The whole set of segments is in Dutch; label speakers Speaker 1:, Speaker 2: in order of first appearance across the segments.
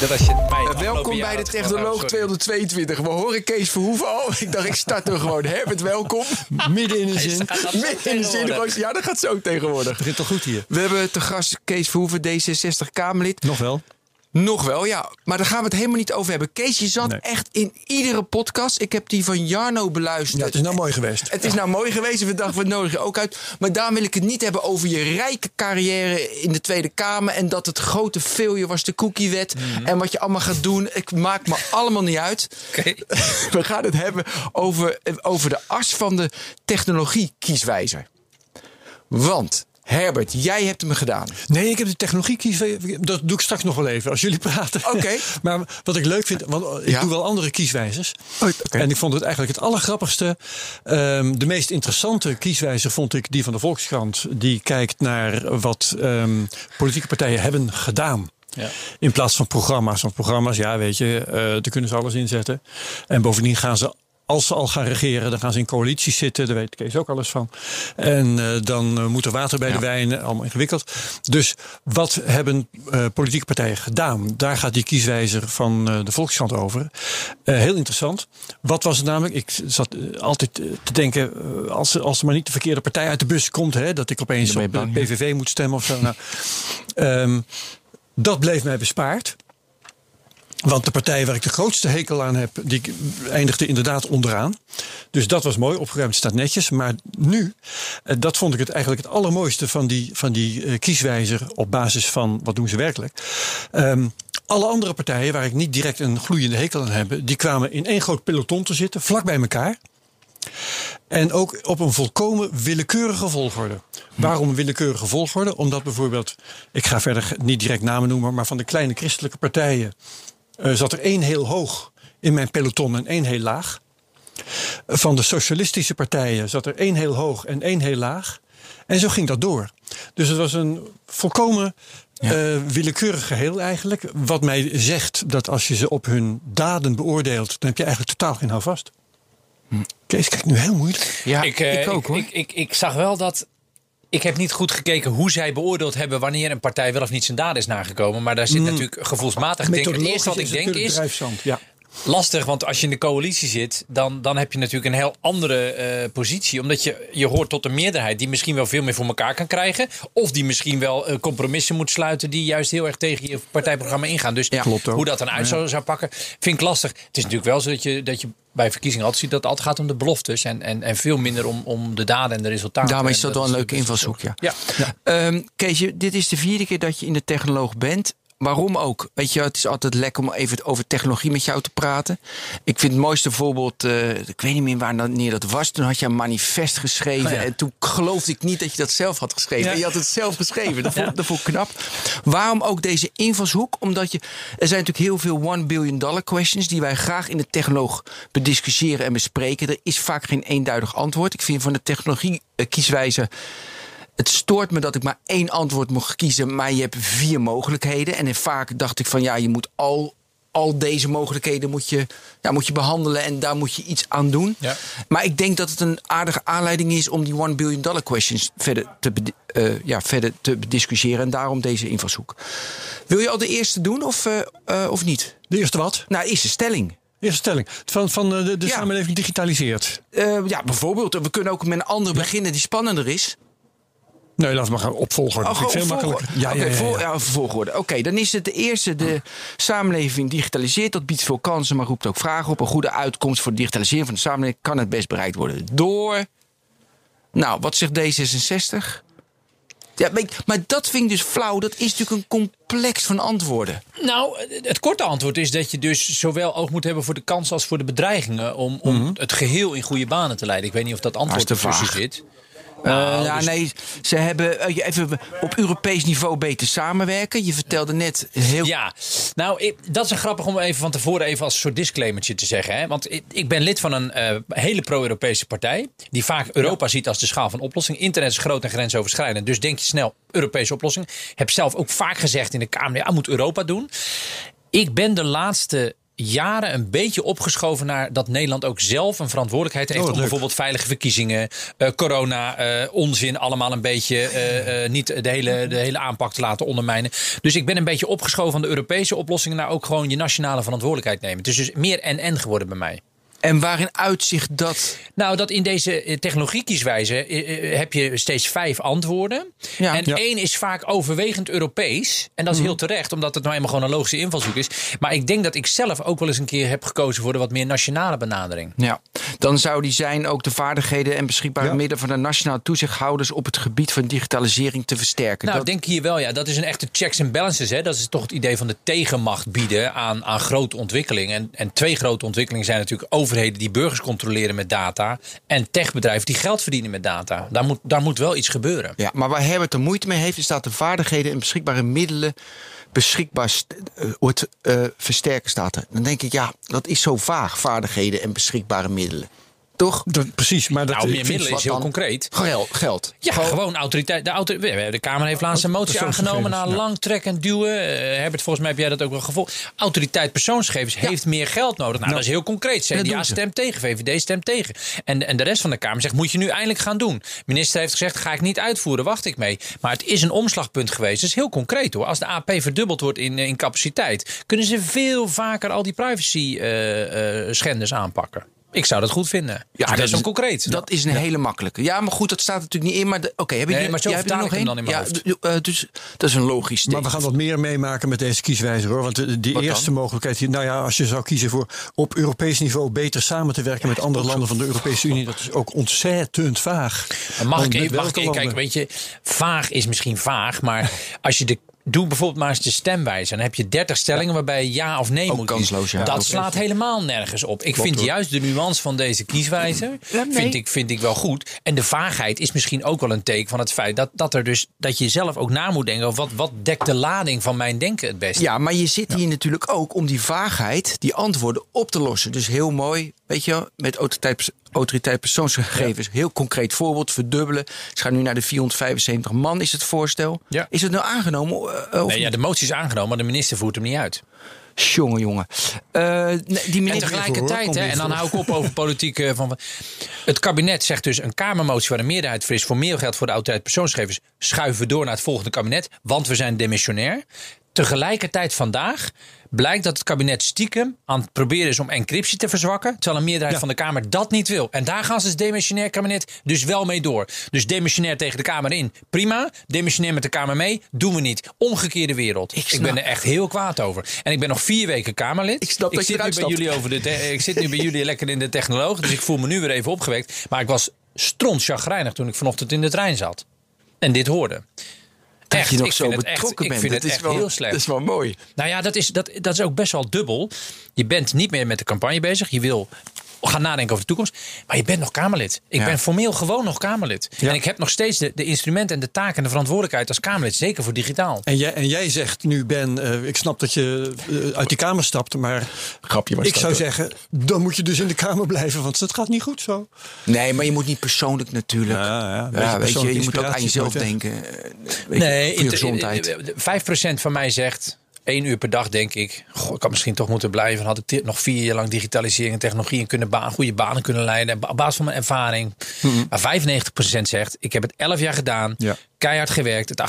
Speaker 1: Dat als je mij
Speaker 2: Uh,
Speaker 1: afgelopen
Speaker 2: welkom bij de
Speaker 1: had gevraagd,
Speaker 2: Technoloog
Speaker 1: sorry.
Speaker 2: 222. We horen Kees Verhoeven al. Ik dacht, ik start er gewoon. Herbert, welkom.
Speaker 3: Midden in de zin.
Speaker 2: Midden in de zin. Ja, dat gaat zo tegenwoordig.
Speaker 3: Begint toch goed hier?
Speaker 2: We hebben te gast Kees Verhoeven, D66-Kamerlid.
Speaker 3: Nog wel.
Speaker 2: Nog wel, ja. Maar daar gaan we het helemaal niet over hebben. Kees, je zat
Speaker 3: Nee.
Speaker 2: echt in iedere podcast. Ik heb die van Jarno beluisterd.
Speaker 3: Ja, het is nou mooi geweest.
Speaker 2: Het is nou mooi geweest. We dachten, we nodigen je ook uit. Maar daar wil ik het niet hebben over je rijke carrière in de Tweede Kamer. En dat het grote failure was de cookiewet. En wat je allemaal gaat doen. Ik maak me allemaal niet uit.
Speaker 1: Oké.
Speaker 2: We gaan het hebben over, over de as van de technologie-kieswijzer. Want, Herbert, jij hebt hem gedaan.
Speaker 3: Nee, ik heb de technologie kieswijzer. Dat doe ik straks nog wel even als jullie praten.
Speaker 2: Oké.
Speaker 3: maar wat ik leuk vind, want ik
Speaker 2: Ja.
Speaker 3: doe wel andere kieswijzers.
Speaker 2: Oh, oké.
Speaker 3: En ik vond het eigenlijk het allergrappigste. ehm, de meest interessante kieswijzer vond ik die van de Volkskrant. Die kijkt naar wat ehm, politieke partijen hebben gedaan.
Speaker 1: Ja.
Speaker 3: In plaats van programma's. Want programma's, ja, weet je, eh daar kunnen ze alles inzetten. En bovendien gaan ze, als ze al gaan regeren, dan gaan ze in coalities zitten. Daar weet Kees ook alles van. En eh, dan eh, moet er water bij de wijn. Allemaal ingewikkeld. Dus wat hebben eh, politieke partijen gedaan? Daar gaat die kieswijzer van de Volkskrant over. Heel interessant. Wat was het namelijk? Ik zat altijd te denken, als, als er maar niet de verkeerde partij uit de bus komt, hè, dat ik opeens op de. PVV moet stemmen of zo. Nou, ehm, dat bleef mij bespaard. Want de partij waar ik de grootste hekel aan heb, die eindigde inderdaad onderaan. Dus dat was mooi, opgeruimd staat netjes. Maar nu, eh, dat vond ik het eigenlijk het allermooiste van die, van die eh, kieswijzer op basis van wat doen ze werkelijk. Ehm, alle andere partijen waar ik niet direct een gloeiende hekel aan heb, die kwamen in één groot peloton te zitten, vlak bij elkaar. En ook op een volkomen willekeurige volgorde. Waarom een willekeurige volgorde? Omdat bijvoorbeeld, ik ga verder niet direct namen noemen, maar van de kleine christelijke partijen eh, zat er één heel hoog in mijn peloton en één heel laag. Van de socialistische partijen zat er één heel hoog en één heel laag. En zo ging dat door. Dus het was een volkomen eh, willekeurig geheel eigenlijk. Wat mij zegt dat als je ze op hun daden beoordeelt, dan heb je eigenlijk totaal geen houvast. Kees kijkt nu heel moeilijk.
Speaker 2: Ja,
Speaker 1: ik, eh,
Speaker 2: ook hoor.
Speaker 1: Ik, ik, ik zag wel dat. Ik heb niet goed gekeken hoe zij beoordeeld hebben wanneer een partij wel of niet zijn daden is nagekomen. Maar daar zit natuurlijk gevoelsmatig. Denk, het eerste wat ik denk is.
Speaker 3: Ja.
Speaker 1: Lastig, want als je in de coalitie zit, dan, dan heb je natuurlijk een heel andere eh, positie. Omdat je, je hoort tot een meerderheid die misschien wel veel meer voor elkaar kan krijgen. Of die misschien wel eh, compromissen moet sluiten die juist heel erg tegen je partijprogramma ingaan. Dus
Speaker 2: Klopt
Speaker 1: hoe dat dan uit zou, zou pakken, vind ik lastig. Het is natuurlijk wel zo dat je, dat je bij verkiezingen altijd ziet dat het altijd gaat om de beloftes. En, en, en veel minder om, om de daden en de resultaten.
Speaker 2: Daarom is dat wel een leuke invalshoek, ja.
Speaker 1: Ja.
Speaker 2: Ehm, Kees, je- dit is de vierde keer dat je in de technoloog bent. Waarom ook? Weet je, het is altijd lekker om even over technologie met jou te praten. Ik vind het mooiste voorbeeld, eh, ik weet niet meer wanneer dat was. Toen had je een manifest geschreven.
Speaker 1: Oh ja.
Speaker 2: En toen geloofde ik niet dat je dat zelf had geschreven.
Speaker 1: Ja.
Speaker 2: En je had het zelf geschreven. Dat vond, dat vond ik knap. Waarom ook deze invalshoek? Omdat je, er zijn natuurlijk heel veel one billion dollar questions die wij graag in de technoloog bediscussiëren en bespreken. Er is vaak geen eenduidig antwoord. Ik vind van de technologie eh, kieswijze het stoort me dat ik maar één antwoord mocht kiezen, maar je hebt vier mogelijkheden. En vaak dacht ik van ja, je moet al, al deze mogelijkheden moet je, ja, moet je behandelen en daar moet je iets aan doen.
Speaker 1: Ja.
Speaker 2: Maar ik denk dat het een aardige aanleiding is om die one billion dollar questions verder te, eh, ja, verder te bediscussiëren. En daarom deze invalshoek. Wil je al de eerste doen of, eh, eh, of niet?
Speaker 3: De eerste wat?
Speaker 2: Nou, eerste stelling.
Speaker 3: Eerste stelling. Van, van de, de
Speaker 2: Ja.
Speaker 3: samenleving digitaliseert.
Speaker 2: Ja, bijvoorbeeld. We kunnen ook met een andere beginnen die spannender is.
Speaker 3: Nee, laten we maar gaan opvolgen. Dat vind ik veel makkelijker. Ja, ja,
Speaker 2: Oké,
Speaker 3: ja,
Speaker 2: vol-
Speaker 3: ja.
Speaker 2: ja, volgorde. Oké, dan is het de eerste. De samenleving digitaliseert. Dat biedt veel kansen, maar roept ook vragen op. Een goede uitkomst voor de digitalisering van de samenleving kan het best bereikt worden door. Nou, wat zegt D66? Ja, maar ik- maar dat vind ik dus flauw. Dat is natuurlijk een complex van antwoorden.
Speaker 1: Nou, het korte antwoord is dat je dus zowel oog moet hebben voor de kans als voor de bedreigingen. Om, om het geheel in goede banen te leiden. Ik weet niet of dat antwoord
Speaker 2: Mhm. Dat is te
Speaker 1: ertussen
Speaker 2: vaag.
Speaker 1: zit.
Speaker 2: Eh,
Speaker 1: Nou,
Speaker 2: ja,
Speaker 1: dus-
Speaker 2: nee, ze hebben eh, even op Europees niveau beter samenwerken. Je vertelde net heel.
Speaker 1: Ja, nou, ik- dat is een grappig om even van tevoren even als een soort disclaimertje te zeggen. Hè? Want ik, ik ben lid van een eh, hele pro-Europese partij. Die vaak Europa ziet als de schaal van oplossing. Internet is groot en grensoverschrijdend. Dus denk je snel Europese oplossing. Heb zelf ook vaak gezegd in de Kamer, ja, moet Europa doen. Ik ben de laatste jaren een beetje opgeschoven naar dat Nederland ook zelf een verantwoordelijkheid heeft
Speaker 3: Oh,
Speaker 1: om bijvoorbeeld veilige verkiezingen, eh, corona, eh, onzin, allemaal een beetje eh, niet de hele, de hele aanpak te laten ondermijnen. Dus ik ben een beetje opgeschoven van de Europese oplossingen naar ook gewoon je nationale verantwoordelijkheid nemen. Het is dus meer en-en geworden bij mij.
Speaker 2: En waarin uitzicht dat?
Speaker 1: Nou, dat in deze eh, technologiekieswijze eh, eh, heb je steeds vijf antwoorden.
Speaker 2: Ja.
Speaker 1: en
Speaker 3: Ja.
Speaker 1: één is vaak overwegend Europees. En dat is heel terecht, omdat het nou eenmaal gewoon een logische invalshoek is. Maar ik denk dat ik zelf ook wel eens een keer heb gekozen voor de wat meer nationale benadering.
Speaker 2: Ja, dan zou die zijn ook de vaardigheden en beschikbare
Speaker 3: Ja.
Speaker 2: middelen van de nationale toezichthouders op het gebied van digitalisering te versterken.
Speaker 1: Nou,
Speaker 2: Dat-
Speaker 1: ik denk hier wel, ja. Dat is een echte checks and balances. Hè. Dat is toch het idee van de tegenmacht bieden aan, aan grote ontwikkelingen. En, en twee grote ontwikkelingen zijn natuurlijk overheden die burgers controleren met data. En techbedrijven die geld verdienen met data. Daar moet, daar moet wel iets gebeuren.
Speaker 2: Ja, maar waar Herbert er moeite mee heeft, is dat de vaardigheden en beschikbare middelen beschikbaar eh, wordt eh, versterken staat. Dan denk ik, ja, dat is zo vaag, vaardigheden en beschikbare middelen. Toch?
Speaker 3: Precies, maar dat
Speaker 1: Nou, meer middelen is heel
Speaker 2: dan?
Speaker 1: concreet.
Speaker 2: Geld. geld.
Speaker 1: Ja, gewoon, autoriteit. De, auto, de Kamer heeft laatst een motie aangenomen na
Speaker 3: ja.
Speaker 1: lang trekken en duwen. Eh, Herbert, volgens mij heb jij dat ook wel gevolgd. Autoriteit persoonsgegevens heeft meer geld nodig. Nou, dat is heel concreet. CDA stemt tegen, VVD stemt tegen. En, en de rest van de Kamer zegt, moet je nu eindelijk gaan doen. Minister heeft gezegd, ga ik niet uitvoeren, wacht ik mee. Maar het is een omslagpunt geweest. Dat is heel concreet hoor. Als de AP verdubbeld wordt in, in capaciteit... kunnen ze veel vaker al die privacy-schenders aanpakken. Ik zou dat goed vinden. Ja, dat is wel concreet.
Speaker 2: Dat is een hele makkelijke. Ja, maar goed, dat staat natuurlijk niet in. Maar oké, heb je
Speaker 1: Nee,
Speaker 2: die-
Speaker 1: maar zo
Speaker 2: jij er nog
Speaker 1: dan in mijn
Speaker 2: ja,
Speaker 1: hoofd.
Speaker 2: eh, dus dat is een logisch
Speaker 3: Maar we gaan wat meer meemaken met deze kieswijzer hoor. Want de,
Speaker 2: dan?
Speaker 3: eerste mogelijkheid, hier, nou ja, als je zou kiezen voor op Europees niveau beter samen te werken met andere landen van de Europese Unie, dat is ook ontzettend vaag.
Speaker 1: Maar Mag
Speaker 3: Want
Speaker 1: ik even, mag ik even
Speaker 3: landen?
Speaker 1: kijken, weet je, vaag is misschien vaag, maar als je de Doe bijvoorbeeld maar eens de stemwijze. Dan heb je 30 stellingen waarbij je ja of nee
Speaker 2: Ook
Speaker 1: moet kiezen.
Speaker 2: kansloos, ja.
Speaker 1: Dat slaat helemaal nergens op. Ik vind
Speaker 3: hoor.
Speaker 1: juist de nuance van deze kieswijze
Speaker 2: Ja, nee.
Speaker 1: vind, ik, vind ik wel goed. En de vaagheid is misschien ook wel een teken van het feit dat, dat, er dus, dat je zelf ook na moet denken. Wat, wat dekt de lading van mijn denken het beste?
Speaker 2: Ja, maar je zit hier natuurlijk ook om die vaagheid, die antwoorden op te lossen. Dus heel mooi, weet je, met autoriteit, persoonsgegevens. Heel concreet voorbeeld, verdubbelen. Ze gaan nu naar de 475 man, is het voorstel.
Speaker 1: Ja.
Speaker 2: Is het nou aangenomen? eh, of
Speaker 1: Nee, ja, de motie is aangenomen, maar de minister voert hem niet uit.
Speaker 2: Jongen, jongen. Eh, die
Speaker 1: En
Speaker 2: minister...
Speaker 1: tegelijkertijd,
Speaker 3: Kom
Speaker 1: hè, en dan hou ik op over politiek. eh, van, het kabinet zegt dus een Kamermotie waar een meerderheid voor is voor meer geld voor de autoriteit persoonsgegevens. Schuiven we door naar het volgende kabinet, want we zijn demissionair. Tegelijkertijd vandaag blijkt dat het kabinet stiekem aan het proberen is om encryptie te verzwakken. Terwijl een meerderheid
Speaker 3: Ja.
Speaker 1: van de Kamer dat niet wil. En daar gaan ze als demissionair kabinet dus wel mee door. Dus demissionair tegen de Kamer in, prima. Demissionair met de Kamer mee, doen we niet. Omgekeerde wereld. Ik,
Speaker 2: snap-
Speaker 1: ben er echt heel kwaad over. En ik ben nog vier weken Kamerlid.
Speaker 2: Ik snap dat je
Speaker 1: zit nu
Speaker 2: eruit
Speaker 1: bij jullie over de ik zit nu bij jullie lekker in de technoloog. Dus ik voel me nu weer even opgewekt. Maar ik was stront chagrijnig toen ik vanochtend in de trein zat. En dit hoorde.
Speaker 2: Dat
Speaker 1: Echt,
Speaker 2: je nog zo
Speaker 1: echt,
Speaker 2: betrokken
Speaker 1: ik
Speaker 2: bent. dat is
Speaker 1: echt
Speaker 2: wel,
Speaker 1: heel slecht.
Speaker 2: Dat is wel mooi.
Speaker 1: Nou ja, dat is, dat, dat is ook best wel dubbel. Je bent niet meer met de campagne bezig. Je wil gaan nadenken over de toekomst. Maar je bent nog Kamerlid. Ik
Speaker 2: Ja.
Speaker 1: ben formeel gewoon nog Kamerlid. En ik heb nog steeds de, de instrumenten en de taken en de verantwoordelijkheid als Kamerlid. Zeker voor digitaal.
Speaker 3: En jij, en jij zegt nu, Ben, eh, ik snap dat je eh, uit die Kamer stapt, maar
Speaker 2: Grapje, maar
Speaker 3: ik zou zeggen, dan moet je dus in de Kamer blijven, want het gaat niet goed zo.
Speaker 2: Nee, maar je moet niet persoonlijk natuurlijk.
Speaker 3: Ja, ja,
Speaker 2: weet je, je moet ook aan jezelf denken. Weet
Speaker 1: Nee,
Speaker 2: je, voor je
Speaker 1: in-
Speaker 2: gezondheid.
Speaker 1: eh, eh, 5% van mij zegt. Één uur per dag denk ik. Goh, ik had misschien toch moeten blijven. Had ik nog vier jaar lang digitalisering en technologie en kunnen baan, goede banen kunnen leiden. Op basis van mijn ervaring. Maar 95% zegt. Ik heb het 11 jaar gedaan.
Speaker 3: Ja.
Speaker 1: Keihard gewerkt. Het,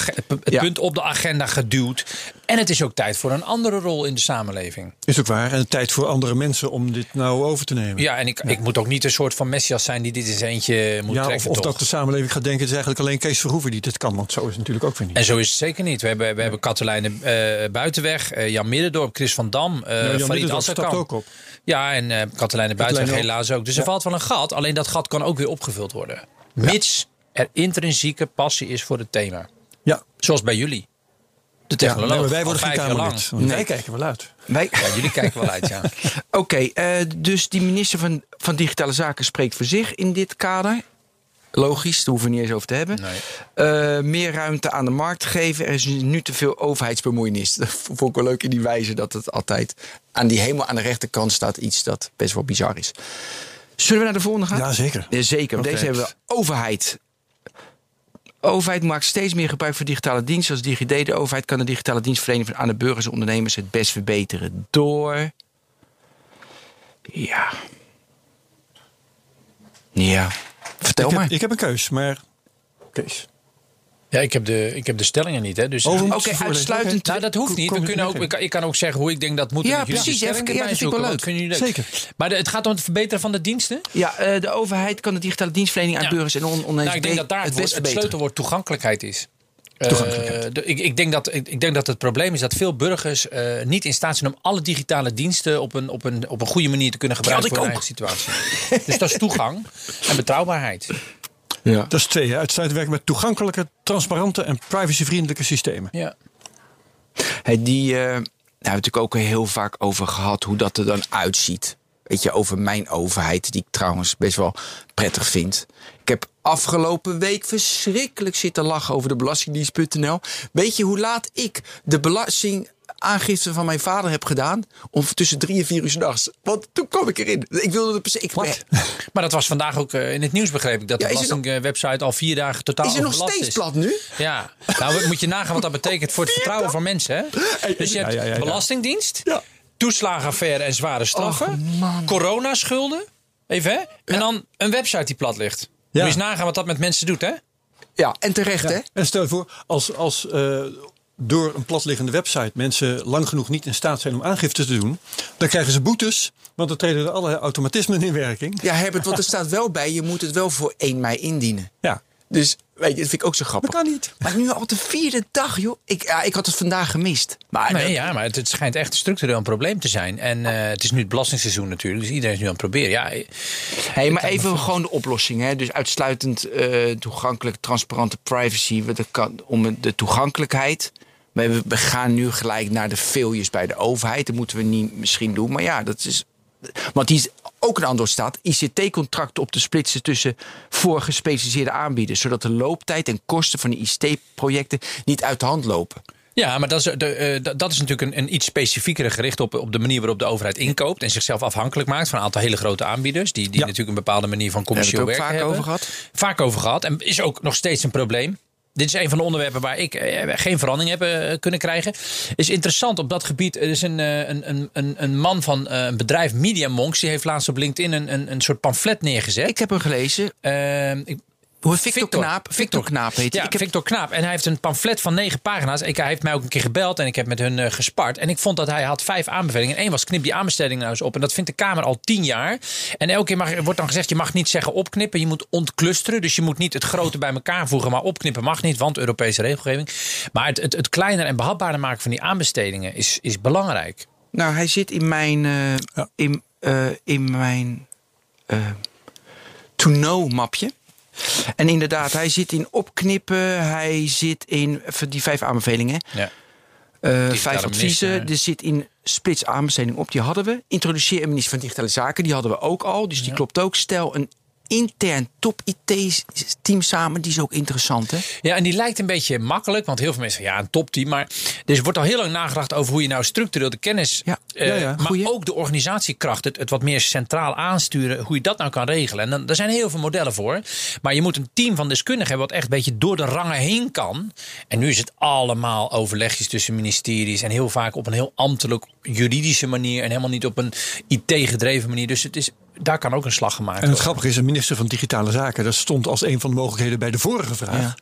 Speaker 2: Ja.
Speaker 1: punt op de agenda geduwd. En het is ook tijd voor een andere rol in de samenleving.
Speaker 3: Is ook waar. En tijd voor andere mensen om dit nou over te nemen.
Speaker 1: Ja, en ik, ik moet ook niet een soort van messias zijn die dit zijn eentje moet
Speaker 3: Ja, of,
Speaker 1: trekken.
Speaker 3: of
Speaker 1: toch?
Speaker 3: dat de samenleving gaat denken, het is eigenlijk alleen Kees Verhoeven die dit kan. Want zo is het natuurlijk ook weer niet.
Speaker 1: En zo is het zeker niet. We hebben, we hebben Katelijne eh, Buitenweg, eh, Jan Middendorp, Chris van Dam, eh
Speaker 3: Ja, Jan
Speaker 1: Farid
Speaker 3: Middendorp stapt ook op.
Speaker 1: Ja, en eh Katelijne Buitenweg helaas ook. Dus er valt wel een gat. Alleen dat gat kan ook weer opgevuld worden. Mits er intrinsieke passie is voor het thema.
Speaker 3: Ja,
Speaker 1: Zoals bij jullie. De
Speaker 3: ja
Speaker 1: technoloog.
Speaker 3: nee, maar wij worden geen
Speaker 1: vijf jaar
Speaker 3: Kamerlid.
Speaker 2: Nee.
Speaker 3: Wij kijken wel uit.
Speaker 2: Wij-
Speaker 1: Ja, jullie kijken wel uit, ja.
Speaker 2: Oké, eh, dus die minister van, van Digitale Zaken spreekt voor zich in dit kader. Logisch, daar hoeven we niet eens over te hebben.
Speaker 1: Nee.
Speaker 2: Eh, meer ruimte aan de markt geven. Er is nu te veel overheidsbemoeienis. Dat vond ik wel leuk in die wijze dat het altijd aan die helemaal aan de rechterkant staat. Iets dat best wel bizar is. Zullen we naar de volgende gaan?
Speaker 3: Ja, zeker.
Speaker 2: Ja, zeker. want. Deze hebben we overheid. Overheid maakt steeds meer gebruik van digitale diensten als DigiD. De overheid kan de digitale dienstverlening van aan de burgers en ondernemers het best verbeteren door. Ja. Ja. Vertel
Speaker 3: ik,
Speaker 2: maar.
Speaker 3: heb, ik heb een keus, maar... Kees.
Speaker 1: Ja, ik heb de, ik heb de stellingen niet. Hè, dus
Speaker 2: Oké, uitsluitend.
Speaker 1: Nou, dat hoeft niet. We kunnen ook, ik, kan- ik kan ook zeggen hoe ik denk dat moet.
Speaker 2: Ja, precies. Even- ja, dat vind ik wel leuk.
Speaker 3: Zeker.
Speaker 1: Maar de- het gaat om het verbeteren van de diensten.
Speaker 2: Ja, eh, de overheid kan de digitale dienstverlening aan
Speaker 1: Ja.
Speaker 2: burgers en on- ondernemers
Speaker 1: Nou, ik denk dat daar het, woord- sleutelwoord toegankelijkheid is. Eh,
Speaker 3: Toegankelijkheid.
Speaker 1: de- ik, ik, denk dat, ik, ik denk dat het probleem is dat veel burgers eh, niet in staat zijn om alle digitale diensten op een, op een, op een goede manier te kunnen gebruiken voor hun eigen situatie. dus dat is toegang en betrouwbaarheid.
Speaker 2: Ja.
Speaker 3: Dat is twee. Uitsluitend werken met toegankelijke, transparante en privacyvriendelijke systemen.
Speaker 1: Ja.
Speaker 2: Hey, die, eh, daar hebben we natuurlijk ook heel vaak over gehad hoe dat er dan uitziet. Weet je, over mijn overheid, die ik trouwens best wel prettig vind. Ik heb afgelopen week verschrikkelijk zitten lachen over de Belastingdienst.nl. Weet je hoe laat ik de belastingaangifte van mijn vader heb gedaan? Om tussen drie en vier uur 's nachts. Want toen kwam ik erin. Ik wilde het precies. Ik,
Speaker 1: Maar dat was vandaag ook eh, in het nieuws, begreep ik. Dat
Speaker 2: Ja,
Speaker 1: de
Speaker 2: is nog-
Speaker 1: belastingwebsite al vier dagen totaal
Speaker 2: is er nog steeds
Speaker 1: is.
Speaker 2: plat nu?
Speaker 1: Ja, nou moet je nagaan wat dat betekent voor het vertrouwen van mensen. Hè? Dus je hebt
Speaker 3: Ja, ja, ja, ja.
Speaker 1: belastingdienst,
Speaker 3: Ja.
Speaker 1: toeslagenaffaire en zware straffen, coronaschulden, even hè? En dan een website die plat ligt. Moet je eens nagaan wat dat met mensen doet, hè?
Speaker 2: Ja, en terecht hè?
Speaker 3: En stel je voor, als, als eh, door een platliggende website mensen lang genoeg niet in staat zijn om aangifte te doen, dan krijgen ze boetes, want dan treden er allerlei automatismen in werking.
Speaker 2: Ja, Herbert, want er staat wel bij, je moet het wel voor 1 mei indienen.
Speaker 3: Ja,
Speaker 2: Dus weet je, dat vind ik ook zo grappig.
Speaker 3: dat kan niet.
Speaker 2: Maar nu al de vierde dag, joh. Ik, ja, ik had het vandaag gemist. Maar
Speaker 1: Nee,
Speaker 2: dat-
Speaker 1: ja, maar het, het schijnt echt structureel een probleem te zijn. En eh, het is nu het belastingsseizoen natuurlijk, dus iedereen is nu aan het proberen. Ja,
Speaker 2: hey, maar even gewoon de oplossing. Hè. Dus uitsluitend eh, toegankelijk, transparante privacy. Dat kan, om de toegankelijkheid. Maar we, we gaan nu gelijk naar de failures bij de overheid. Dat moeten we niet misschien doen. Maar ja, dat is. Want die is ook een antwoord staat. ICT-contracten op te splitsen tussen voor gespecialiseerde aanbieders. Zodat de looptijd en kosten van de ICT-projecten niet uit de hand lopen.
Speaker 1: Ja, maar dat is, de, eh, dat- is natuurlijk een, een iets specifiekere gericht op, op de manier waarop de overheid inkoopt. En zichzelf afhankelijk maakt van een aantal hele grote aanbieders. Die, die
Speaker 3: Ja.
Speaker 1: natuurlijk een bepaalde manier van
Speaker 2: Daar hebben
Speaker 1: commercieel
Speaker 2: we het ook
Speaker 1: werk
Speaker 2: vaak
Speaker 1: hebben.
Speaker 2: over gehad.
Speaker 1: Vaak over gehad. En is ook nog steeds een probleem. Dit is een van de onderwerpen waar ik eh, geen verandering heb eh, kunnen krijgen. Is interessant op dat gebied. Er is een, eh, een, een, een, man van een bedrijf Media Monks. Die heeft laatst op LinkedIn een, een, een soort pamflet neergezet.
Speaker 2: Ik heb hem gelezen.
Speaker 1: Eh, ik,
Speaker 2: Hoe Victor, Knaap. Victor Knaap heet hij.
Speaker 1: ja,
Speaker 2: ik heb,
Speaker 1: Victor Knaap. En hij heeft een pamflet van negen pagina's. Ik, hij heeft mij ook een keer gebeld en ik heb met hun eh, gespart. En ik vond dat hij had vijf aanbevelingen. En één was knip die aanbestellingen nou eens op. En dat vindt de Kamer al tien jaar. En elke keer mag, wordt dan gezegd, je mag niet zeggen opknippen. Je moet ontclusteren. Dus je moet niet het grote bij elkaar voegen. Maar opknippen mag niet, want Europese regelgeving. Maar het, het, het kleiner en behapbaarder maken van die aanbestedingen is, is belangrijk.
Speaker 2: Nou, hij zit in mijn, eh,
Speaker 3: Ja.
Speaker 2: in, eh, in mijn eh to know mapje. En inderdaad, hij zit in opknippen. Hij zit in die vijf aanbevelingen.
Speaker 1: Ja.
Speaker 2: eh, vijf adviezen.
Speaker 1: minister.
Speaker 2: Er zit in splits aanbesteding op. Die hadden we. Introduceer een minister van Digitale Zaken. Die hadden we ook al. Dus die klopt ook. Stel een intern top IT-team samen. Die is ook interessant, hè?
Speaker 1: Ja, en die lijkt een beetje makkelijk. Want heel veel mensen zeggen, ja, een topteam. Maar dus er wordt al heel lang nagedacht over hoe je nou structureel de kennis...
Speaker 2: Ja.
Speaker 1: eh,
Speaker 3: Ja, ja.
Speaker 1: maar
Speaker 2: Goeie.
Speaker 1: ook de organisatiekracht, het, het wat meer centraal aansturen. Hoe je dat nou kan regelen. En dan, daar zijn heel veel modellen voor. Maar je moet een team van deskundigen hebben... wat echt een beetje door de rangen heen kan. En nu is het allemaal overlegjes tussen ministeries. En heel vaak op een heel ambtelijk, juridische manier. En helemaal niet op een IT-gedreven manier. Dus het is, daar kan ook een slag gemaakt
Speaker 3: En het
Speaker 1: worden.
Speaker 3: grappige is, een minister van Digitale Zaken, dat stond als een van de mogelijkheden bij de vorige vraag.
Speaker 2: Ja.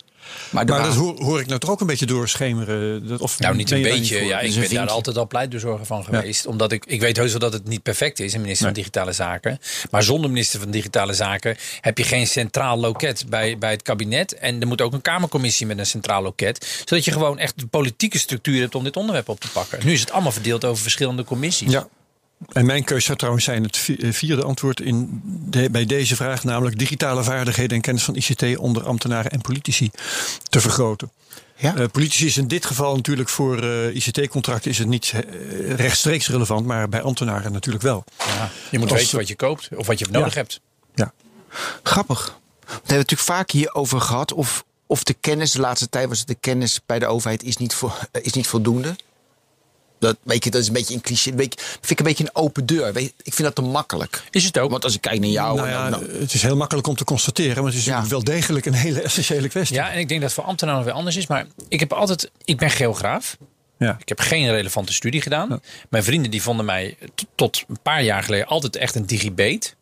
Speaker 2: Maar,
Speaker 3: dat hoor, hoor ik nou toch ook een beetje doorschemeren. Dat, of
Speaker 1: Nou, niet een beetje. ja, ik
Speaker 2: Dus een
Speaker 1: ben daar altijd al pleitbezorger van geweest. Omdat ik, ik weet heus wel dat het niet perfect is, een minister van. Digitale Zaken. Maar zonder minister van Digitale Zaken heb je geen centraal loket bij, bij het kabinet. En er moet ook een Kamercommissie met een centraal loket. Zodat je gewoon echt de politieke structuur hebt om dit onderwerp op te pakken. Nu is het allemaal verdeeld over verschillende commissies.
Speaker 3: Ja. En mijn keuze zou trouwens zijn het eh, vierde antwoord in de- bij deze vraag, namelijk digitale vaardigheden en kennis van ICT onder ambtenaren en politici te vergroten.
Speaker 2: Ja.
Speaker 3: Eh, politici is in dit geval natuurlijk voor eh, ICT-contracten is het niet rechtstreeks relevant, maar bij ambtenaren natuurlijk wel.
Speaker 1: Ja, je moet
Speaker 3: Als-
Speaker 1: weten wat je koopt of wat je nodig
Speaker 3: Ja.
Speaker 1: hebt.
Speaker 3: Ja.
Speaker 2: Grappig. We hebben het natuurlijk vaak hierover gehad. Of, of de kennis, de laatste tijd was het de kennis bij de overheid is niet, vo, is niet voldoende. Dat, weet je, dat is een beetje een cliché. Weet je, vind ik een beetje een open deur. Weet je, ik vind dat te makkelijk.
Speaker 1: Is het ook?
Speaker 2: Want als ik kijk naar jou.
Speaker 3: Nou ja,
Speaker 2: dan- dan-
Speaker 3: het is heel makkelijk om te constateren, maar het is
Speaker 2: Ja.
Speaker 3: wel degelijk een hele essentiële kwestie.
Speaker 1: Ja, en ik denk dat het voor ambtenaren weer anders is. Maar ik heb altijd, ik ben geograaf.
Speaker 3: Ja.
Speaker 1: Ik heb geen relevante studie gedaan. Mijn vrienden die vonden mij tot een paar jaar geleden altijd echt een digibeet.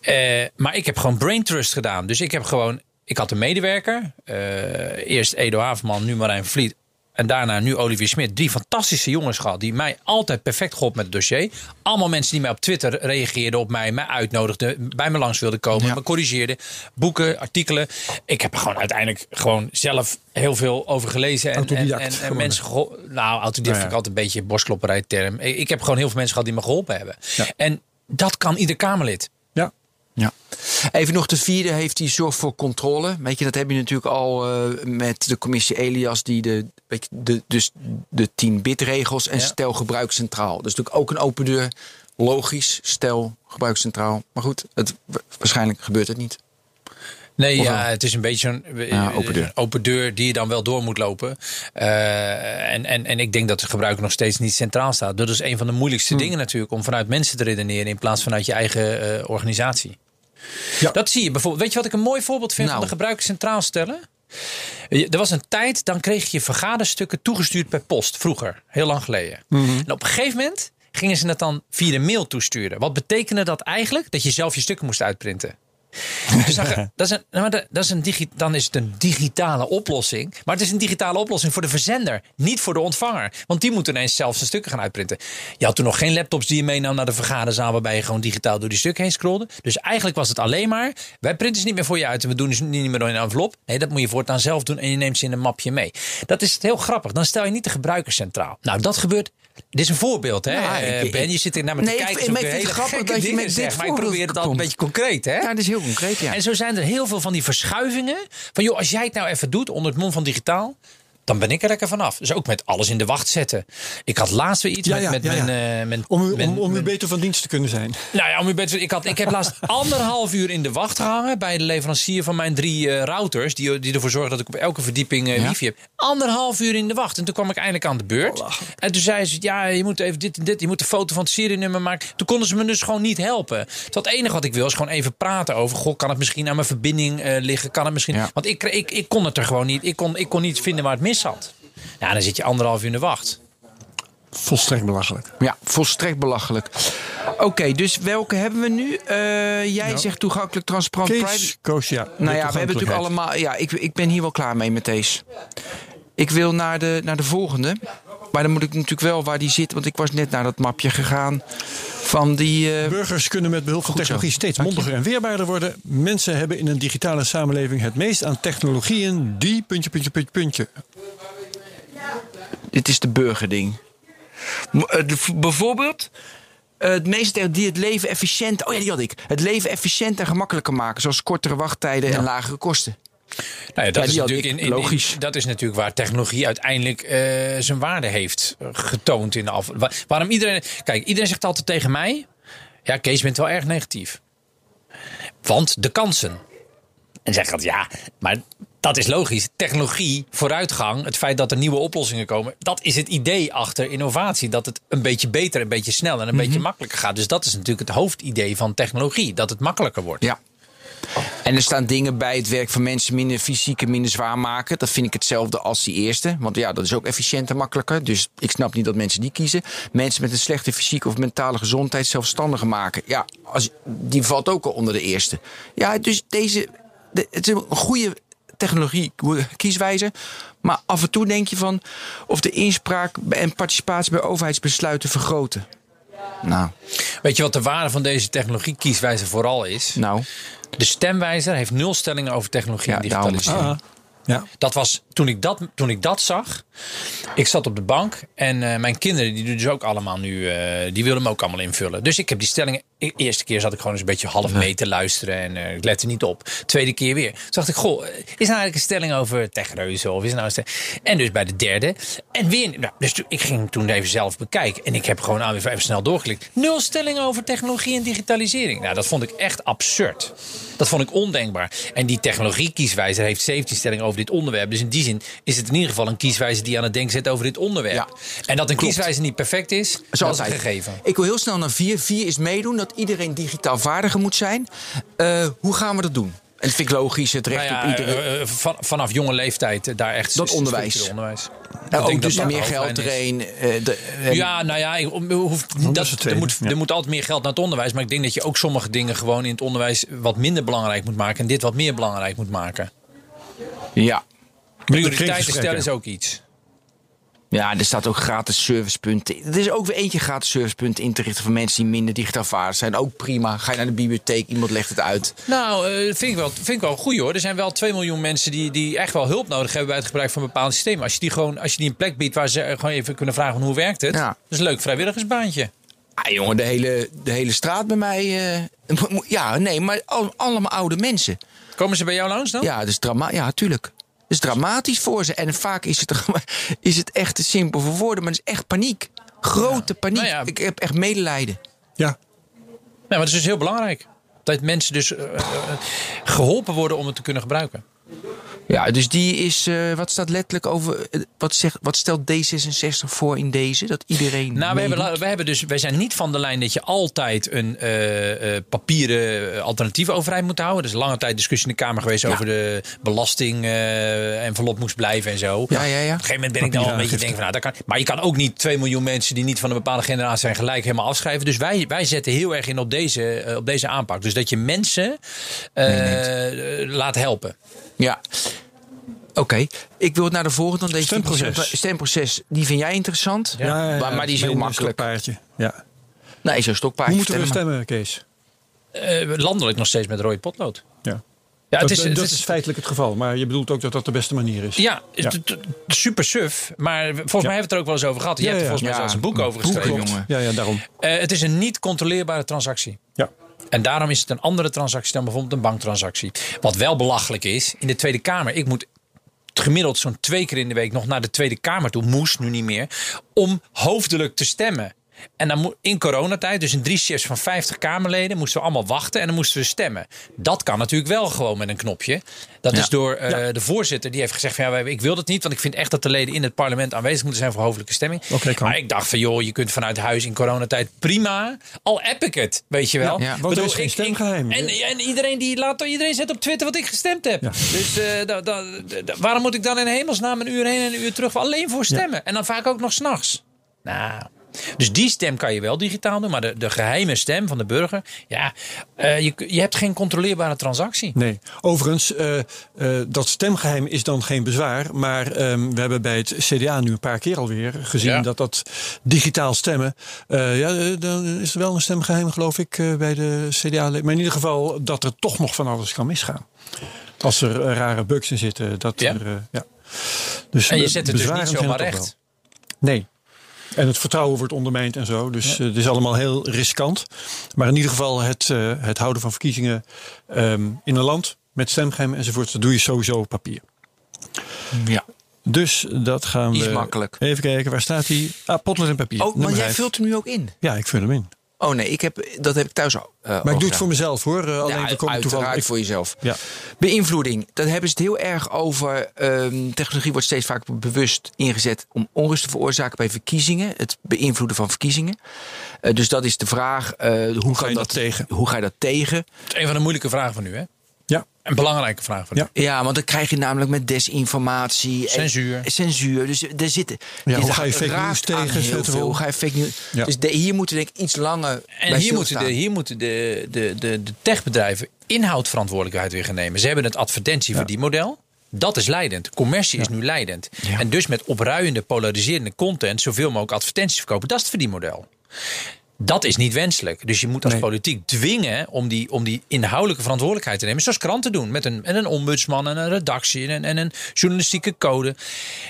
Speaker 1: Eh, maar ik heb gewoon brain trust gedaan. Dus ik heb gewoon, ik had een medewerker. eh, eerst Edo Havenman, nu Marijn Vliet. En daarna nu Olivier Smit. Drie fantastische jongens gehad. Die mij altijd perfect geholpen met het dossier. Allemaal mensen die mij op Twitter reageerden op mij. Mij uitnodigden. Bij me langs wilden komen.
Speaker 2: Ja.
Speaker 1: Me corrigeerden. Boeken, artikelen. Ik heb er gewoon uiteindelijk gewoon zelf heel veel over gelezen. En, en, en, mensen geholpen. Nou, autodidact
Speaker 3: Nou ja.
Speaker 1: vind ik altijd een beetje borstklopperij term. Ik ik heb gewoon heel veel mensen gehad die me geholpen hebben.
Speaker 3: Ja.
Speaker 1: En dat kan ieder Kamerlid.
Speaker 3: Ja.
Speaker 2: Even nog de vierde heeft die zorg voor controle. Weet je, dat heb je natuurlijk al eh, met de commissie Elias, die de, weet je, de, dus de 10 regels en
Speaker 1: Ja.
Speaker 2: stel gebruik centraal. Dus natuurlijk ook een open deur. Logisch, stel gebruik centraal. Maar goed, het, waarschijnlijk gebeurt het niet.
Speaker 1: Nee,
Speaker 2: Of
Speaker 1: ja, het is een beetje een
Speaker 2: Ja, open deur.
Speaker 1: een open deur die je dan wel door moet lopen. Eh, en, en, en ik denk dat de gebruiker nog steeds niet centraal staat. Dat is een van de moeilijkste dingen natuurlijk om vanuit mensen te redeneren in plaats vanuit je eigen eh, organisatie.
Speaker 3: Ja.
Speaker 1: Dat zie je bijvoorbeeld. Weet je wat ik een mooi voorbeeld vind
Speaker 2: Nou.
Speaker 1: van de gebruiker centraal stellen? Er was een tijd, dan kreeg je vergaderstukken toegestuurd per post. Vroeger, heel lang geleden. En op een gegeven moment gingen ze het dan via de mail toesturen. Wat betekende dat eigenlijk? Dat je zelf je stukken moest uitprinten. Ga- dat is een, nou, dat- is een dan is het een digitale oplossing. Maar het is een digitale oplossing voor de verzender, niet voor de ontvanger. Want die moet ineens zelf zijn stukken gaan uitprinten. Je had toen nog geen laptops die je meenam naar de vergaderzaal, waarbij je gewoon digitaal door die stukken heen scrolde. Dus eigenlijk was het alleen maar: wij printen ze niet meer voor je uit en we doen ze niet meer door een envelop. Nee, dat moet je voortaan zelf doen en je neemt ze in een mapje mee. Dat is heel grappig. Dan stel je niet de gebruiker centraal. Nou, dat gebeurt. Dit is een voorbeeld, hè?
Speaker 2: Ja, ik-
Speaker 1: Eh, ben, je zit er naar me
Speaker 2: Nee,
Speaker 1: te kijken. ik
Speaker 2: ik vind het grappig dat je
Speaker 1: dingen
Speaker 2: met dit
Speaker 1: Maar ik probeer het
Speaker 2: voorbeeld
Speaker 1: al een beetje concreet, hè?
Speaker 2: Ja, dat is heel concreet, ja.
Speaker 1: En zo zijn er heel veel van die verschuivingen. Van joh, als jij het nou even doet onder het mom van digitaal. Dan ben ik er lekker vanaf. Dus ook met alles in de wacht zetten. Ik had laatst weer iets
Speaker 3: Ja,
Speaker 1: met,
Speaker 3: ja,
Speaker 1: met
Speaker 3: ja, ja.
Speaker 1: mijn... eh, mijn-
Speaker 3: Om, u,
Speaker 1: mijn-
Speaker 3: om, om u
Speaker 1: mijn-
Speaker 3: beter van dienst te kunnen zijn.
Speaker 1: nou ja, om u beter, ik, had, ik heb laatst anderhalf uur in de wacht gehangen bij de leverancier van mijn drie eh, routers. Die, die ervoor zorgen dat ik op elke verdieping eh, wifi heb. Anderhalf uur in de wacht. En toen kwam ik eindelijk aan de beurt. En toen zei ze, ja, je moet even dit en dit. Je moet de foto van het serienummer maken. Toen konden ze me dus gewoon niet helpen. Het enige wat ik wil is gewoon even praten over. Goh, kan het misschien aan mijn verbinding liggen? Kan het misschien... Want ik, ik, ik kon het er gewoon niet. Ik kon, ik kon niet vinden waar het mis Ja, dan zit je anderhalf uur in de wacht.
Speaker 3: Volstrekt belachelijk.
Speaker 2: Ja, volstrekt belachelijk. Oké, dus welke hebben we nu? Eh, jij zegt toegankelijk, transparant, private.
Speaker 3: Kees, Koos, ja.
Speaker 2: Nou ja, we hebben natuurlijk allemaal. Ja, ik, ik ben hier wel klaar mee met deze. Ik wil naar de, naar de volgende. Maar dan moet ik natuurlijk wel waar die zit. Want ik was net naar dat mapje gegaan. Van die. eh,
Speaker 3: Burgers kunnen met behulp van technologie steeds mondiger en weerbaarder worden. Mensen hebben in een digitale samenleving het meest aan technologieën die... puntje, puntje, puntje, puntje.
Speaker 2: dit is de burgerding. Eh, bijvoorbeeld. eh, het meeste die het leven efficiënt. Oh ja, die had ik. Het leven efficiënt en gemakkelijker maken. Zoals kortere wachttijden en lagere kosten.
Speaker 1: Nou ja, dat,
Speaker 2: Ja,
Speaker 1: is natuurlijk in, in- in-
Speaker 2: Logisch.
Speaker 1: dat is natuurlijk waar technologie uiteindelijk eh, zijn waarde heeft eh, getoond in de af. wa- Waarom iedereen. Kijk, iedereen zegt altijd tegen mij. Ja, Kees, je bent wel erg negatief. Want de kansen. En zeg altijd, ja, maar dat is logisch. Technologie, vooruitgang, het feit dat er nieuwe oplossingen komen. Dat is het idee achter innovatie. Dat het een beetje beter, een beetje sneller en een beetje
Speaker 2: Mhm.
Speaker 1: makkelijker gaat. Dus dat is natuurlijk het hoofdidee van technologie. Dat het makkelijker wordt.
Speaker 2: Ja. En er staan dingen bij het werk van mensen minder fysiek en minder zwaar maken. Dat vind ik hetzelfde als die eerste. Want ja, dat is ook efficiënt en makkelijker. Dus ik snap niet dat mensen die kiezen. Mensen met een slechte fysieke of mentale gezondheid zelfstandiger maken. Ja, als, die valt ook al onder de eerste. Ja, dus deze. De, het is een goede technologie kieswijze. Maar af en toe denk je van of de inspraak en participatie bij overheidsbesluiten vergroten. Nou,
Speaker 1: Weet je wat de waarde van deze technologie kieswijze vooral is?
Speaker 2: nou.
Speaker 1: De stemwijzer heeft nul stellingen over technologie
Speaker 2: Ja,
Speaker 1: en
Speaker 2: daarom.
Speaker 1: digitalisering.
Speaker 3: Ja.
Speaker 1: Dat was toen ik dat, toen ik dat zag. Ik zat op de bank en eh, mijn kinderen, die doen dus ook allemaal nu, eh, die willen hem ook allemaal invullen. Dus ik heb die stellingen de eerste keer zat ik gewoon eens een beetje half mee te luisteren en eh, ik lette niet op. Tweede keer weer. Toen dacht ik, goh, is nou eigenlijk een stelling over techreuzen of is nou een stelling? En dus bij de derde. En weer, nou, dus toen- ik ging toen even zelf bekijken en ik heb gewoon aan even snel doorgeklikt. Nul stellingen over technologie en digitalisering. Nou, dat vond ik echt absurd. Dat vond ik ondenkbaar. En die technologie-kieswijzer heeft 17 stellingen over dit onderwerp. Dus in die zin is het in ieder geval een kieswijzer die aan het denken zet over dit onderwerp.
Speaker 2: Ja.
Speaker 1: En dat een
Speaker 2: Klopt.
Speaker 1: kieswijzer niet perfect is,
Speaker 2: Zoals
Speaker 1: dat is een
Speaker 2: altijd.
Speaker 1: gegeven.
Speaker 2: Ik wil heel snel naar vier. Vier is meedoen, dat iedereen digitaal vaardiger moet zijn. Eh, hoe gaan we dat doen? En dat vind ik logisch, het recht
Speaker 1: Nou ja,
Speaker 2: op iedere...
Speaker 1: eh, eh, van, vanaf jonge leeftijd daar echt
Speaker 2: Dat onderwijs.
Speaker 1: onderwijs. Denk
Speaker 2: ook dus
Speaker 1: dat
Speaker 2: meer geld erin. eh, de,
Speaker 1: Ja, nou ja, ik- hoeft, dat, er, moet,
Speaker 3: ja.
Speaker 1: er moet altijd meer geld naar het onderwijs. Maar ik denk dat je ook sommige dingen gewoon in het onderwijs wat minder belangrijk moet maken. En dit wat meer belangrijk moet maken.
Speaker 2: Ja.
Speaker 1: Prioriteiten stellen is ook iets.
Speaker 2: Ja, er staat ook gratis servicepunten. Er is ook weer eentje gratis servicepunten in te richten voor mensen die minder digitaal vaardig zijn. Ook prima. Ga je naar de bibliotheek, iemand legt het uit.
Speaker 1: Nou, eh, vind ik wel, vind ik wel goed hoor. Er zijn wel 2 miljoen mensen die, die echt wel hulp nodig hebben bij het gebruik van bepaalde systemen. Als je die gewoon, als je die een plek biedt waar ze eh, gewoon even kunnen vragen van hoe werkt het.
Speaker 2: Ja.
Speaker 1: Dat is een leuk vrijwilligersbaantje.
Speaker 2: Ah, jongen, de hele, de hele straat bij mij. eh, ja, nee, maar al- allemaal oude mensen.
Speaker 1: Komen ze bij jou langs dan?
Speaker 2: Ja, dat is drama ja, tuurlijk. Het is dramatisch voor ze. En vaak is het, is het echt te simpel voor woorden, maar het is echt paniek. Grote paniek.
Speaker 1: Nou ja.
Speaker 2: Ik heb echt medelijden.
Speaker 3: Ja,
Speaker 1: Nee, maar dat is dus heel belangrijk. Dat mensen dus eh, eh, geholpen worden om het te kunnen gebruiken.
Speaker 2: Ja, dus die is, eh, wat staat letterlijk over, eh, wat, zegt, wat stelt D66 voor in deze? Dat iedereen
Speaker 1: Nou, we hebben, we hebben dus, wij zijn niet van de lijn dat je altijd een eh, eh, papieren alternatieve overheid moet houden. Er is lange tijd discussie in de Kamer geweest
Speaker 2: Ja.
Speaker 1: over de belasting eh, envelop moest blijven en zo.
Speaker 2: Ja, ja, ja.
Speaker 1: Op een gegeven moment ben ik dan wel een beetje denk van, nou, dat kan. Maar je kan ook niet 2 miljoen mensen die niet van een bepaalde generatie zijn gelijk helemaal afschrijven. Dus wij, wij zetten heel erg in op deze, op deze aanpak. Dus dat je mensen laat helpen.
Speaker 2: Ja. Oké, ik wil naar de volgende. Dan deze
Speaker 3: Stemproces.
Speaker 2: Stemproces, die vind jij interessant.
Speaker 1: Ja.
Speaker 3: ja, ja,
Speaker 2: Maar, maar die is heel makkelijk.
Speaker 3: stokpaardje. Ja.
Speaker 2: Nee, zo'n stokpaardje.
Speaker 3: Hoe moeten we stemmen, Kees?
Speaker 1: Eh, landelijk nog steeds met rode potlood.
Speaker 3: Ja.
Speaker 1: Ja,
Speaker 3: dat
Speaker 1: het is,
Speaker 3: dat
Speaker 1: het
Speaker 3: is,
Speaker 1: is,
Speaker 3: feitelijk het geval. Maar je bedoelt ook dat dat de beste manier is.
Speaker 1: Ja,
Speaker 3: Ja.
Speaker 1: super suf. Maar volgens mij hebben we het er ook wel eens over gehad. Je
Speaker 3: Ja,
Speaker 1: hebt er
Speaker 3: ja.
Speaker 1: volgens mij
Speaker 2: Ja,
Speaker 1: zelfs een boek over geschreven.
Speaker 2: jongen.
Speaker 3: Ja, ja, daarom.
Speaker 1: Eh, het is een niet controleerbare transactie.
Speaker 3: Ja.
Speaker 1: En daarom is het een andere transactie dan bijvoorbeeld een banktransactie. Wat wel belachelijk is, in de Tweede Kamer, ik moet gemiddeld zo'n twee keer in de week nog naar de Tweede Kamer toe, moest nu niet meer, om hoofdelijk te stemmen. En dan moet in coronatijd, dus in drie shifts van 50 Kamerleden, moesten we allemaal wachten en dan moesten we stemmen. Dat kan natuurlijk wel gewoon met een knopje. Dat
Speaker 2: Ja.
Speaker 1: is door eh, de voorzitter, die heeft gezegd van ja, wij- ik wil dat niet, want ik vind echt dat de leden in het parlement aanwezig moeten zijn voor hoofdelijke stemming. Maar ik dacht van joh, je kunt vanuit huis in coronatijd prima, al app ik het, weet je wel.
Speaker 2: Ja, ja.
Speaker 3: Want er
Speaker 1: Bedoel,
Speaker 3: is geen
Speaker 1: ik-
Speaker 3: stemgeheim.
Speaker 1: ik- en, en iedereen die laat iedereen zet op Twitter wat ik gestemd heb.
Speaker 3: Ja.
Speaker 1: Dus eh, da- da- da- waarom moet ik dan in hemelsnaam een uur heen en een uur terug alleen voor stemmen? En dan vaak ook nog s'nachts. Nou. Dus die stem kan je wel digitaal doen, maar de, de geheime stem van de burger, ja, eh, je, je hebt geen controleerbare transactie.
Speaker 3: Nee, overigens, eh, eh, dat stemgeheim is dan geen bezwaar. Maar ehm, we hebben bij het CDA nu een paar keer alweer gezien
Speaker 1: Ja.
Speaker 3: dat dat digitaal stemmen. ja, dan is er wel een stemgeheim, geloof ik, bij de CDA. Maar in ieder geval dat er toch nog van alles kan misgaan. Als er rare bugs in zitten. Dat
Speaker 1: Ja.
Speaker 3: Er, ja. dus
Speaker 1: En je zet het dus niet zomaar recht.
Speaker 3: Nee. En het vertrouwen wordt ondermijnd en zo. Dus eh, het is allemaal heel riskant. Maar in ieder geval het, eh, het houden van verkiezingen ehm, in een land met stemgeheim enzovoort. Dat doe je sowieso op papier.
Speaker 2: Ja.
Speaker 3: Dus dat gaan we.
Speaker 2: is makkelijk.
Speaker 3: Even kijken, waar staat die? Ah, potlood en papier.
Speaker 2: Oh, maar jij
Speaker 3: vijf.
Speaker 2: vult hem nu ook in.
Speaker 3: Ja, ik vul hem in.
Speaker 2: Oh nee, ik heb, dat heb ik thuis al. eh,
Speaker 3: Maar ik doe het voor mezelf hoor. Eh, Alleen
Speaker 2: ja,
Speaker 3: we komen
Speaker 2: uiteraard
Speaker 3: toevallig. ik-
Speaker 2: voor jezelf.
Speaker 3: Ja.
Speaker 2: Beïnvloeding. Dat hebben ze het heel erg over. ehm, technologie wordt steeds vaak bewust ingezet om onrust te veroorzaken bij verkiezingen. Het beïnvloeden van verkiezingen. Eh, dus dat is de vraag. eh, hoe,
Speaker 3: ga je dat tegen?
Speaker 2: Hoe ga je dat tegen?
Speaker 1: Het is een van de moeilijke vragen van nu, hè?
Speaker 3: Ja.
Speaker 1: Een belangrijke vraag van
Speaker 3: Ja.
Speaker 2: Ja, want dan krijg je namelijk met desinformatie. en-
Speaker 1: Censuur.
Speaker 2: censuur. Dus er zitten.
Speaker 3: Ja, hoe ga je fake news tegen
Speaker 2: heel veel. Hoe ga je fake news?
Speaker 3: Ja.
Speaker 2: Dus de, hier moeten we denk ik iets langer.
Speaker 1: En
Speaker 2: bij
Speaker 1: hier moeten, de, hier moeten de, de, de, de techbedrijven inhoudverantwoordelijkheid weer gaan nemen. Ze hebben het advertentieverdienmodel. Dat is leidend. Commercie is nu leidend. En dus met opruiende, polariserende content zoveel mogelijk advertenties verkopen. Dat is het verdienmodel. Dat is niet wenselijk. Dus je moet als
Speaker 3: Nee.
Speaker 1: politiek dwingen om die, om die inhoudelijke verantwoordelijkheid te nemen. Zoals kranten doen. Met een, met een ombudsman en een redactie en, en een journalistieke code.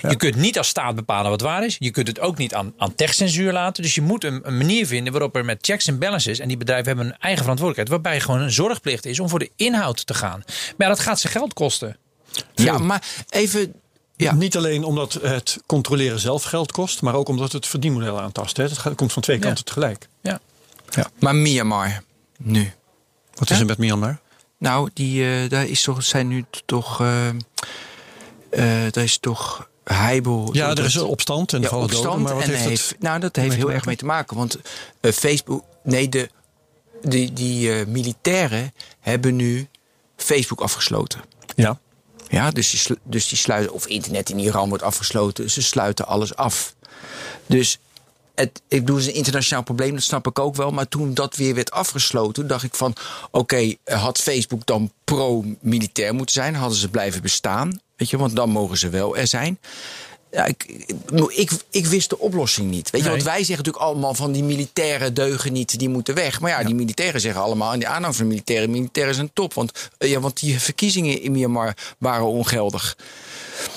Speaker 1: Je kunt niet als staat bepalen wat waar is. Je kunt het ook niet aan, aan techcensuur laten. Dus je moet een, een manier vinden waarop er met checks en balances. En die bedrijven hebben een eigen verantwoordelijkheid. Waarbij gewoon een zorgplicht is om voor de inhoud te gaan. Maar ja, dat gaat ze geld kosten.
Speaker 2: Ja, maar even. Ja.
Speaker 3: Niet alleen omdat het controleren zelf geld kost, maar ook omdat het verdienmodel aantast. Hè. Het komt van twee
Speaker 1: Ja.
Speaker 3: kanten tegelijk.
Speaker 1: Ja.
Speaker 2: Maar Myanmar nu.
Speaker 3: Wat is
Speaker 2: Ja?
Speaker 3: er met Myanmar?
Speaker 2: Nou, die, eh, daar is toch, zijn nu toch. eh eh, daar is toch heibel.
Speaker 3: Ja, er is een opstand en
Speaker 2: ja,
Speaker 3: vallen doden.
Speaker 2: opstand.
Speaker 3: Maar wat
Speaker 2: en
Speaker 3: heeft
Speaker 2: nou, dat heeft heel erg mee te maken. Want Facebook. Nee, de, die, die eh, militairen hebben nu Facebook afgesloten.
Speaker 3: Ja.
Speaker 2: Ja, dus die, dus die sluiten. Of internet in Iran wordt afgesloten. Ze sluiten alles af. Dus. Het, ik bedoel, het is een internationaal probleem, dat snap ik ook wel. Maar toen dat weer werd afgesloten, dacht ik van... oké, had Facebook dan pro-militair moeten zijn? Hadden ze blijven bestaan? Weet je, want dan mogen ze wel er zijn. Ja, ik, ik, wist de oplossing niet. Weet je,
Speaker 1: Nee.
Speaker 2: want wij zeggen natuurlijk allemaal van die militairen deugen niet, die moeten weg. Maar ja, die militairen zeggen allemaal, en die aanhang van de militairen, militairen zijn top. Want, eh, ja, want die verkiezingen in Myanmar waren ongeldig.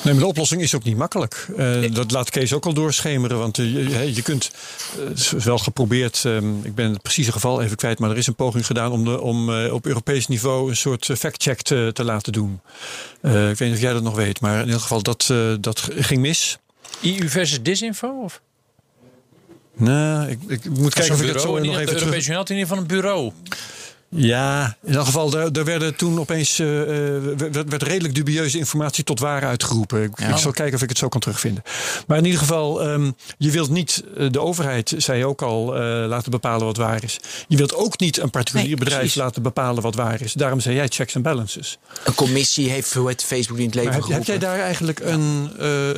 Speaker 3: Nee, maar de oplossing is ook niet makkelijk. Eh, Dat laat Kees ook al doorschemeren. Want eh, je, je kunt, het is wel geprobeerd, ehm, ik ben het precieze geval even kwijt, maar er is een poging gedaan om, de, om op Europees niveau een soort fact-check te, te laten doen. Ik weet niet of jij dat nog weet, maar in ieder geval dat, dat ging mis.
Speaker 1: EU versus disinfo? Of?
Speaker 3: Nee, ik, ik moet kijken of ik het zo nog even terug...
Speaker 1: Europese Unie had in ieder geval een bureau.
Speaker 3: Ja, in elk geval, er, er werden toen opeens eh, eh, werd, werd redelijk dubieuze informatie tot waar uitgeroepen. Ik, ik zal kijken of ik het zo kan terugvinden. Maar in ieder geval, ehm, je wilt niet eh, de overheid, zei je ook al, laten bepalen wat waar is. Je wilt ook niet een particulier
Speaker 2: Nee,
Speaker 3: bedrijf
Speaker 2: precies.
Speaker 3: laten bepalen wat waar is. Daarom zei jij checks en balances.
Speaker 2: Een commissie heeft hoe het Facebook in het leven
Speaker 3: Maar heb, heb
Speaker 2: geroepen.
Speaker 3: jij daar eigenlijk een,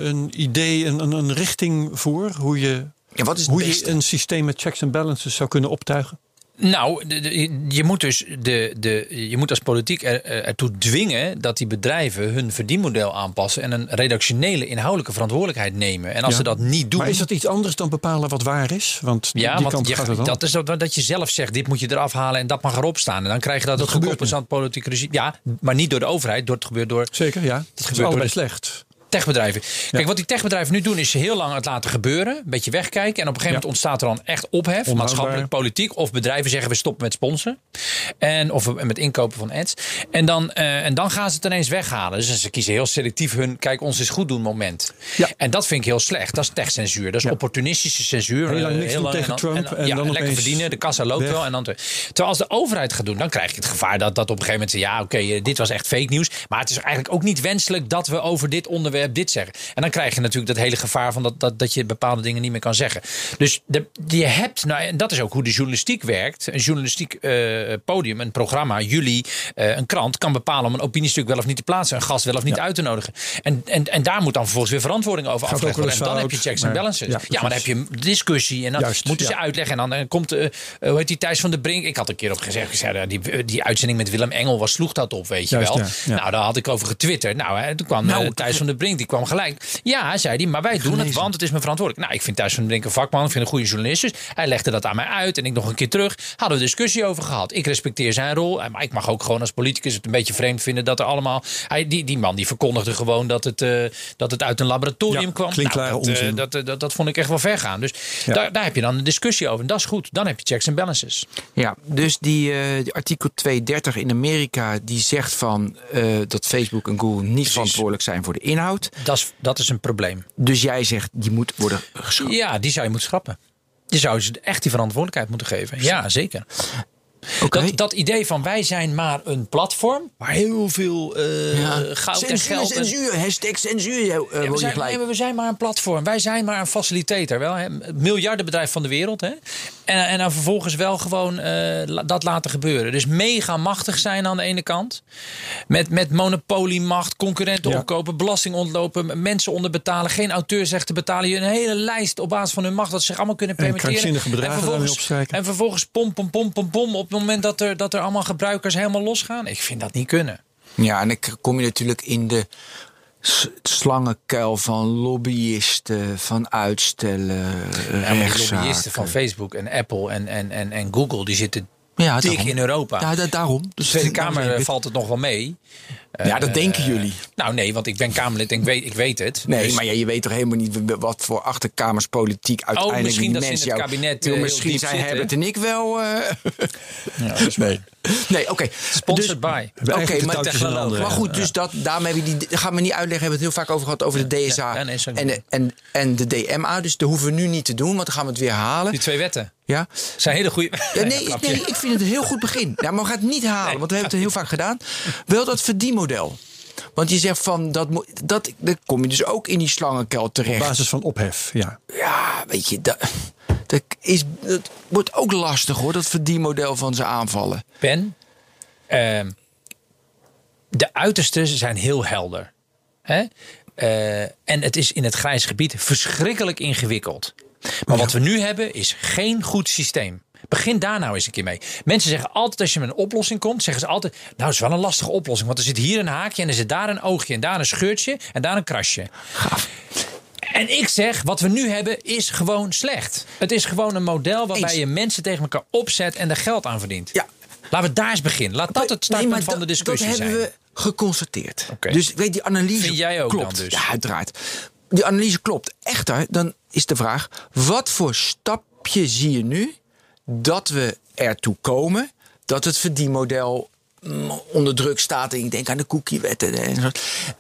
Speaker 3: een idee, een, een, een richting voor? Hoe je,
Speaker 2: ja, wat is
Speaker 3: hoe je een systeem met checks en balances zou kunnen optuigen?
Speaker 1: Nou, de- de- je moet dus de, de, je moet als politiek er, er- ertoe dwingen dat die bedrijven hun verdienmodel aanpassen en een redactionele inhoudelijke verantwoordelijkheid nemen. En als
Speaker 3: Ja.
Speaker 1: ze dat niet doen.
Speaker 3: Maar is dat iets anders dan bepalen wat waar is? Want
Speaker 1: ja,
Speaker 3: die
Speaker 1: want
Speaker 3: kant
Speaker 1: je-
Speaker 3: gaat het dan.
Speaker 1: dat is dat, dat je zelf zegt: dit moet je eraf halen en dat mag erop staan. En dan krijg je dat,
Speaker 3: Dat
Speaker 1: het
Speaker 3: gebeurt
Speaker 1: aan het politiek regime. Ja, maar niet door de overheid, door het gebeurt door
Speaker 3: Zeker, ja. Dat is
Speaker 1: gebeurt door
Speaker 3: slecht.
Speaker 1: Techbedrijven. Kijk, wat die techbedrijven nu doen is heel lang het laten gebeuren. Een beetje wegkijken. En op een gegeven moment ontstaat er dan echt ophef.
Speaker 3: Onhoudbaar.
Speaker 1: Maatschappelijk, politiek. Of bedrijven zeggen we stoppen met sponsoren. En, of met inkopen van ads. En dan, eh, en dan gaan ze het ineens weghalen. Dus ze kiezen heel selectief hun kijk ons is goed doen moment.
Speaker 3: Ja.
Speaker 1: En dat vind ik heel slecht. Dat is techcensuur. Dat is
Speaker 3: Ja.
Speaker 1: opportunistische censuur.
Speaker 3: Heel lang
Speaker 1: Eh,
Speaker 3: niks
Speaker 1: lang
Speaker 3: tegen
Speaker 1: en dan-
Speaker 3: Trump en
Speaker 1: ja,
Speaker 3: dan
Speaker 1: lekker verdienen. De kassa loopt
Speaker 3: weg.
Speaker 1: wel. En dan te- Terwijl als de overheid gaat doen, dan krijg je het gevaar dat, dat op een gegeven moment... ja, oké, eh, dit was echt fake nieuws. Maar het is eigenlijk ook niet wenselijk dat we over dit onderwerp dit zeggen. En dan krijg je natuurlijk dat hele gevaar van dat, dat, dat je bepaalde dingen niet meer kan zeggen. Dus de, je hebt, nou, en dat is ook hoe de journalistiek werkt. Een journalistiek eh, podium, een programma, jullie, eh, een krant... kan bepalen om een opiniestuk wel of niet te plaatsen. Een gast wel of niet uit te nodigen. En, en, en daar moet dan vervolgens weer verantwoording over afgelegd worden. En dan heb je checks en balances.
Speaker 3: ja,
Speaker 1: Ja, maar dan heb je discussie. En dan
Speaker 3: Juist,
Speaker 1: moeten ze uitleggen. En dan eh, komt, eh, hoe heet die Thijs van de Brink? Ik had een keer op gezegd, gezegd eh, die, die uitzending met Willem Engel, was sloeg dat op, weet je
Speaker 3: Juist,
Speaker 1: wel. Nou, daar had ik over getwitterd. Nou, hè, toen kwam
Speaker 2: Nou,
Speaker 1: Thijs van de Brink, die kwam gelijk. Ja, zei hij, maar wij doen het, want het is mijn verantwoordelijk. Nou, ik vind Thijs van Brink een vakman, ik vind een goede journalist. Dus hij legde dat aan mij uit en ik nog een keer terug. Hadden we discussie over gehad. Ik respecteer zijn rol, eh, maar ik mag ook gewoon als politicus het een beetje vreemd vinden dat er allemaal... Hij, die, die man die verkondigde gewoon dat het, eh, dat het uit een laboratorium
Speaker 3: Ja,
Speaker 1: kwam. nou, dat, eh, dat, dat, dat vond ik echt wel ver gaan. Dus
Speaker 3: Ja.
Speaker 1: daar, daar heb je dan een discussie over. En dat is goed. Dan heb je checks en balances.
Speaker 2: Ja, dus die, eh, die artikel 230 in Amerika die zegt van eh, dat Facebook en Google niet verantwoordelijk zijn voor de inhoud.
Speaker 1: Dat is, dat is een probleem.
Speaker 2: Dus jij zegt die moet worden geschrapt.
Speaker 1: Ja, die zou je moeten schrappen. Je zou ze echt die verantwoordelijkheid moeten geven. Ja, zeker. Dat, dat idee van wij zijn maar een platform waar heel veel eh,
Speaker 2: Ja.
Speaker 1: goud en geld. en-
Speaker 2: censuur, hashtag censuur. eh,
Speaker 1: Ja, we,
Speaker 2: je
Speaker 1: zijn,
Speaker 2: gelijk.
Speaker 1: nee, maar we zijn maar een platform. Wij zijn maar een facilitator. Wel, hè? Het miljardenbedrijf van de wereld. Hè? En, en dan vervolgens wel gewoon eh, dat laten gebeuren. Dus mega machtig zijn aan de ene kant. Met, met monopoliemacht, concurrenten
Speaker 3: Ja.
Speaker 1: opkopen, belasting ontlopen, mensen onderbetalen, geen auteursrechten betalen. Je een hele lijst op basis van hun macht dat ze zich allemaal kunnen permitteren.
Speaker 3: daarmee
Speaker 1: vervolgens, en vervolgens pom, pom, pom, pom, pom. Op het moment dat er, dat er allemaal gebruikers helemaal losgaan. Ik vind dat niet kunnen.
Speaker 2: Ja, en dan kom je natuurlijk in de slangenkuil van lobbyisten, van uitstellen,
Speaker 1: Ja, lobbyisten van Facebook en Apple en, en, en, en Google, die zitten
Speaker 2: Ja,
Speaker 1: dik
Speaker 2: daarom.
Speaker 1: in Europa.
Speaker 2: Ja, da- daarom.
Speaker 1: de
Speaker 2: Dus
Speaker 1: Tweede
Speaker 2: daarom
Speaker 1: Kamer eh, valt het nog wel mee.
Speaker 2: Ja, dat denken jullie.
Speaker 1: Nou nee, want ik ben Kamerlid en ik weet, ik weet het.
Speaker 2: Nee,
Speaker 1: Dus-
Speaker 2: maar ja, je weet toch helemaal niet wat voor achterkamerspolitiek uiteindelijk
Speaker 1: misschien
Speaker 2: die
Speaker 1: dat ze in
Speaker 2: mensen
Speaker 1: het
Speaker 2: jou-
Speaker 1: kabinet, eh,
Speaker 2: misschien zijn
Speaker 1: zitten.
Speaker 2: Herbert en ik wel... eh,
Speaker 1: Ja, is
Speaker 2: nee, nee oké.
Speaker 1: Sponsored
Speaker 2: Dus-
Speaker 1: by.
Speaker 3: We
Speaker 2: Oké,
Speaker 3: de
Speaker 2: maar, maar goed, dus dat, daarmee hebben we die, gaan we niet uitleggen. We hebben het heel vaak over gehad over de DSA en,
Speaker 1: niet.
Speaker 2: en, en de DMA. Dus dat hoeven we nu niet te doen, want dan gaan we het weer halen.
Speaker 1: Die twee wetten
Speaker 2: Ja?
Speaker 1: zijn hele goede.
Speaker 2: Ja, nee, ik- nee, ik vind het een heel goed begin. Ja, maar we gaan het niet halen, want we hebben het heel vaak gedaan. Wel dat verdienmodel. Want je zegt van, dat, dat, dan kom je dus ook in die slangenkuil
Speaker 3: Op
Speaker 2: terecht.
Speaker 3: basis van ophef, ja.
Speaker 2: Ja, weet je, dat, dat, is, dat wordt ook lastig hoor, dat verdienmodel van ze aanvallen.
Speaker 1: Ben, ehm, de uitersten zijn heel helder. Hè? Eh, en het is in het grijs gebied verschrikkelijk ingewikkeld. Maar wat we nu hebben is geen goed systeem. Begin daar nou eens een keer mee. Mensen zeggen altijd als je met een oplossing komt, zeggen ze altijd: Nou, is wel een lastige oplossing. Want er zit hier een haakje en er zit daar een oogje en daar een scheurtje en daar een krasje. En ik zeg, wat we nu hebben is gewoon slecht. Het is gewoon een model waarbij
Speaker 2: Eens.
Speaker 1: je mensen tegen elkaar opzet en er geld aan verdient.
Speaker 2: Ja.
Speaker 1: Laten we daar eens beginnen. Laat dat het startpunt van de
Speaker 2: dat-
Speaker 1: discussie
Speaker 2: dat
Speaker 1: zijn.
Speaker 2: hebben we geconstateerd. Dus weet die analyse
Speaker 1: Vind jij ook
Speaker 2: klopt.
Speaker 1: dan dus?
Speaker 2: Ja, uiteraard. Die analyse klopt. Echter, dan is de vraag: wat voor stapje zie je nu dat we ertoe komen dat het verdienmodel mm, onder druk staat? En ik denk aan de cookiewetten en zo.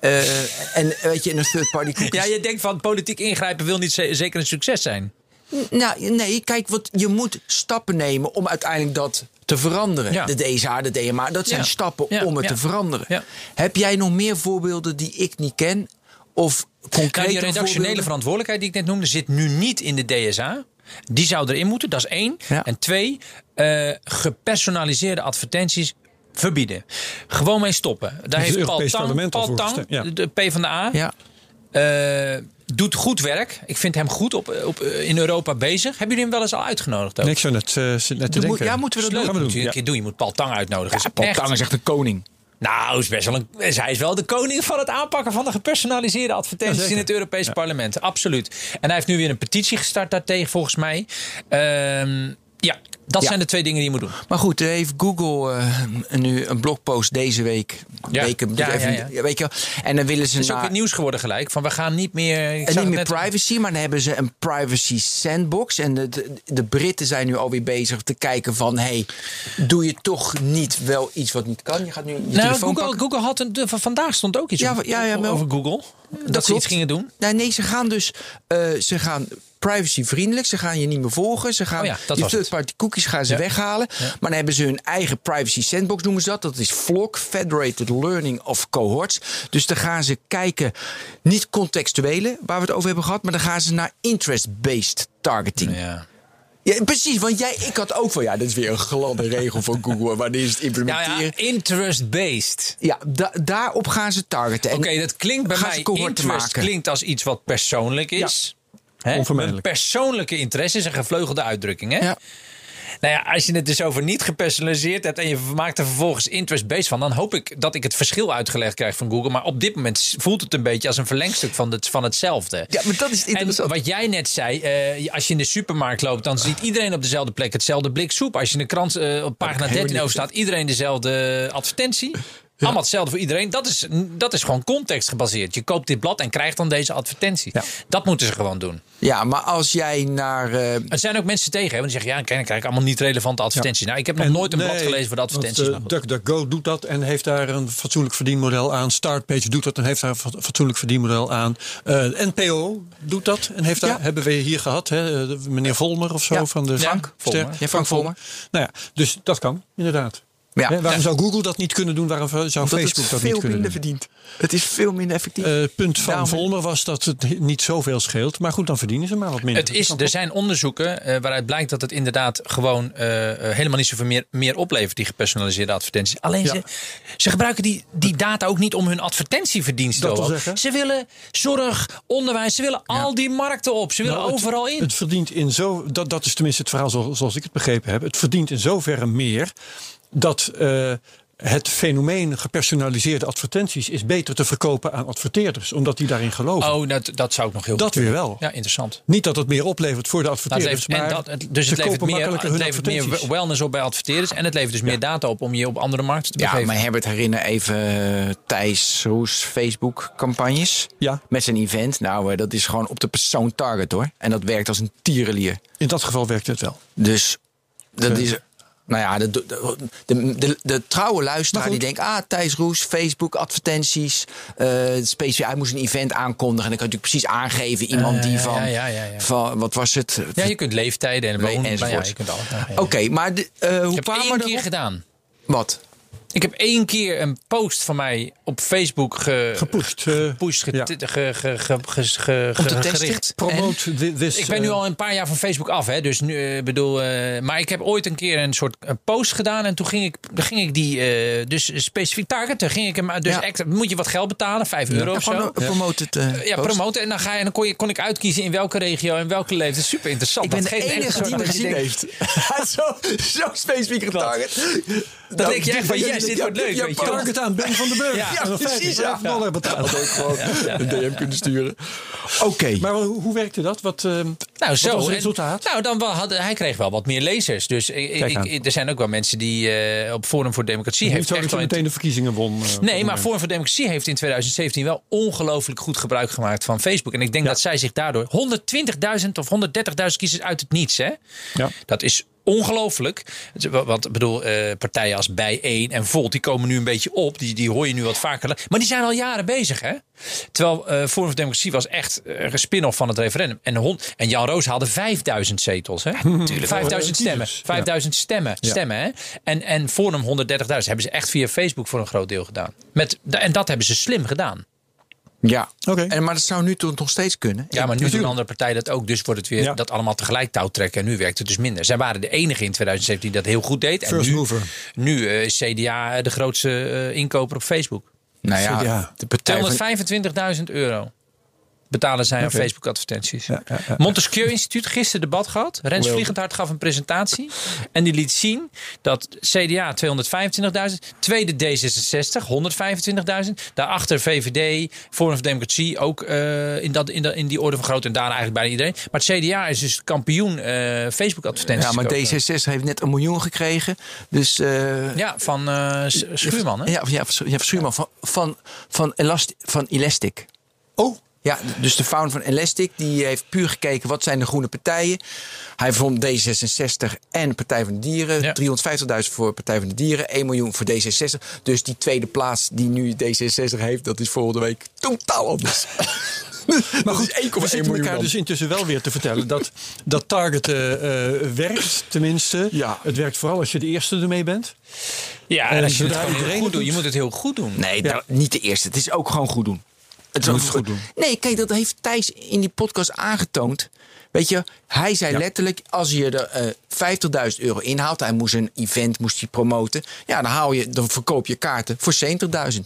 Speaker 2: Eh, en weet je, in een third party cookies.
Speaker 1: Ja, je denkt van politiek ingrijpen wil niet ze- zeker een succes zijn.
Speaker 2: Nou, nee, kijk, wat, je moet stappen nemen om uiteindelijk dat te veranderen.
Speaker 1: Ja.
Speaker 2: De DSA, de DMA, dat zijn
Speaker 1: Ja.
Speaker 2: stappen
Speaker 1: Ja,
Speaker 2: om het te veranderen. Heb jij nog meer voorbeelden die ik niet ken? Of concrete
Speaker 1: Nou, die redactionele verantwoordelijkheid die ik net noemde zit nu niet in de DSA. Die zou erin moeten, dat is één.
Speaker 2: Ja.
Speaker 1: En twee, eh, gepersonaliseerde advertenties verbieden. Gewoon mee stoppen. Daar
Speaker 3: het
Speaker 1: heeft Paul
Speaker 3: Europees
Speaker 1: Tang, Paul Tang
Speaker 3: ja.
Speaker 1: de PvdA,
Speaker 2: Ja.
Speaker 1: eh, doet goed werk. Ik vind hem goed op, op, eh, in Europa bezig. Hebben jullie hem wel eens al uitgenodigd? Ook?
Speaker 3: Nee, ik zou net, eh, te
Speaker 2: Doe-
Speaker 3: denken.
Speaker 2: ja, moeten we dat
Speaker 1: Leuk,
Speaker 3: Gaan we
Speaker 1: moet
Speaker 3: doen,
Speaker 1: je een
Speaker 3: ja.
Speaker 1: keer doen. Je moet Paul Tang uitnodigen.
Speaker 2: Ja,
Speaker 1: Is
Speaker 2: Paul
Speaker 1: echt-
Speaker 2: Tang is echt de koning.
Speaker 1: Nou, is best wel een, hij is wel de koning van het aanpakken van de gepersonaliseerde advertenties in het Europese parlement. Absoluut. En hij heeft nu weer een petitie gestart daartegen, volgens mij. Ehm, ja, dat
Speaker 2: Ja.
Speaker 1: zijn de twee dingen die je moet doen.
Speaker 2: Maar goed, heeft Google eh, nu een blogpost deze week.
Speaker 1: Ja.
Speaker 2: Weken,
Speaker 1: Ja,
Speaker 2: even-
Speaker 1: ja, ja.
Speaker 2: En dan willen ze
Speaker 1: Het is ook weer nieuws geworden gelijk. Van we gaan niet meer. Ik
Speaker 2: En niet meer privacy, maar dan hebben ze een privacy sandbox. En de, de, de Britten zijn nu alweer bezig te kijken van... hey, doe je toch niet wel iets wat niet kan? Je gaat nu je
Speaker 1: Nou,
Speaker 2: telefoon
Speaker 1: Google,
Speaker 2: pakken.
Speaker 1: Google had een, de- van vandaag stond ook iets
Speaker 2: Ja,
Speaker 1: over,
Speaker 2: ja,
Speaker 1: over Google. Dat, ze iets gingen doen.
Speaker 2: Nee, nee, ze gaan dus eh, ze gaan privacyvriendelijk. Ze gaan je niet meer volgen. Ze gaan
Speaker 1: Oh ja, dat het.
Speaker 2: third-party cookies gaan ze
Speaker 1: Ja.
Speaker 2: weghalen. Maar dan hebben ze hun eigen privacy sandbox, noemen ze dat. Dat is FLOC, Federated Learning of Cohorts. Dus dan gaan ze kijken, niet contextuele, waar we het over hebben gehad... maar dan gaan ze naar interest-based targeting.
Speaker 1: Ja.
Speaker 2: Ja, precies, want jij, ik had ook van... ja, dit is weer een gladde regel van Google. Wanneer is het
Speaker 1: Nou
Speaker 2: implementeren?
Speaker 1: ja, interest-based.
Speaker 2: Ja, da- daarop gaan ze targeten. En
Speaker 1: Oké, dat klinkt bij mij. Interest
Speaker 2: maken.
Speaker 1: klinkt als iets wat persoonlijk is. Hè?
Speaker 3: Onvermijdelijk.
Speaker 1: Persoonlijke interesse is een gevleugelde uitdrukking. Hè?
Speaker 2: Ja.
Speaker 1: Nou ja, als je het dus over niet gepersonaliseerd hebt en je maakt er vervolgens interest-based van, dan hoop ik dat ik het verschil uitgelegd krijg van Google. Maar op dit moment voelt het een beetje als een verlengstuk van, het, van hetzelfde.
Speaker 2: Ja, maar dat is
Speaker 1: En
Speaker 2: interessant.
Speaker 1: wat jij net zei, eh, als je in de supermarkt loopt, dan ziet iedereen op dezelfde plek hetzelfde blik soep. Als je in de krant eh, op pagina
Speaker 2: helemaal
Speaker 1: 13
Speaker 2: niet
Speaker 1: over staat, iedereen dezelfde advertentie. Allemaal hetzelfde voor iedereen. Dat is, dat is gewoon context gebaseerd. Je koopt dit blad en krijgt dan deze advertentie.
Speaker 3: Ja.
Speaker 1: Dat moeten ze gewoon doen.
Speaker 2: Ja, maar als jij naar... eh,
Speaker 1: Er zijn ook mensen tegen, hè, want die zeggen: ja, dan krijg ik allemaal niet relevante advertenties. Nou, ik heb nog
Speaker 3: En
Speaker 1: nooit een blad gelezen voor de advertenties.
Speaker 3: eh,
Speaker 1: goed.
Speaker 3: DuckDuckGo doet dat en heeft daar een fatsoenlijk verdienmodel aan. Startpage doet dat en heeft daar een fa- fatsoenlijk verdienmodel aan. Eh, NPO doet dat en heeft daar,
Speaker 2: Ja.
Speaker 3: hebben we hier gehad. Hè, meneer Volmer of zo
Speaker 2: Ja,
Speaker 3: van de
Speaker 1: Frank Volmer.
Speaker 2: Ja, Frank Volmer.
Speaker 3: Nou ja, dus dat kan inderdaad.
Speaker 2: Ja.
Speaker 3: Hè, waarom zou Google dat niet kunnen doen? Waarom zou
Speaker 2: dat
Speaker 3: Facebook
Speaker 2: het
Speaker 3: dat
Speaker 2: veel
Speaker 3: niet kunnen
Speaker 2: minder
Speaker 3: doen?
Speaker 2: verdient. Het is veel minder effectief.
Speaker 3: Eh, Het punt van
Speaker 2: Daarom-
Speaker 3: Volmer was dat het niet zoveel scheelt. Maar goed, dan verdienen ze maar wat minder.
Speaker 1: Het is, er zijn onderzoeken eh, waaruit blijkt dat het inderdaad gewoon eh, eh, helemaal niet zoveel meer, meer oplevert, die gepersonaliseerde advertenties. Alleen
Speaker 3: Ja.
Speaker 1: ze, ze gebruiken die, die data ook niet om hun advertentieverdiensten op.
Speaker 3: zeggen?
Speaker 1: Ze willen zorg, onderwijs, ze willen al die markten op. Ze willen
Speaker 3: Nou, het-
Speaker 1: overal in.
Speaker 3: Het verdient in zo. Dat, dat is tenminste het verhaal zo- zoals ik het begrepen heb. Het verdient in zoverre meer dat. eh, het fenomeen gepersonaliseerde advertenties is beter te verkopen aan adverteerders, omdat die daarin geloven.
Speaker 1: Oh, dat, dat zou ik nog heel
Speaker 3: dat
Speaker 1: goed
Speaker 3: weer wel.
Speaker 1: Ja, interessant.
Speaker 3: Niet dat het meer oplevert voor de
Speaker 1: Nou, het
Speaker 3: adverteerders,
Speaker 1: levert, en
Speaker 3: maar
Speaker 1: dat, het- dus
Speaker 3: ze
Speaker 1: het levert, meer, het levert meer wellness op bij adverteerders. En het levert dus meer data op om je op andere markten te
Speaker 2: Ja,
Speaker 1: begeven.
Speaker 2: maar Herbert, herinner even eh, Thijs Roes Facebook-campagnes.
Speaker 3: Ja.
Speaker 2: Met zijn event. Nou, eh, dat is gewoon op de persoon target hoor. En dat werkt als een tierenlier.
Speaker 3: In dat geval werkt het wel.
Speaker 2: Dus dat
Speaker 3: Ja.
Speaker 2: is. Nou ja, de, de, de, de, trouwe luisteraar die denkt... ah, Thijs Roes, Facebook, advertenties. eh specifiek, hij moest een event aankondigen. En dan kan je natuurlijk precies aangeven... iemand
Speaker 1: Eh,
Speaker 2: die van,
Speaker 1: ja, ja,
Speaker 2: van... Wat was het?
Speaker 1: ja, je kunt leeftijden en wonen.
Speaker 2: enzovoort.
Speaker 1: Nou je ja.
Speaker 2: Oké, maar de, eh, hoe
Speaker 1: Ik heb
Speaker 2: kwamen
Speaker 1: één keer gedaan.
Speaker 2: Wat?
Speaker 1: Ik heb één keer een post van mij op Facebook ge,
Speaker 3: Gepusht. eh,
Speaker 1: gepusht, ge-
Speaker 3: ja.
Speaker 1: ge- ge- ge- ge- ge- ge-
Speaker 2: Om te
Speaker 1: ge-
Speaker 2: testen?
Speaker 1: gericht.
Speaker 3: Promote thi- this.
Speaker 1: Ik ben nu
Speaker 3: eh,
Speaker 1: al een paar jaar van Facebook af, hè. Dus nu eh, bedoel, eh, maar ik heb ooit een keer een soort post gedaan en toen ging ik, dan ging ik die, dus specifiek targeten, ging ik hem, dus
Speaker 2: Ja.
Speaker 1: extra, moet je wat geld betalen, 5 euro
Speaker 2: Ja,
Speaker 1: of zo. Ja, promoten. En dan, ga je, en dan kon, je, kon ik uitkiezen in welke regio en welke leeftijd. Super interessant.
Speaker 2: Ik ben
Speaker 1: Dat
Speaker 2: de enige die me gezien heeft. Zo, zo specifiek getarget.
Speaker 1: Dan denk je echt van, yes, dit wordt leuk, weet je.
Speaker 3: Target aan Ben van den Burg.
Speaker 1: Ja,
Speaker 2: precies,
Speaker 3: 50
Speaker 2: ja.
Speaker 3: dollar betalen.
Speaker 2: Gewoon een DM kunnen sturen. Oké.
Speaker 3: Maar hoe, hoe werkte dat? Wat, eh,
Speaker 1: Nou, zo.
Speaker 3: was het resultaat?
Speaker 1: nou, dan hadden, hij kreeg wel wat meer lezers. Dus ik, er zijn ook wel mensen die eh, op Forum voor Democratie
Speaker 3: Niet
Speaker 1: heeft
Speaker 3: zo dat meteen de verkiezingen won. eh, dat
Speaker 1: Nee, maar. Forum voor Democratie heeft in 2017 wel ongelooflijk goed gebruik gemaakt van Facebook. En ik denk dat zij zich daardoor 120.000 of 130.000 kiezers uit het niets, hè?
Speaker 3: Ja.
Speaker 1: Dat is ongelooflijk. Want ik bedoel, eh, partijen als Bij1 en Volt, die komen nu een beetje op. Die, die hoor je nu wat vaker. Maar die zijn al jaren bezig, hè? Terwijl eh Forum voor Democratie was echt eh, een spin-off van het referendum. En, hond, en Jan Roos haalde 5000 zetels, hè? 5000 stemmen.
Speaker 3: Kiezers,
Speaker 1: 5000 stemmen, stemmen, hè? En, en Forum 130.000 hebben ze echt via Facebook voor een groot deel gedaan. Met, en dat hebben ze slim gedaan.
Speaker 2: Ja.
Speaker 3: Oké.
Speaker 2: En, maar dat zou nu toch nog steeds kunnen.
Speaker 1: Ja, maar nu doen
Speaker 3: natuurlijk.
Speaker 1: andere partijen dat ook. Dus wordt het weer
Speaker 3: Ja.
Speaker 1: dat allemaal tegelijk touw trekken. En nu werkt het dus minder. Zij waren de enige in 2017 die dat heel goed deed. En
Speaker 3: First
Speaker 1: nu,
Speaker 3: mover.
Speaker 1: nu eh, is CDA de grootste eh, inkoper op Facebook.
Speaker 2: Nou ja,
Speaker 3: CDA.
Speaker 2: de partij van,
Speaker 1: 225.000 euro betalen zij aan
Speaker 3: Oké.
Speaker 1: Facebook advertenties.
Speaker 3: Ja, ja, ja.
Speaker 1: Montesquieu Instituut gisteren debat gehad. Rens. Vliegendhart gaf een presentatie. En die liet zien dat CDA 225.000. Tweede D66 125.000. Daarachter VVD, Forum voor Democratie ook eh, in, dat, in, dat, in die orde van grootte. En daarna eigenlijk bijna iedereen. Maar het CDA is dus kampioen eh, Facebook advertenties.
Speaker 2: ja, maar
Speaker 1: kopen.
Speaker 2: D66 heeft net een miljoen gekregen. Dus eh,
Speaker 1: Ja, van Schuurman. Hè?
Speaker 2: ja, ja, van- Schuurman van, van, van, Elast, van Elastic.
Speaker 3: Oh,
Speaker 2: Ja, dus de founder van Elastic die heeft puur gekeken wat zijn de groene partijen. Hij vond D66 en Partij van de Dieren.
Speaker 1: Ja.
Speaker 2: 350.000 voor Partij van de Dieren, 1 miljoen voor D66. Dus die tweede plaats die nu D66 heeft, dat is volgende week totaal anders.
Speaker 3: maar goed,
Speaker 2: 1,1
Speaker 3: we zitten
Speaker 2: miljoen
Speaker 3: elkaar
Speaker 2: dan.
Speaker 3: dus intussen wel weer te vertellen dat, dat targeten eh, werkt, tenminste.
Speaker 2: Ja.
Speaker 3: Het werkt vooral als je de eerste ermee bent.
Speaker 1: Ja,
Speaker 3: En
Speaker 1: en als je het gewoon goed doet. Je moet het heel goed doen.
Speaker 2: Nee,
Speaker 3: Ja.
Speaker 2: dat- niet de eerste. Het is ook gewoon goed doen. Het is
Speaker 3: moet
Speaker 2: ook
Speaker 3: het goed doen.
Speaker 2: Nee, kijk, dat heeft Thijs in die podcast aangetoond. Weet je, hij zei letterlijk, als je er eh 50.000 euro inhaalt... hij moest een event moest hij promoten... ja, dan, haal je, dan verkoop je kaarten voor 70.000.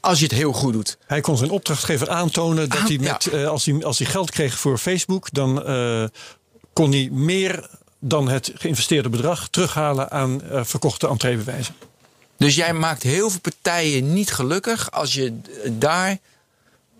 Speaker 2: Als je het heel goed doet.
Speaker 3: Hij kon zijn opdrachtgever aantonen dat
Speaker 2: Ah,
Speaker 3: hij met, eh, als, hij, als hij geld kreeg voor Facebook, dan eh, kon hij meer dan het geïnvesteerde bedrag terughalen aan eh, verkochte entreebewijzen.
Speaker 2: Dus jij maakt heel veel partijen niet gelukkig... als je eh, daar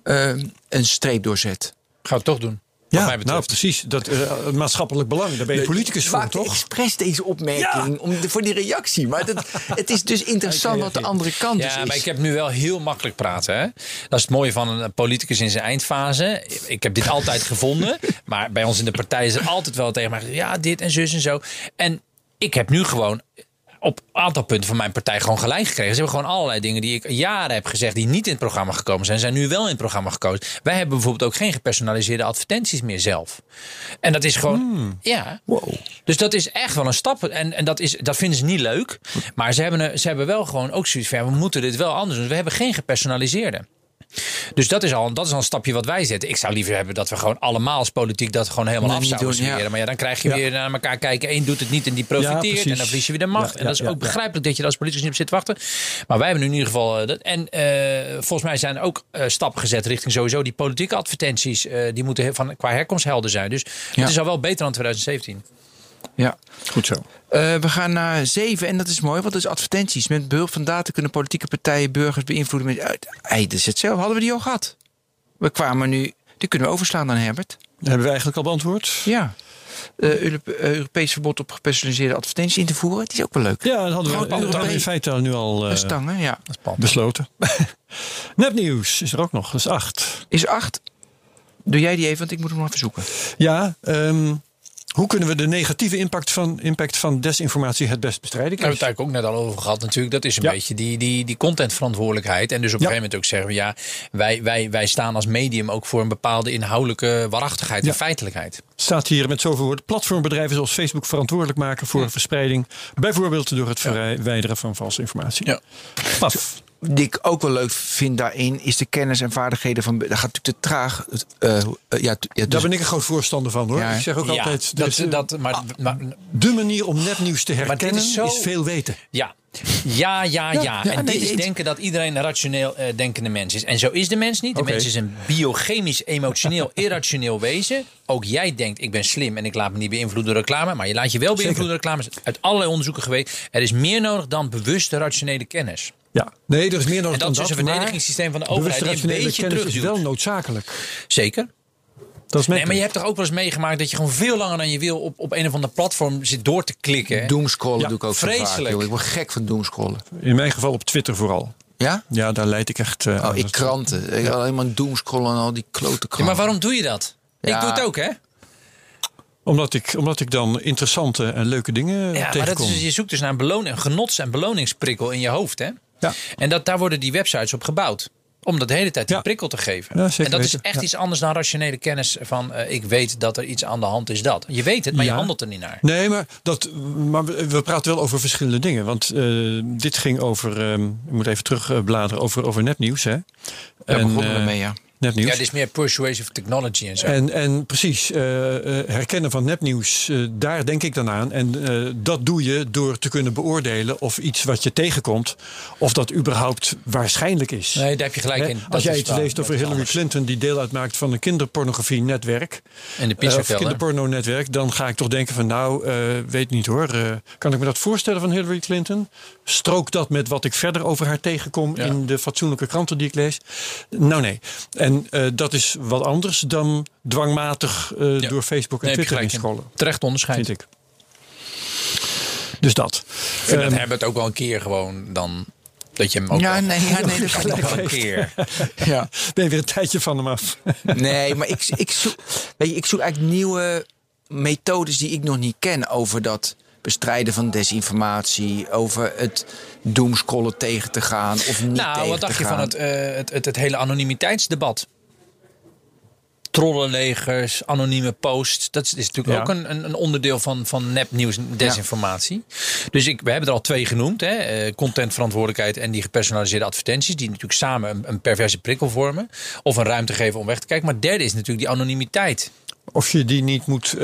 Speaker 2: eh, een streep door zet.
Speaker 1: Gaan we het toch doen.
Speaker 3: Ja,
Speaker 1: Wat mij betreft.
Speaker 3: nou precies. Dat, eh, het maatschappelijk belang, daar ben je politicus
Speaker 2: Ik
Speaker 3: voor, toch?
Speaker 2: expres deze opmerking
Speaker 3: Ja.
Speaker 2: om de, voor die reactie. Maar dat, het is dus interessant wat de andere kant dus
Speaker 1: Ja,
Speaker 2: is.
Speaker 1: maar ik heb nu wel heel makkelijk praten. Hè? Dat is het mooie van een politicus in zijn eindfase. Ik heb dit altijd gevonden. Maar bij ons in de partij is er altijd wel tegen mij gezegd, ja, dit en zus en zo. En ik heb nu gewoon op een aantal punten van mijn partij gewoon gelijk gekregen. Ze hebben gewoon allerlei dingen die ik jaren heb gezegd... die niet in het programma gekomen zijn, zijn nu wel in het programma gekozen. Wij hebben bijvoorbeeld ook geen gepersonaliseerde advertenties meer zelf. En dat is gewoon... Ja. Dus dat is echt wel een stap. En, en dat, is, dat vinden ze niet leuk. Maar ze hebben, ze hebben wel gewoon ook zoiets van... ja, we moeten dit wel anders doen. We hebben geen gepersonaliseerde. Dus dat is, al, dat is al een stapje wat wij zetten. Ik zou liever hebben dat we gewoon allemaal als politiek dat gewoon helemaal
Speaker 2: Nee,
Speaker 1: af zouden
Speaker 2: doen, ja.
Speaker 1: Maar ja, dan krijg je
Speaker 3: Ja.
Speaker 1: weer naar elkaar kijken. Eén doet het niet en die profiteert. en dan verlies je weer de macht. En dat is ook begrijpelijk dat je er als politicus niet op zit te wachten. Maar wij hebben nu in ieder geval... eh, dat, en eh, volgens mij zijn er ook eh, stappen gezet richting sowieso die politieke advertenties. die moeten van, qua herkomst helder zijn. Dus het is al wel beter dan 2017.
Speaker 2: Ja.
Speaker 3: Goed zo.
Speaker 2: Eh, we gaan naar zeven en dat is mooi, want dat is advertenties. Met behulp van data kunnen politieke partijen burgers beïnvloeden. Met, uit. Hey, dat is hetzelfde, hadden we die al gehad. We kwamen nu, die kunnen we overslaan dan Herbert.
Speaker 3: Hebben we eigenlijk al beantwoord?
Speaker 2: Ja. Eh, eh, Europees verbod op gepersonaliseerde advertenties in te voeren. Die is ook wel leuk.
Speaker 3: Ja, dat hadden we, dat hadden we in feite al nu al eh,
Speaker 2: Een stang, hè? Ja.
Speaker 3: besloten. Nepnieuws is er ook nog, dat is acht.
Speaker 2: Is acht. Doe jij die even, want ik moet hem nog even zoeken.
Speaker 3: Ja, ehm, hoe kunnen we de negatieve impact van, impact van desinformatie het best bestrijden?
Speaker 1: Daar hebben we het eigenlijk ook net al over gehad natuurlijk. Dat is een
Speaker 3: Ja.
Speaker 1: beetje die, die, die contentverantwoordelijkheid. En dus op een gegeven moment ook zeggen we... ja, wij, wij, wij staan als medium ook voor een bepaalde inhoudelijke waarachtigheid
Speaker 3: Ja.
Speaker 1: en feitelijkheid.
Speaker 3: staat hier met zoveel woorden. Platformbedrijven zoals Facebook verantwoordelijk maken voor verspreiding. Bijvoorbeeld door het verwijderen van valse informatie.
Speaker 1: Ja.
Speaker 3: Paf.
Speaker 2: Die ik ook wel leuk vind daarin, is de kennis en vaardigheden van. Dat gaat natuurlijk te traag. Eh, ja, ja,
Speaker 3: Daar
Speaker 2: dus-
Speaker 3: ben ik een groot voorstander van hoor.
Speaker 2: Ja,
Speaker 3: ik zeg ook
Speaker 1: Ja,
Speaker 3: altijd,
Speaker 1: dat,
Speaker 3: eh,
Speaker 1: dat, maar, maar,
Speaker 3: de manier om nepnieuws te herkennen
Speaker 1: is
Speaker 3: is,
Speaker 1: zo-
Speaker 3: veel weten.
Speaker 1: ja. Ja, ja, ja.
Speaker 2: ja,
Speaker 1: en
Speaker 2: nee,
Speaker 1: dit is denken dat iedereen een rationeel eh, denkende mens is. En zo is de mens niet. De mens is een biochemisch, emotioneel, irrationeel wezen. Ook jij denkt, ik ben slim en ik laat me niet beïnvloeden door reclame. Maar je laat je wel beïnvloeden door reclame. Is Uit allerlei onderzoeken geweest. Er is meer nodig dan bewuste rationele kennis.
Speaker 3: Ja, nee, er is meer nodig
Speaker 1: En dat
Speaker 3: dan
Speaker 1: is dus
Speaker 3: dat.
Speaker 1: een
Speaker 3: maar
Speaker 1: verdedigingssysteem van de overheid een beetje
Speaker 3: kennis is wel noodzakelijk.
Speaker 1: Zeker.
Speaker 3: Dat is
Speaker 1: Nee, maar je hebt toch ook wel eens meegemaakt dat je gewoon veel langer dan je wil op, op een of ander platform zit door te klikken.
Speaker 2: Doomscrollen
Speaker 3: Ja,
Speaker 2: doe ik ook vaak.
Speaker 1: vreselijk.
Speaker 2: joh. Ik word gek van doomscrollen.
Speaker 3: In mijn geval op Twitter vooral.
Speaker 2: Ja?
Speaker 3: Ja, daar leid ik echt. eh,
Speaker 2: Oh, ik kranten. Ik alleen maar doomscrollen en al die klote
Speaker 1: Ja,
Speaker 2: kranten.
Speaker 1: maar waarom doe je dat?
Speaker 2: Ja.
Speaker 1: Ik doe het ook, hè?
Speaker 3: Omdat, ik, omdat ik dan interessante en leuke dingen
Speaker 1: Ja, maar dat is, je zoekt dus naar een, beloon, een genots- en beloningsprikkel in je hoofd, hè?
Speaker 3: Ja.
Speaker 1: En dat, daar worden die websites op gebouwd. Om dat de hele tijd die
Speaker 3: Ja.
Speaker 1: prikkel te geven.
Speaker 3: Ja,
Speaker 1: en dat is echt
Speaker 3: Ja.
Speaker 1: iets anders dan rationele kennis van eh, ik weet dat er iets aan de hand is dat. Je weet het, maar je handelt er niet naar.
Speaker 3: Nee, maar, dat, maar we, we praten wel over verschillende dingen. Want eh, dit ging over, ehm, ik moet even terugbladeren, over, over nepnieuws. Hè?
Speaker 2: Ja,
Speaker 3: En,
Speaker 2: begonnen we
Speaker 3: eh,
Speaker 2: mee, ja.
Speaker 3: Nepnieuws.
Speaker 1: Ja, dit is meer persuasive technology en zo.
Speaker 3: En, en precies, eh, eh, herkennen van nepnieuws, eh, daar denk ik dan aan. En dat doe je door te kunnen beoordelen of iets wat je tegenkomt, of dat überhaupt waarschijnlijk is.
Speaker 1: nee, daar heb je gelijk
Speaker 3: Hè,
Speaker 1: in. Dat
Speaker 3: Als jij iets
Speaker 1: waar.
Speaker 3: leest over Hillary
Speaker 1: anders.
Speaker 3: Clinton, die deel uitmaakt van een kinderpornografie-netwerk,
Speaker 1: En de
Speaker 3: of kinderporno-netwerk, dan ga ik toch denken van nou, weet niet hoor, kan ik me dat voorstellen van Hillary Clinton? Strook dat met wat ik verder over haar tegenkom
Speaker 1: Ja.
Speaker 3: in de fatsoenlijke kranten die ik lees? Nou nee. En eh, dat is wat anders dan dwangmatig eh,
Speaker 1: Ja.
Speaker 3: door Facebook en
Speaker 1: Nee,
Speaker 3: Twitter
Speaker 1: in.
Speaker 3: inscrollen,
Speaker 1: Terecht onderscheid.
Speaker 3: vind ik. Dus dat.
Speaker 1: Ik vind dat
Speaker 3: Ehm,
Speaker 1: Herbert ook wel een keer gewoon dan... Dat je hem ook
Speaker 2: Ja,
Speaker 1: wel-
Speaker 2: nee, ja, nee, dat
Speaker 1: ook
Speaker 2: gelijk.
Speaker 1: wel een keer.
Speaker 2: Ja.
Speaker 3: ben je weer een tijdje van hem af.
Speaker 2: Nee, maar ik, ik, zoek, weet je, ik zoek eigenlijk nieuwe methodes die ik nog niet ken over dat bestrijden van desinformatie, over het doomscrollen tegen te gaan of niet
Speaker 1: Nou,
Speaker 2: tegen
Speaker 1: wat dacht
Speaker 2: te
Speaker 1: je
Speaker 2: gaan.
Speaker 1: van het, eh, het, het, het hele anonimiteitsdebat? Trollenlegers, anonieme posts. Dat is, is natuurlijk
Speaker 3: Ja.
Speaker 1: ook een, een, een onderdeel van, van nepnieuws en desinformatie. Dus ik, we hebben er al twee genoemd. Hè? eh, contentverantwoordelijkheid en die gepersonaliseerde advertenties. Die natuurlijk samen een, een perverse prikkel vormen. Of een ruimte geven om weg te kijken. Maar derde is natuurlijk die anonimiteit.
Speaker 3: Of je die niet moet eh,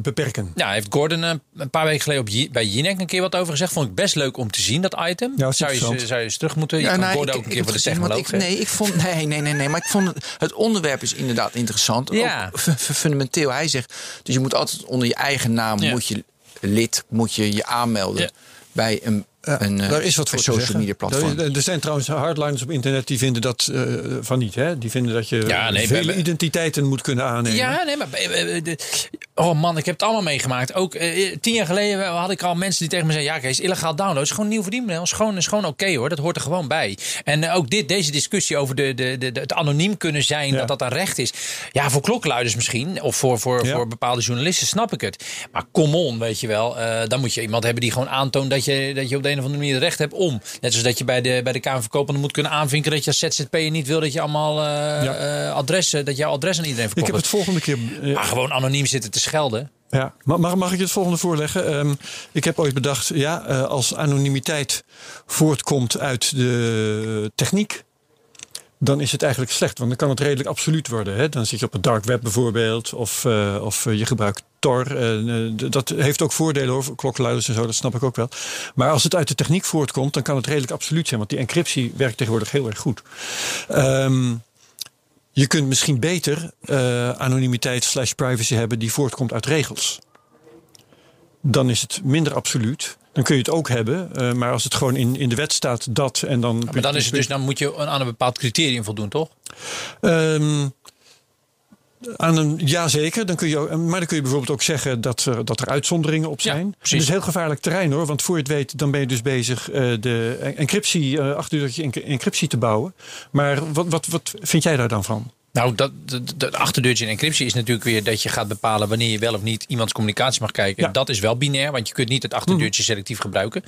Speaker 3: beperken.
Speaker 1: Nou, heeft Gordon eh, een paar weken geleden op, bij Jinek een keer wat over gezegd. Vond ik best leuk om te zien, dat item.
Speaker 3: Ja, dat is
Speaker 1: zou, je,
Speaker 3: interessant.
Speaker 1: zou je eens terug moeten. Je
Speaker 2: Ja,
Speaker 1: kan
Speaker 2: nou,
Speaker 1: Gordon
Speaker 2: ik-
Speaker 1: ook een keer voor de technoloog.
Speaker 2: Nee, ik vond, nee, nee, nee, nee. Maar ik vond het, het onderwerp is inderdaad interessant.
Speaker 1: Ja.
Speaker 2: Ook fu- fu- fundamenteel. Hij zegt, dus je moet altijd onder je eigen naam
Speaker 1: Ja.
Speaker 2: moet je lid, moet je je aanmelden
Speaker 1: Ja.
Speaker 2: bij een, een, eh,
Speaker 3: Daar is wat voor
Speaker 2: social
Speaker 3: zeggen.
Speaker 2: media platform.
Speaker 3: Er, er zijn trouwens hardliners op internet die vinden dat eh, van niet. Hè? Die vinden dat je
Speaker 1: Ja, nee,
Speaker 3: vele
Speaker 1: we-
Speaker 3: identiteiten moet kunnen aannemen.
Speaker 1: Ja, nee, maar. eh, Oh man, ik heb het allemaal meegemaakt. Ook eh, tien jaar geleden had ik al mensen die tegen me zeiden: Ja, Kees, illegaal downloaden is gewoon een nieuw verdienmodel. Is gewoon, is gewoon oké hoor, dat hoort er gewoon bij. En ook dit, deze discussie over de, de, de, de- het anoniem kunnen zijn,
Speaker 3: Ja.
Speaker 1: dat dat een recht is. Ja, voor klokluiders misschien, of voor, voor,
Speaker 3: Ja.
Speaker 1: voor bepaalde journalisten snap ik het. Maar come on, weet je wel. dan moet je iemand hebben die gewoon aantoont dat je, dat je op de een of andere manier recht hebt om. Net zoals dat je bij de, bij de van moet kunnen aanvinken dat je als ZZP'er niet wil dat je allemaal eh,
Speaker 3: Ja.
Speaker 1: eh, adressen, dat jouw adres aan iedereen
Speaker 3: Ik
Speaker 1: verkocht
Speaker 3: heb het volgende keer. eh,
Speaker 1: maar gewoon anoniem zitten te schelden.
Speaker 3: Ja, mag, mag ik je het volgende voorleggen? Ehm, ik heb ooit bedacht, ja, als anonimiteit voortkomt uit de techniek, dan is het eigenlijk slecht. Want dan kan het redelijk absoluut worden. Hè? Dan zit je op het dark web bijvoorbeeld, of, eh, of eh, je gebruikt Tor. Eh, dat heeft ook voordelen over klokluiders en zo, dat snap ik ook wel. Maar als het uit de techniek voortkomt, dan kan het redelijk absoluut zijn. Want die encryptie werkt tegenwoordig heel erg goed. Ehm, je kunt misschien beter anonimiteit slash privacy hebben die voortkomt uit regels. dan is het minder absoluut. Dan kun je het ook hebben. eh, maar als het gewoon in, in de wet staat dat en dan.
Speaker 1: Maar dan, is het dus, dan moet je aan een bepaald criterium voldoen, toch?
Speaker 3: Ehm, aan een, jazeker, dan kun je, maar dan kun je bijvoorbeeld ook zeggen dat er, dat er uitzonderingen op
Speaker 1: Ja,
Speaker 3: zijn.
Speaker 1: precies.
Speaker 3: Het is heel gevaarlijk terrein hoor, want voor je het weet, dan ben je dus bezig eh, de encryptie, eh achterdeurtje enc- encryptie te bouwen. Maar wat, wat, wat vind jij daar dan van?
Speaker 1: Nou, dat, dat, achterdeurtje in encryptie is natuurlijk weer dat je gaat bepalen wanneer je wel of niet iemands communicatie mag kijken.
Speaker 3: Ja.
Speaker 1: Dat is wel binair, want je kunt niet het achterdeurtje selectief gebruiken.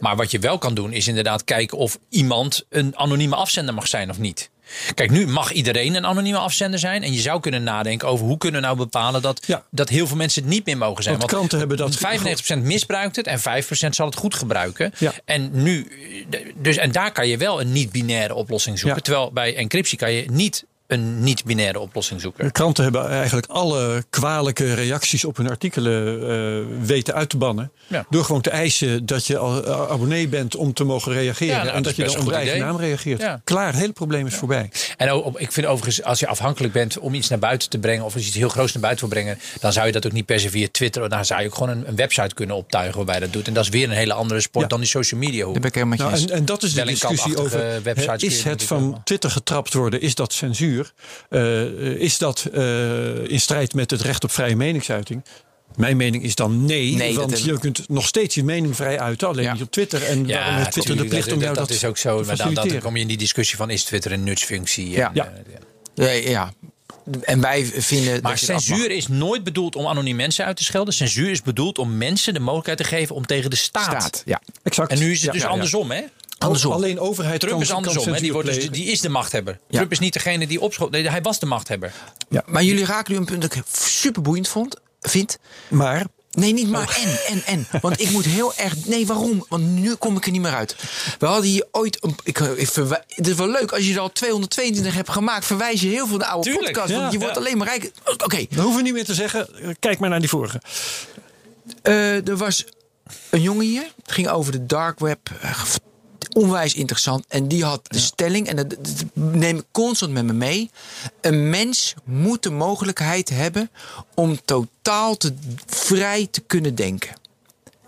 Speaker 1: Maar wat je wel kan doen, is inderdaad kijken of iemand een anonieme afzender mag zijn of niet. Kijk, nu mag iedereen een anonieme afzender zijn. En je zou kunnen nadenken over hoe kunnen we nou bepalen dat,
Speaker 3: Ja.
Speaker 1: dat heel veel mensen het niet meer mogen zijn.
Speaker 3: Want hebben dat-
Speaker 1: 95% misbruikt het en 5% zal het goed gebruiken.
Speaker 3: Ja.
Speaker 1: En, nu, dus, en daar kan je wel een niet-binaire oplossing zoeken.
Speaker 3: Ja.
Speaker 1: Terwijl bij encryptie kan je niet een niet-binaire oplossing zoeken.
Speaker 3: De kranten hebben eigenlijk alle kwalijke reacties op hun artikelen eh, weten uit te bannen.
Speaker 1: Ja.
Speaker 3: Door gewoon te eisen dat je al eh, abonnee bent om te mogen reageren.
Speaker 1: Ja, nou,
Speaker 3: en
Speaker 1: dat
Speaker 3: je dan onder eigen
Speaker 1: idee.
Speaker 3: naam reageert.
Speaker 1: Ja.
Speaker 3: Klaar, het hele probleem is voorbij.
Speaker 1: En ook, op- ik vind overigens, als je afhankelijk bent om iets naar buiten te brengen, of als je iets heel groots naar buiten wil brengen, dan zou je dat ook niet per se via Twitter. Dan zou je ook gewoon een, een website kunnen optuigen waarbij je dat doet. En dat is weer een hele andere sport
Speaker 3: Ja.
Speaker 1: dan die social media. hoek.
Speaker 2: Daar ben ik helemaal met je
Speaker 3: Nou, en, en dat is de discussie over. is het van. Twitter getrapt worden? Is dat censuur? Eh, is dat eh, in strijd met het recht op vrije meningsuiting? Mijn mening is dan nee, want je kunt nog steeds je mening vrij uiten, alleen
Speaker 2: Ja.
Speaker 3: niet op Twitter. En waarom heeft Twitter de plicht om jou dat,
Speaker 1: dat is ook zo.
Speaker 3: te
Speaker 1: Maar dan, dan
Speaker 3: faciliteren?
Speaker 1: kom je in die discussie van is Twitter een nutsfunctie?
Speaker 2: Ja.
Speaker 1: En,
Speaker 3: Ja.
Speaker 1: eh,
Speaker 2: Ja, ja. En wij vinden.
Speaker 1: Maar censuur is nooit bedoeld om anoniem mensen uit te schelden. Censuur is bedoeld om mensen de mogelijkheid te geven om tegen de staat.
Speaker 2: staat. Ja.
Speaker 3: Exact.
Speaker 1: En nu is het
Speaker 3: Ja,
Speaker 1: dus
Speaker 3: ja, ja.
Speaker 1: andersom, hè?
Speaker 2: Andersom.
Speaker 3: Alleen overheid
Speaker 1: Trump
Speaker 3: kan,
Speaker 1: is
Speaker 3: kan
Speaker 1: andersom. Hè? Die, wordt dus, die is de machthebber.
Speaker 2: Ja.
Speaker 1: Trump is niet degene die opschot. Nee, hij was de machthebber.
Speaker 2: Maar jullie raken nu een punt dat ik super boeiend vond, vind.
Speaker 3: Maar
Speaker 2: Nee, niet maar
Speaker 1: Oh.
Speaker 2: en, en, en. Want ik moet heel erg... Nee, waarom? Want nu kom ik er niet meer uit. We hadden hier ooit... Een, ik, ik verwij- het is wel leuk, als je er al 222 hebt gemaakt... verwijs je heel veel naar oude
Speaker 1: Tuurlijk,
Speaker 2: podcasts. Want
Speaker 3: ja,
Speaker 2: je wordt
Speaker 3: ja.
Speaker 2: alleen maar rijk. Oké,
Speaker 3: dat hoeven we niet meer te zeggen. Eh, Kijk maar naar die vorige.
Speaker 2: eh, er was een jongen hier. Het ging over de dark web. Onwijs interessant. En die had de stelling, en dat, dat neem ik constant met me mee. Een mens moet de mogelijkheid hebben om totaal te, vrij te kunnen denken.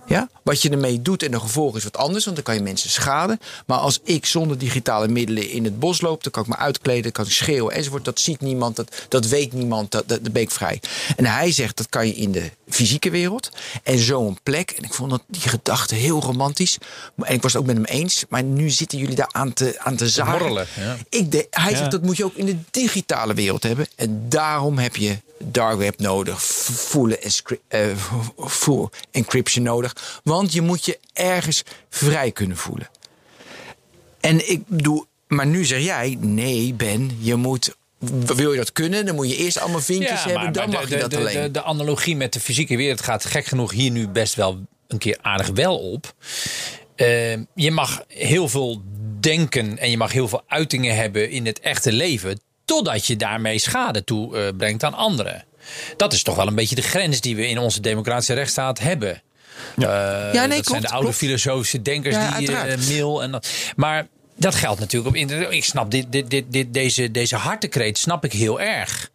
Speaker 2: Ja? Wat je ermee doet en de gevolg is wat anders, want dan kan je mensen schaden. Maar als ik zonder digitale middelen in het bos loop, dan kan ik me uitkleden, kan ik schreeuwen enzovoort. Dat ziet niemand, dat, dat weet niemand, dat, dat, dat ben ik vrij. En hij zegt dat kan je in de fysieke wereld. En zo'n plek, en ik vond dat, die gedachte heel romantisch. En ik was het ook met hem eens, maar nu zitten jullie daar aan te, aan te zagen.
Speaker 1: morrelen, ja.
Speaker 2: Ik de, hij
Speaker 3: Ja.
Speaker 2: zegt dat moet je ook in de digitale wereld hebben. En daarom heb je dark web nodig, escri- eh, full encryption nodig. Want je moet je ergens vrij kunnen voelen. En ik bedoel, maar nu zeg jij, nee Ben, je moet, wil je dat kunnen, dan moet je eerst allemaal vinkjes hebben, dan mag je
Speaker 1: de,
Speaker 2: dat
Speaker 1: de,
Speaker 2: alleen.
Speaker 1: De, de analogie met de fysieke wereld gaat gek genoeg hier nu best wel een keer aardig wel op. Eh, je mag heel veel denken en je mag heel veel uitingen hebben in het echte leven. Totdat je daarmee schade toe eh, brengt aan anderen. Dat is toch wel een beetje de grens die we in onze democratische rechtsstaat hebben.
Speaker 2: Ja, nee,
Speaker 1: dat
Speaker 2: klopt,
Speaker 1: zijn de oude
Speaker 2: klopt.
Speaker 1: filosofische denkers
Speaker 2: Ja,
Speaker 1: die eh, mail en dat. Maar dat geldt natuurlijk op internet. Ik snap dit, dit, dit, dit, deze, deze hartekreet snap ik heel erg.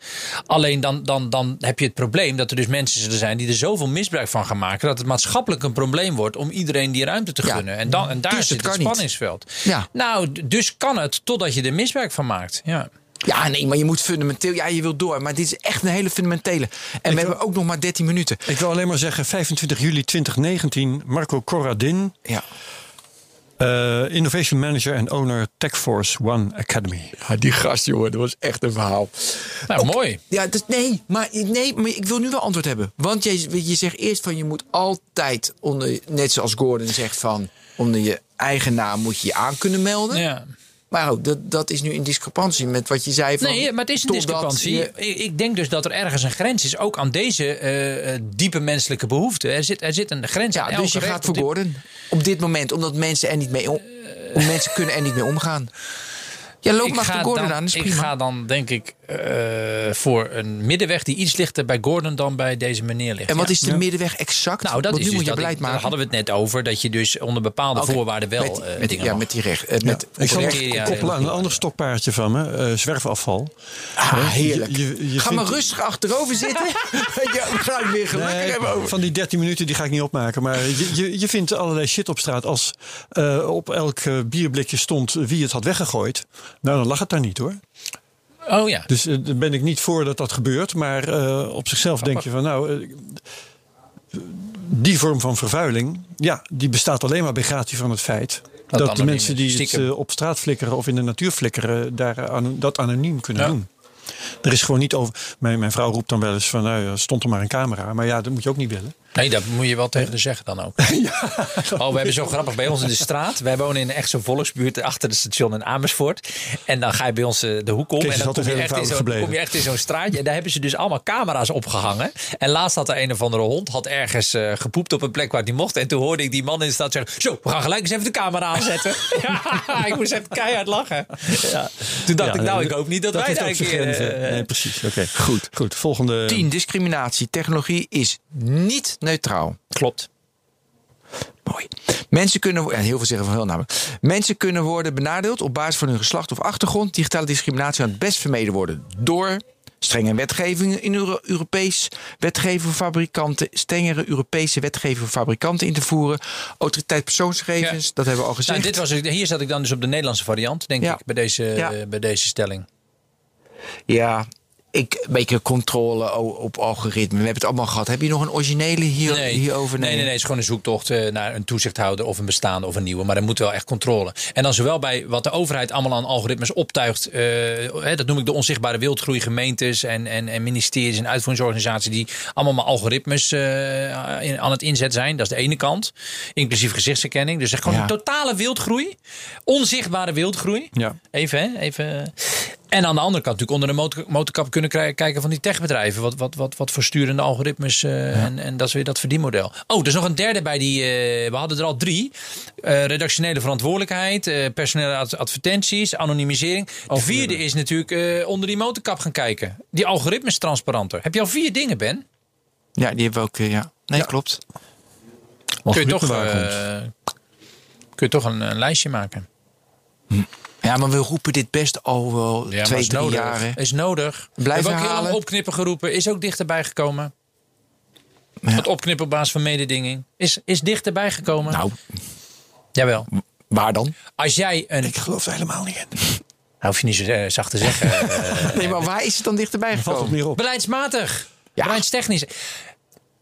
Speaker 1: Alleen dan, dan, dan heb je het probleem dat er dus mensen zullen zijn die er zoveel misbruik van gaan maken. dat het maatschappelijk een probleem wordt om iedereen die ruimte te
Speaker 2: Ja,
Speaker 1: gunnen. En, dan, en daar
Speaker 2: dus het
Speaker 1: zit het
Speaker 2: niet.
Speaker 1: spanningsveld.
Speaker 2: Ja.
Speaker 1: Nou, dus kan het totdat je er misbruik van maakt. Ja.
Speaker 2: Ja, nee, maar je moet fundamenteel, ja, je wilt door. Maar dit is echt een hele fundamentele. En we hebben ook nog maar 13 minuten.
Speaker 3: Ik wil alleen maar zeggen, 25 juli 2019, Marco Corradin,
Speaker 2: Ja.
Speaker 3: eh, Innovation Manager en Owner Techforce One Academy.
Speaker 2: Ja, die gast, jongen, dat was echt een verhaal.
Speaker 1: Nou, mooi.
Speaker 2: Ja, dus nee, maar, nee, maar ik wil nu wel antwoord hebben. Want je, je zegt eerst van je moet altijd, onder, net zoals Gordon zegt van... onder je eigen naam moet je je aan kunnen melden.
Speaker 1: Ja.
Speaker 2: Maar dat, dat is nu in discrepantie met wat je zei van...
Speaker 1: Nee, maar het is een discrepantie.
Speaker 2: je-
Speaker 1: Ik, denk dus dat er ergens een grens is, ook aan deze eh, eh, diepe menselijke behoeften. Er zit, er zit een grens aan.
Speaker 2: ja,
Speaker 1: elke
Speaker 2: dus je gaat
Speaker 1: op
Speaker 2: voor
Speaker 1: dit-.
Speaker 2: Op dit moment, omdat mensen er niet mee om, mensen kunnen er niet mee omgaan. Ja, loop
Speaker 1: ik
Speaker 2: maar Gordon
Speaker 1: dan,
Speaker 2: aan,
Speaker 1: ik ga dan denk ik eh, voor een middenweg die iets lichter bij Gordon dan bij deze meneer ligt.
Speaker 2: En wat
Speaker 1: Ja.
Speaker 2: is de middenweg exact?
Speaker 1: Nou, dat
Speaker 2: Want
Speaker 1: is
Speaker 2: nu
Speaker 1: dus
Speaker 2: moet je
Speaker 1: dat
Speaker 2: beleid
Speaker 1: ik- daar
Speaker 2: maken.
Speaker 1: hadden we het net over. Dat je dus onder bepaalde voorwaarden wel
Speaker 2: met,
Speaker 1: eh,
Speaker 2: met,
Speaker 1: dingen
Speaker 2: ja,
Speaker 1: mag.
Speaker 2: met die recht. eh,
Speaker 3: Ja,
Speaker 2: met
Speaker 3: ik zal koppelen aan een ander stokpaardje van me, eh, zwerfafval.
Speaker 2: Ah, heerlijk.
Speaker 3: Je- je- je
Speaker 2: Ga maar rustig achterover zitten. ja, we gaan het weer gelukkig
Speaker 3: Nee,
Speaker 2: hebben over.
Speaker 3: van die 13 minuten die ga ik niet opmaken. Maar je, je, je vindt allerlei shit op straat. Als eh, op elk eh, bierblikje stond wie het had weggegooid. Nou, dan lag het daar niet hoor.
Speaker 1: Oh ja.
Speaker 3: Dus eh, daar ben ik niet voor dat dat gebeurt. Maar eh, op zichzelf denk je van nou. eh, die vorm van vervuiling, ja, die bestaat alleen maar bij gratie van het feit. Dat, de mensen die het op straat flikkeren of in de natuur flikkeren, daar, dat anoniem kunnen
Speaker 1: Ja.
Speaker 3: doen. Er is gewoon niet over. Mijn, mijn vrouw roept dan wel eens van, nou, stond er maar een camera. Maar ja, dat moet je ook niet willen.
Speaker 1: Nee, dat moet je wel tegen de zeggen dan ook. Oh, we hebben zo grappig bij ons in de straat. Wij wonen in echt zo'n volksbuurt achter het station in Amersfoort. En dan ga je bij ons eh, de hoek om.
Speaker 3: Kees
Speaker 1: en
Speaker 3: is
Speaker 1: dan kom
Speaker 3: altijd
Speaker 1: je, echt in kom je echt in zo'n straatje. En daar hebben ze dus allemaal camera's opgehangen. En laatst had er een of andere hond had ergens eh, gepoept op een plek waar niet mocht. En toen hoorde ik die man in de stad zeggen... Zo, we gaan gelijk eens even de camera aanzetten. ja, ik moest echt keihard lachen. Ja. Toen dacht
Speaker 3: Ja,
Speaker 1: ik, nou,
Speaker 3: nee,
Speaker 1: ik hoop niet dat, wij daar een keer... eh,
Speaker 3: nee, precies. Oké, goed. Goed, volgende.
Speaker 2: 10. Discriminatie. Technologie is niet neutraal.
Speaker 1: Klopt.
Speaker 2: Mooi. Mensen kunnen, ja, heel veel zeggen van heel namelijk. Mensen kunnen worden benadeeld op basis van hun geslacht of achtergrond. Digitale discriminatie kan het best vermeden worden door strenge wetgeving in Euro Europees wetgeving voor fabrikanten, strengere Europese wetgeving voor fabrikanten in te voeren, autoriteit persoonsgegevens,
Speaker 1: Ja.
Speaker 2: dat hebben we al gezegd.
Speaker 1: Nou, dit was, hier zat ik dan dus op de Nederlandse variant, denk
Speaker 2: Ja.
Speaker 1: ik, bij deze,
Speaker 2: Ja.
Speaker 1: eh, bij deze stelling.
Speaker 2: Ja, ik, een beetje controle op algoritme. We hebben het allemaal gehad. Heb je nog een originele hier, hierover?
Speaker 1: Nee, nee, nee. Het is gewoon een zoektocht eh, naar een toezichthouder of een bestaande of een nieuwe. Maar er moet wel echt controle. En dan zowel bij wat de overheid allemaal aan algoritmes optuigt. eh, dat noem ik de onzichtbare wildgroei. Gemeentes en, en, en ministeries en uitvoeringsorganisaties. die allemaal maar algoritmes eh, in- aan het inzetten zijn. Dat is de ene kant. Inclusief gezichtsherkenning. Dus echt gewoon
Speaker 2: Ja.
Speaker 1: een totale wildgroei. Onzichtbare wildgroei.
Speaker 3: Ja.
Speaker 1: Even, hè? Even. En aan de andere kant natuurlijk onder de motor, motorkap kunnen kijken van die techbedrijven. Wat, wat, wat, wat voor sturende algoritmes eh, en, en dat is weer dat verdienmodel. Oh, er is nog een derde bij die. eh, we hadden er al drie. Eh, redactionele verantwoordelijkheid, eh, personele ad- advertenties, anonimisering. De vierde is natuurlijk eh, onder die motorkap gaan kijken. Die algoritmes transparanter. Heb je al vier dingen, Ben?
Speaker 2: Ja, die hebben we ook. ja. Nee, klopt.
Speaker 1: Kun je toch, eh, kun je toch een, een lijstje maken?
Speaker 2: Ja, maar we roepen dit best al wel
Speaker 1: Ja,
Speaker 2: twee,
Speaker 1: is
Speaker 2: drie
Speaker 1: nodig.
Speaker 2: jaren.
Speaker 1: Is nodig.
Speaker 2: Blijf
Speaker 1: Hebben we ook heel lang opknippen geroepen. Is ook dichterbij gekomen.
Speaker 2: Ja.
Speaker 1: Het opknippen op basis van mededinging. Is, is dichterbij gekomen.
Speaker 2: Nou,
Speaker 1: Jawel.
Speaker 2: waar dan?
Speaker 1: Als jij een...
Speaker 3: Ik geloof er helemaal niet in.
Speaker 1: Nou, hoef je niet zo eh, zacht te zeggen. eh,
Speaker 2: Nee, maar waar is het dan dichterbij
Speaker 3: Valt het
Speaker 2: gekomen?
Speaker 3: meer op.
Speaker 1: beleidsmatig.
Speaker 2: Ja.
Speaker 1: Beleidstechnisch.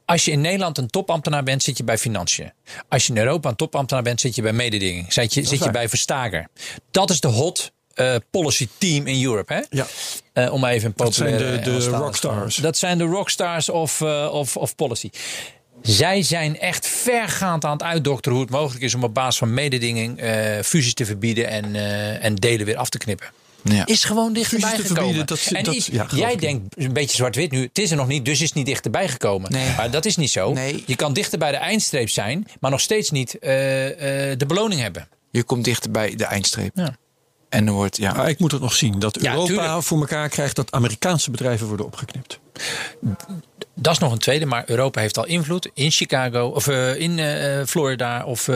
Speaker 1: Als je in Nederland een topambtenaar bent, zit je bij Financiën. Als je in Europa een topambtenaar bent, zit je bij mededinging. Zit je, zit je bij Verstager. Dat is de hot eh, policy team in Europe. Hè?
Speaker 3: Ja.
Speaker 1: Eh, om even een
Speaker 3: Dat zijn
Speaker 1: populaire
Speaker 3: de- de rockstars.
Speaker 1: Dat zijn de rockstars of, eh, of, of policy. Zij zijn echt vergaand aan het uitdokteren hoe het mogelijk is om op basis van mededinging fusies te verbieden en, en delen weer af te knippen.
Speaker 2: Ja.
Speaker 1: Is gewoon dichterbij gekomen.
Speaker 3: dat-
Speaker 1: en
Speaker 3: dat-
Speaker 1: is-
Speaker 3: ja, geloof
Speaker 1: jij
Speaker 3: ik.
Speaker 1: denkt een beetje zwart-wit nu. Het is er nog niet, dus is het niet dichterbij gekomen.
Speaker 2: Nee.
Speaker 1: Maar dat is niet zo.
Speaker 2: Nee.
Speaker 1: Je kan dichter bij de eindstreep zijn, maar nog steeds niet eh, eh, de beloning hebben.
Speaker 2: Je komt dichter bij de eindstreep.
Speaker 1: Ja.
Speaker 2: En dan wordt, ja.
Speaker 3: Maar ik moet het nog zien dat Europa voor elkaar krijgt dat Amerikaanse bedrijven worden opgeknipt.
Speaker 1: Dat is nog een tweede, maar Europa heeft al invloed in Chicago of eh, in eh, Florida of eh,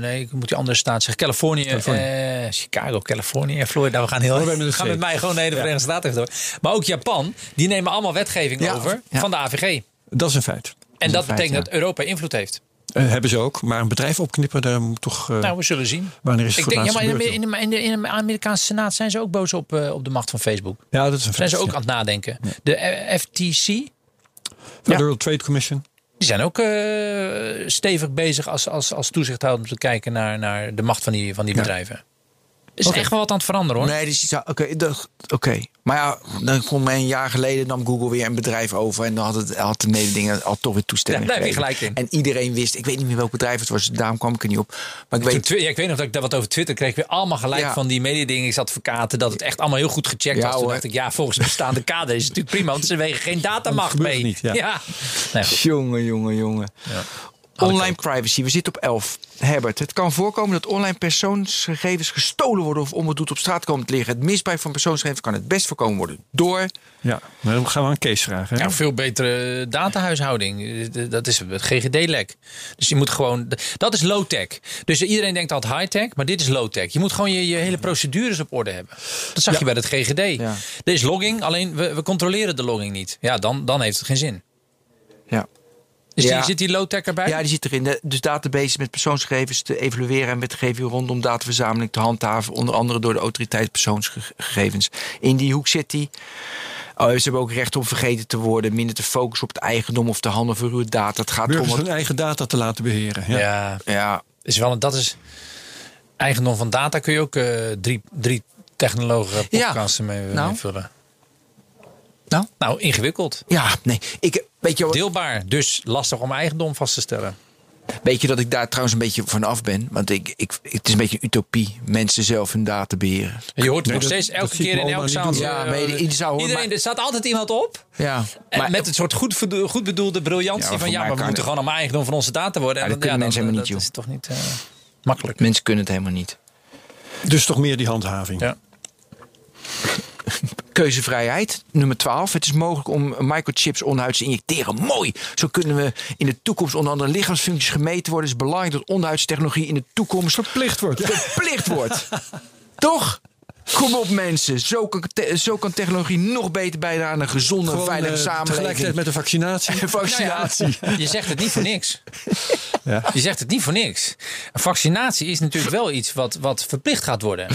Speaker 1: nee, ik moet die andere staat zeggen, Californië,
Speaker 3: Californië.
Speaker 1: eh, Chicago, Californië en Florida. We gaan heel,
Speaker 3: we
Speaker 1: gaan met mij gewoon de Verenigde Staten even door. Maar ook Japan, die nemen allemaal wetgeving
Speaker 2: Ja,
Speaker 1: over
Speaker 2: ja.
Speaker 1: van de AVG.
Speaker 3: Dat is een feit.
Speaker 1: En dat
Speaker 2: feit,
Speaker 1: betekent
Speaker 2: ja.
Speaker 1: dat Europa invloed heeft.
Speaker 3: Eh, hebben ze ook. Maar een bedrijf opknippen, daar moet toch... eh,
Speaker 1: Nou, we zullen zien.
Speaker 3: wanneer is het
Speaker 1: Ik denk, ja, maar in de, in, de, in, de, in de Amerikaanse Senaat zijn ze ook boos op, eh, op de macht van Facebook.
Speaker 3: Ja, dat is een
Speaker 1: Zijn
Speaker 3: feit.
Speaker 1: ze ook
Speaker 3: ja.
Speaker 1: aan het nadenken. De eh, FTC,
Speaker 3: Federal Trade Commission.
Speaker 1: Die zijn ook eh, stevig bezig als, als, als toezichthouder om te kijken naar, naar de macht van die, van die bedrijven. Is echt wel wat aan het veranderen hoor.
Speaker 2: Nee, dus oké. oké. Maar ja, dan kon mij een jaar geleden nam Google weer een bedrijf over. En dan had, het, had de mededingen al toch weer toestemming.
Speaker 1: Ja, daar heb je
Speaker 2: gegeven.
Speaker 1: gelijk in.
Speaker 2: En iedereen wist, ik weet niet meer welk bedrijf het was, daarom kwam ik er niet op. Maar ik
Speaker 1: Toen
Speaker 2: weet,
Speaker 1: ja, ik weet nog dat ik daar wat over Twitter kreeg. Weer allemaal gelijk
Speaker 2: Ja.
Speaker 1: van die mededingingsadvocaten. Dat het echt allemaal heel goed gecheckt
Speaker 2: Ja,
Speaker 1: was. Toen
Speaker 2: hoor.
Speaker 1: dacht ik, ja, volgens bestaande kader is het natuurlijk prima. Want ze wegen geen datamacht mee.
Speaker 3: niet, ja.
Speaker 1: Nee,
Speaker 2: jongen, jongen, jongen. Online privacy, we zitten op 11. Herbert, het kan voorkomen dat online persoonsgegevens gestolen worden of onbedoeld op straat komen te liggen. Het misbruik van persoonsgegevens kan het best voorkomen worden door.
Speaker 3: Ja, maar dan gaan we aan Kees vragen. Hè?
Speaker 1: Ja, veel betere datahuishouding. Dat is het GGD-lek. Dus je moet gewoon. Dat is low-tech. Dus iedereen denkt altijd high-tech, maar dit is low-tech. Je moet gewoon je, je hele procedures op orde hebben. Dat zag je bij het GGD.
Speaker 2: Ja.
Speaker 1: Er is logging, alleen we, we controleren de logging niet. Ja, dan, dan heeft het geen zin.
Speaker 2: Ja.
Speaker 1: Dus
Speaker 2: Ja.
Speaker 1: die, zit die low-tech erbij?
Speaker 2: Ja, die zit erin. De- Dus databases met persoonsgegevens te evalueren en wetgeving rondom dataverzameling te handhaven. Onder andere door de autoriteit persoonsgegevens. In die hoek zit die. Oh, ze hebben ook recht om vergeten te worden. Minder te focussen op het eigendom of de handel voor uw data. Het gaat
Speaker 3: Burgers
Speaker 2: erom.
Speaker 3: hun
Speaker 2: wat-
Speaker 3: eigen data te laten beheren. Ja.
Speaker 1: ja.
Speaker 2: Ja,
Speaker 1: Is wel, een- dat is eigendom van data. Kun je ook eh, drie, drie technologen
Speaker 2: Ja.
Speaker 1: podcasten mee,
Speaker 2: Nou.
Speaker 1: mee vullen.
Speaker 2: Nou,
Speaker 1: Nou, ingewikkeld.
Speaker 2: ja, nee. Ik, weet, je, wat-
Speaker 1: Deelbaar. Dus lastig om eigendom vast te stellen.
Speaker 2: weet je dat ik daar trouwens een beetje van af ben? Want ik, ik, het is een beetje een utopie. Mensen zelf hun data beheren.
Speaker 1: En je hoort het
Speaker 3: Nee,
Speaker 1: nog
Speaker 3: dat-
Speaker 1: steeds elke keer in elk zaal.
Speaker 2: Ja,
Speaker 1: Iedereen,
Speaker 2: maar-
Speaker 1: er staat altijd iemand op.
Speaker 2: Ja,
Speaker 1: En
Speaker 2: maar
Speaker 1: met een soort goed, bedoelde briljantie
Speaker 2: Ja, maar
Speaker 1: van ja, maar we moeten
Speaker 2: het.
Speaker 1: gewoon allemaal eigendom van onze data worden.
Speaker 2: Ja,
Speaker 1: En
Speaker 2: dat
Speaker 1: dan-
Speaker 2: kunnen mensen
Speaker 1: dan-
Speaker 2: helemaal niet,
Speaker 1: Dat is toch niet eh, makkelijk.
Speaker 2: mensen kunnen het helemaal niet.
Speaker 3: Dus toch meer die handhaving.
Speaker 1: Ja.
Speaker 2: Keuzevrijheid, nummer 12. Het is mogelijk om microchips onderhuids te injecteren. Mooi! Zo kunnen we in de toekomst onder andere lichaamsfuncties gemeten worden. Het is belangrijk dat onderhuidstechnologie in de toekomst
Speaker 3: Verplicht wordt.
Speaker 2: Verplicht wordt. Toch? Kom op mensen, zo kan, te- zo kan technologie nog beter bijdragen aan een gezonde en
Speaker 3: Gewoon,
Speaker 2: veilige
Speaker 3: eh,
Speaker 2: samenleving.
Speaker 3: tegelijkertijd met de vaccinatie.
Speaker 2: vaccinatie.
Speaker 1: Nou ja, je zegt het niet voor niks.
Speaker 3: Ja.
Speaker 1: Je zegt het niet voor niks. Een vaccinatie is natuurlijk wel iets wat, wat verplicht gaat worden.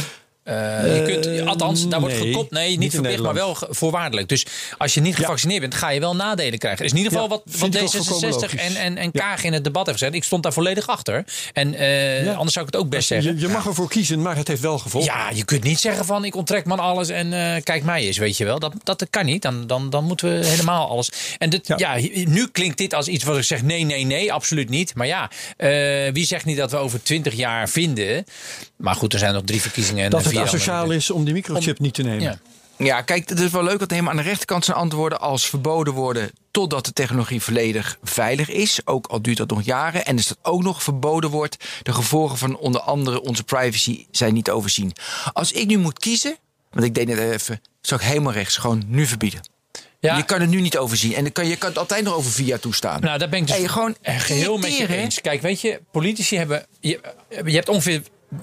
Speaker 1: Eh, je kunt, althans, daar wordt
Speaker 3: nee,
Speaker 1: gekopt. Nee, niet, verplicht, maar wel voorwaardelijk. Dus als je niet gevaccineerd bent, ga je wel nadelen krijgen. Is in ieder geval
Speaker 3: Ja,
Speaker 1: wat,
Speaker 3: volkomen
Speaker 1: D66
Speaker 3: logisch.
Speaker 1: en, en, en
Speaker 3: Ja.
Speaker 1: Kaag in het debat heeft gezegd. Ik stond daar volledig achter. En eh, anders zou ik het ook best zeggen.
Speaker 3: Je, je mag ervoor kiezen, maar het heeft wel gevolgen.
Speaker 1: Ja, je kunt niet zeggen van ik onttrek me aan alles en eh, kijk mij eens, weet je wel. Dat, dat kan niet. Dan, dan, dan moeten we helemaal alles. En dit, ja. Nu klinkt dit als iets wat ik zeg nee, nee, nee, absoluut niet. Maar ja, eh, wie zegt niet dat we over twintig jaar vinden. Maar goed, er zijn nog drie verkiezingen. En
Speaker 3: dat het asociaal
Speaker 1: andere.
Speaker 3: is om die microchip niet te nemen.
Speaker 1: Ja.
Speaker 2: Ja, kijk, het is wel leuk dat helemaal aan de rechterkant zijn antwoorden als verboden worden totdat de technologie volledig veilig is. Ook al duurt dat nog jaren. En dus dat ook nog verboden wordt. De gevolgen van onder andere onze privacy zijn niet te overzien. Als ik nu moet kiezen, want ik deed net even, zou ik helemaal rechts gewoon nu verbieden.
Speaker 1: Ja.
Speaker 2: Je kan het nu niet overzien. En dan kan, je kan het altijd nog over via toestaan.
Speaker 1: Nou, daar ben ik dus
Speaker 2: Hey, gewoon
Speaker 1: eh, geheel met je eens. Kijk, weet je, politici hebben. Je, je hebt ongeveer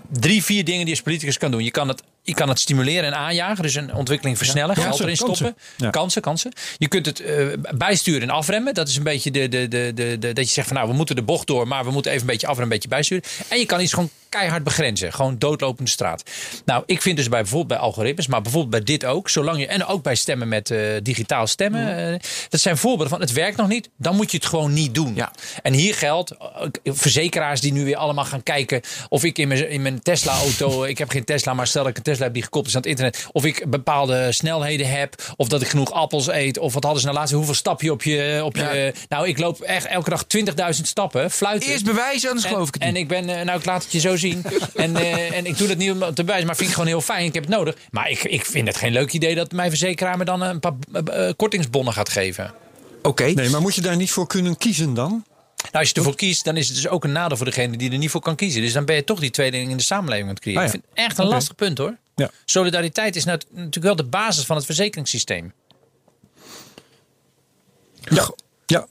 Speaker 1: drie, vier dingen die je als politicus kan doen. Je kan het, je kan het stimuleren en aanjagen, dus een ontwikkeling versnellen,
Speaker 3: Ja,
Speaker 1: geld
Speaker 3: kansen,
Speaker 1: erin stoppen.
Speaker 3: kansen. Ja.
Speaker 1: Kansen, kansen. Je kunt het eh, bijsturen en afremmen. Dat is een beetje de, de, de, de, de- dat je zegt van nou, we moeten de bocht door, maar we moeten even een beetje af en een beetje bijsturen. En je kan iets gewoon keihard begrenzen. Gewoon doodlopende straat. Nou, ik vind dus bij bijvoorbeeld bij algoritmes, maar bijvoorbeeld bij dit ook, zolang je en ook bij stemmen met eh, digitaal stemmen, eh, dat zijn voorbeelden van het werkt nog niet, dan moet je het gewoon niet doen.
Speaker 2: Ja.
Speaker 1: En hier geldt, verzekeraars die nu weer allemaal gaan kijken of ik in mijn, in mijn Tesla-auto, ik heb geen Tesla, maar stel ik een Tesla heb die gekoppeld is aan het internet, of ik bepaalde snelheden heb, of dat ik genoeg appels eet, of wat hadden ze nou laatst, hoeveel stap je op je, op je nou ik loop echt elke dag 20.000 stappen, fluiten.
Speaker 2: Eerst bewijzen, anders
Speaker 1: En,
Speaker 2: geloof ik het
Speaker 1: en
Speaker 2: niet.
Speaker 1: ik ben, eh, nou ik laat het je zo zien. en, eh, en ik doe dat niet om te bewijzen, maar vind ik gewoon heel fijn. Ik heb het nodig. Maar ik, ik vind het geen leuk idee dat mijn verzekeraar me dan een paar eh, kortingsbonnen gaat geven.
Speaker 2: Oké.
Speaker 3: Nee, maar moet je daar niet voor kunnen kiezen dan?
Speaker 1: Nou, als je ervoor kiest, dan is het dus ook een nadeel voor degene die er niet voor kan kiezen. Dus dan ben je toch die tweedeling in de samenleving aan het creëren.
Speaker 3: Ah, ja.
Speaker 1: Ik vind het echt een lastig punt hoor.
Speaker 3: Ja.
Speaker 1: Solidariteit is nat- natuurlijk wel de basis van het verzekeringssysteem.
Speaker 3: Ja. ja.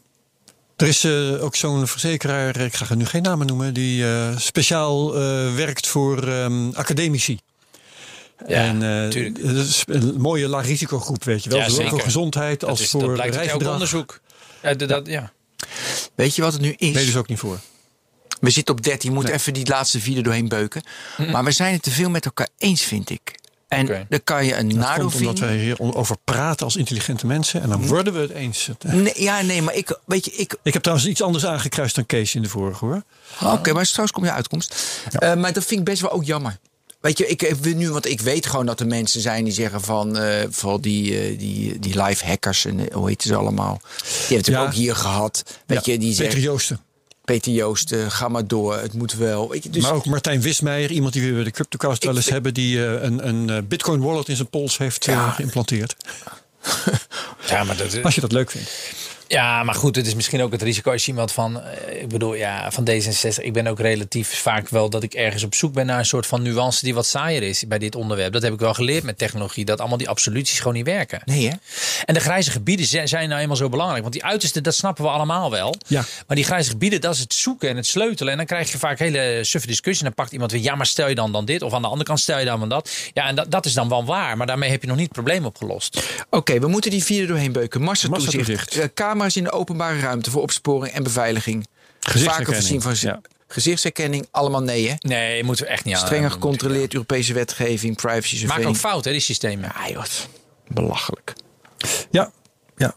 Speaker 3: Er is eh, ook zo'n verzekeraar, ik ga nu geen namen noemen, die eh, speciaal eh, werkt voor ehm, academici.
Speaker 1: Ja,
Speaker 3: en is een mooie laag risicogroep, weet je wel.
Speaker 1: Ja,
Speaker 3: Zowel voor gezondheid
Speaker 1: Dat,
Speaker 3: als
Speaker 1: is,
Speaker 3: voor
Speaker 1: dat blijkt onderzoek. Ja, dat, dat- ja.
Speaker 2: Weet je wat het nu is?
Speaker 3: Nee, dus ook niet voor.
Speaker 2: We zitten op 13, we moeten even die laatste vier er doorheen beuken. Maar we zijn het te veel met elkaar eens, vind ik. En
Speaker 1: Oké.
Speaker 2: dan kan je een
Speaker 3: Dat
Speaker 2: nadeel
Speaker 3: omdat wij hier over praten als intelligente mensen. En dan worden we het eens.
Speaker 2: Nee, ja, nee, maar ik, weet je, ik,
Speaker 3: Ik heb trouwens iets anders aangekruist dan Kees in de vorige hoor.
Speaker 2: Oké, maar straks komt je uitkomst. Eh, maar dat vind ik best wel ook jammer. Weet je, ik heb nu, want ik weet gewoon dat er mensen zijn die zeggen van, eh vooral die, eh, die, die live hackers en eh, hoe heet ze allemaal. Die hebben het
Speaker 3: Ja.
Speaker 2: ook hier gehad. Weet
Speaker 3: Ja,
Speaker 2: je, die
Speaker 3: Peter
Speaker 2: zeggen,
Speaker 3: Joosten.
Speaker 2: Peter Joost, eh, ga maar door, het moet wel. Weet je, dus
Speaker 3: maar ook Martijn Wismeijer, iemand die we bij de Cryptocast wel eens hebben, die een, een Bitcoin wallet in zijn pols heeft
Speaker 2: Ja.
Speaker 3: geïmplanteerd.
Speaker 1: ja, maar dat,
Speaker 3: Als je dat leuk vindt.
Speaker 1: Ja, maar goed, het is misschien ook het risico als je iemand van, eh, ik bedoel, ja, van D66. Ik ben ook relatief vaak wel dat ik ergens op zoek ben naar een soort van nuance die wat saaier is bij dit onderwerp. Dat heb ik wel geleerd met technologie, dat allemaal die absoluties gewoon niet werken.
Speaker 2: Nee, hè?
Speaker 1: En de grijze gebieden zijn zijn nou eenmaal zo belangrijk. Want die uiterste, dat snappen we allemaal wel.
Speaker 3: Ja.
Speaker 1: Maar die grijze gebieden, dat is het zoeken en het sleutelen. En dan krijg je vaak hele suffe discussies. En dan pakt iemand weer, ja, maar stel je dan dan dit? Of aan de andere kant stel je dan dan dat? Ja, en dat, dat is dan wel waar. Maar daarmee heb je nog niet het probleem opgelost.
Speaker 2: Oké, we moeten die vierde doorheen beuken. Massatoezicht.
Speaker 3: Massatoezicht.
Speaker 2: Eh, camera's in de openbare ruimte voor opsporing en beveiliging. Vaker
Speaker 3: Gezichtsherkenning,
Speaker 2: voorzien van
Speaker 3: ja.
Speaker 2: gezichtsherkenning. Allemaal nee, hè?
Speaker 1: Nee, moeten we echt niet aan.
Speaker 2: Strenger gecontroleerd, Europese wetgeving, privacy
Speaker 1: Maak ook fout, hè, die systemen.
Speaker 2: Ja, joh. Belachelijk.
Speaker 3: Ja, ja.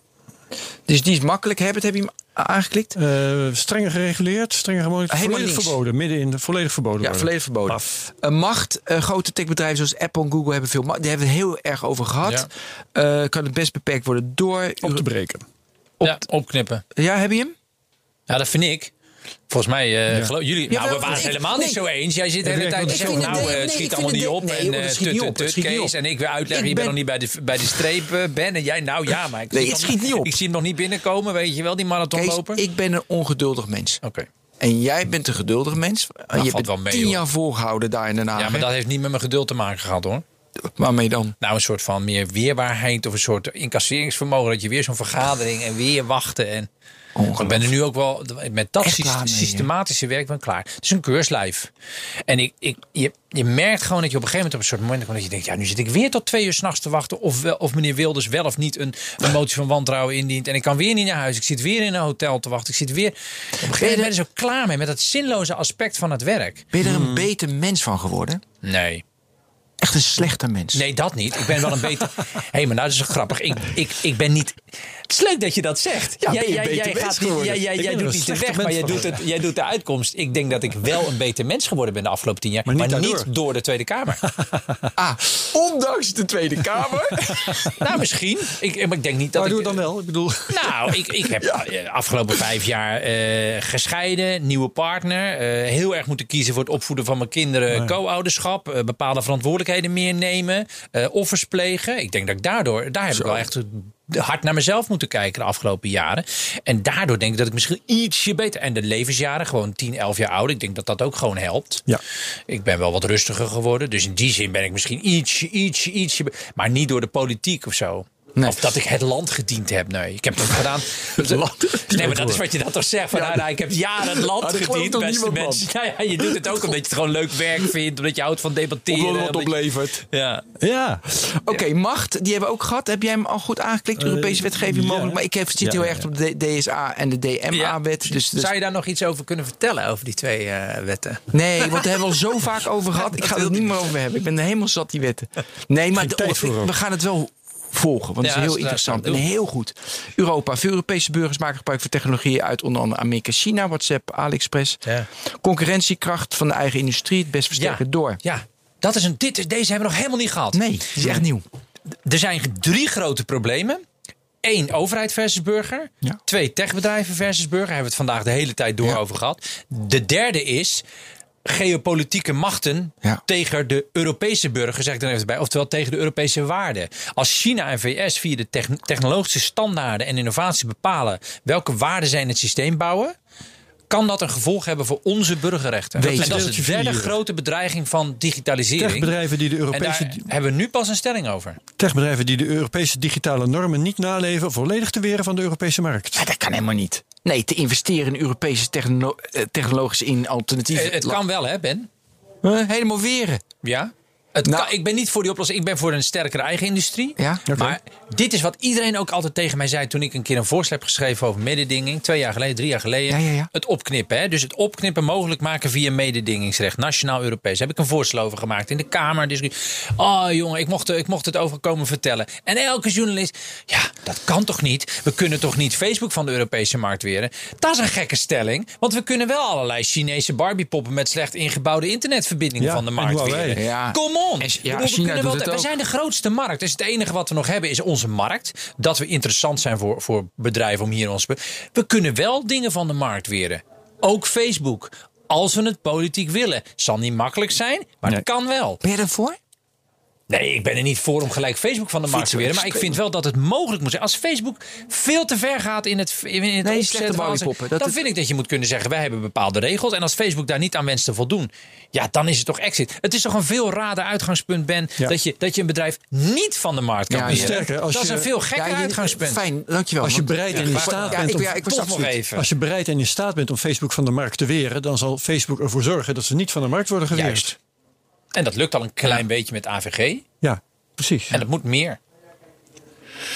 Speaker 2: Dus die is makkelijk. Heb, het, heb je hem aangeklikt?
Speaker 3: Eh, strenger gereguleerd, strenger gemonitord.
Speaker 2: Helemaal
Speaker 3: Volledig verboden, midden in de volledig verboden.
Speaker 2: Ja,
Speaker 3: worden.
Speaker 2: volledig verboden.
Speaker 3: Af.
Speaker 2: Eh, macht. eh, grote techbedrijven zoals Apple en Google hebben veel macht. Die hebben we het heel erg over gehad. Eh, kan het best beperkt worden door...
Speaker 3: Op te breken.
Speaker 1: Ja, opknippen.
Speaker 2: Ja, heb je hem?
Speaker 1: Ja, dat vind ik. Volgens mij, eh,
Speaker 3: Ja.
Speaker 1: geloof- jullie,
Speaker 2: Ja,
Speaker 1: nou, we waren het helemaal
Speaker 2: nee.
Speaker 1: niet zo eens. Jij zit de hele tijd
Speaker 3: zo.
Speaker 1: nou,
Speaker 2: Nee,
Speaker 1: eh, het
Speaker 2: nee,
Speaker 1: schiet allemaal niet op. en eh, tut, tut,
Speaker 2: op,
Speaker 1: Kees.
Speaker 2: op.
Speaker 1: En ik weer uitleggen,
Speaker 2: Ik
Speaker 1: je bent
Speaker 2: ben-
Speaker 1: nog niet bij de, bij de streep, Ben. En jij, nou ja, maar ik
Speaker 2: Nee, het schiet
Speaker 1: nog-
Speaker 2: niet op.
Speaker 1: Ik zie hem nog niet binnenkomen, weet je wel, die marathonloper.
Speaker 2: ik ben een ongeduldig mens.
Speaker 1: Oké.
Speaker 2: En jij bent een geduldig mens. En je
Speaker 1: valt
Speaker 2: hebt
Speaker 1: wel mee,
Speaker 2: tien
Speaker 1: hoor.
Speaker 2: jaar volgehouden daar in Den Haag.
Speaker 1: Ja, maar dat heeft niet met mijn geduld te maken gehad, hoor.
Speaker 2: Waarmee dan?
Speaker 1: Nou, een soort van meer weerbaarheid of een soort incasseringsvermogen. Dat je weer zo'n vergadering en weer wachten. En ik ben er nu ook wel met dat syst- systematische werk van klaar. Het is een keurslijf. En ik, ik, je, je merkt gewoon dat je op een gegeven moment op een soort moment komt dat je denkt, ja, nu zit ik weer tot twee uur s'nachts te wachten. Of, wel, of meneer Wilders wel of niet een, een motie van wantrouwen indient. En ik kan weer niet naar huis. Ik zit weer in een hotel te wachten. Ik zit weer. Op een gegeven moment ben je er zo klaar mee met dat zinloze aspect van het werk.
Speaker 2: Ben je er
Speaker 1: Hmm.
Speaker 2: een beter mens van geworden?
Speaker 1: Nee.
Speaker 2: Echt een slechter mens.
Speaker 1: Nee, dat niet. Ik ben wel een beter. Hé, hey, maar nou, dat is grappig. Ik, ik, ik ben niet. Het is leuk dat je dat zegt.
Speaker 2: Ja,
Speaker 1: jij
Speaker 2: ben je
Speaker 1: jij,
Speaker 2: beter
Speaker 1: jij,
Speaker 2: mens
Speaker 1: gaat niet,
Speaker 2: geworden?
Speaker 1: jij, jij, doet niet de
Speaker 3: slechte
Speaker 1: weg, maar jij doet, het, jij doet de uitkomst. Ik denk dat ik wel een beter mens geworden ben de afgelopen tien jaar.
Speaker 3: Maar
Speaker 1: Maar
Speaker 3: niet
Speaker 1: door de Tweede Kamer.
Speaker 2: Ah, ondanks de Tweede Kamer.
Speaker 1: nou, misschien. Ik, maar ik denk niet dat
Speaker 3: Maar
Speaker 1: ik.
Speaker 3: doe het dan wel. Ik bedoel,
Speaker 1: Nou, ik, ik heb eh, afgelopen vijf jaar eh, gescheiden, nieuwe partner. eh, heel erg moeten kiezen voor het opvoeden van mijn kinderen, co-ouderschap. eh, bepaalde verantwoordelijkheden meer nemen. eh, offers plegen. Ik denk dat ik daardoor, daar heb ik wel echt hard naar mezelf moeten kijken de afgelopen jaren. En daardoor denk ik dat ik misschien ietsje beter. En de levensjaren, gewoon 10, 11 jaar ouder. Ik denk dat dat ook gewoon helpt.
Speaker 3: Ja.
Speaker 1: Ik ben wel wat rustiger geworden. Dus in die zin ben ik misschien ietsje, ietsje, ietsje. Maar niet door de politiek of zo. Of dat ik het land gediend heb. Nee, ik heb dat gedaan. nee, maar dat is wat je dat toch zegt. Van, nou, nou, ik heb jaren het land
Speaker 2: gelooft
Speaker 1: gediend, beste mensen. Nou ja, je doet het ook omdat je het gewoon leuk werk vindt. Omdat je houdt van debatteren.
Speaker 2: Omdat het wat
Speaker 1: je-
Speaker 2: oplevert.
Speaker 1: Ja.
Speaker 3: ja.
Speaker 2: Oké, macht, die hebben we ook gehad. Heb jij hem al goed aangeklikt? Europese wetgeving
Speaker 3: ja.
Speaker 2: mogelijk. Maar ik heb, zit
Speaker 3: Ja,
Speaker 2: heel
Speaker 3: ja,
Speaker 2: erg
Speaker 3: ja.
Speaker 2: op de DSA en de DMA-wet. dus, dus,
Speaker 1: Zou je daar nog iets over kunnen vertellen, over die twee eh, wetten?
Speaker 2: nee, want daar hebben we al zo vaak over gehad. Ik ga het er niet meer over hebben. Ik ben er helemaal zat, die wetten. Nee, maar de- we gaan het wel volgen. Want het is heel interessant en heel goed. Europa. Veel Europese burgers maken gebruik van technologieën uit onder andere Amerika, China, WhatsApp, AliExpress.
Speaker 1: Ja.
Speaker 2: Concurrentiekracht van de eigen industrie, het best versterken door.
Speaker 1: Ja, dat is een, dit, deze hebben we nog helemaal niet gehad.
Speaker 2: Nee, het is echt nieuw.
Speaker 1: Er zijn drie grote problemen. Eén, overheid versus burger.
Speaker 2: Ja.
Speaker 1: Twee, techbedrijven versus burger. Hebben we het vandaag de hele tijd door
Speaker 2: Ja.
Speaker 1: over gehad. De derde is geopolitieke machten
Speaker 2: Ja.
Speaker 1: tegen de Europese burger, zeg ik er even bij. Oftewel tegen de Europese waarden. Als China en VS via de techn- technologische standaarden en innovatie bepalen welke waarden zij in het systeem bouwen, kan dat een gevolg hebben voor onze burgerrechten.
Speaker 2: Weet
Speaker 1: en dat is de
Speaker 3: Deeltje
Speaker 1: derde
Speaker 3: vier.
Speaker 1: grote bedreiging van digitalisering.
Speaker 3: Techbedrijven die de
Speaker 1: En
Speaker 3: Europese,
Speaker 1: daar hebben we nu pas een stelling over.
Speaker 3: techbedrijven die de Europese digitale normen niet naleven, volledig te weren van de Europese markt.
Speaker 2: Ja, dat kan helemaal niet. Nee, te investeren in Europese eh, technologische in alternatieven.
Speaker 1: Eh, Het kan wel, hè, Ben?
Speaker 2: Helemaal weren.
Speaker 1: Ja. Het
Speaker 2: Nou-
Speaker 1: kan, ik ben niet voor die oplossing. Ik ben voor een sterkere eigen industrie.
Speaker 2: Ja.
Speaker 1: Maar dit is wat iedereen ook altijd tegen mij zei toen ik een keer een voorstel heb geschreven over mededinging. Twee jaar geleden, drie jaar geleden.
Speaker 2: Ja, ja, ja.
Speaker 1: Het opknippen. Hè? Dus het opknippen mogelijk maken via mededingingsrecht. Nationaal Europees. Heb ik een voorstel over gemaakt in de Kamer. Dus, oh jongen, ik mocht, ik mocht het over komen vertellen. En elke journalist. Ja, dat kan toch niet? We kunnen toch niet Facebook van de Europese markt weren? Dat is een gekke stelling. Want we kunnen wel allerlei Chinese Barbiepoppen met slecht ingebouwde internetverbindingen
Speaker 3: Ja,
Speaker 1: van de markt weren.
Speaker 2: Ja.
Speaker 1: Kom on.
Speaker 2: En- ja,
Speaker 1: we
Speaker 2: China doet
Speaker 1: wel-
Speaker 2: het
Speaker 1: we
Speaker 2: ook.
Speaker 1: zijn de grootste markt. Dus het enige wat we nog hebben is onze markt. Dat we interessant zijn voor, voor bedrijven om hier ons. We kunnen wel dingen van de markt weren. Ook Facebook. Als we het politiek willen. Zal niet makkelijk zijn, maar het kan wel.
Speaker 2: Ben je ervoor?
Speaker 1: Nee, ik ben er niet voor om gelijk Facebook van de markt te weren. Maar ik vind wel dat het mogelijk moet zijn. Als Facebook veel te ver gaat in het, in het
Speaker 2: Nee,
Speaker 1: opzetten van- dan
Speaker 2: het-
Speaker 1: vind ik dat je moet kunnen zeggen... wij hebben bepaalde regels. En als Facebook daar niet aan wenst te voldoen... ja, dan is het toch exit. Het is toch een veel rader uitgangspunt, Ben...
Speaker 3: Ja.
Speaker 1: Dat, je, dat je een bedrijf niet van de markt kan
Speaker 2: Ja,
Speaker 1: weren.
Speaker 3: sterker, als
Speaker 1: dat is een veel gekker
Speaker 2: Ja, je-
Speaker 1: uitgangspunt.
Speaker 2: Fijn, dankjewel.
Speaker 3: Als je bereid en in staat bent om-
Speaker 1: nog even.
Speaker 3: Als je bereid en in staat bent om Facebook van de markt te weren, dan zal Facebook ervoor zorgen dat ze niet van de markt worden geweerd.
Speaker 1: En dat lukt al een klein beetje met AVG.
Speaker 3: Ja, precies.
Speaker 1: En dat moet meer.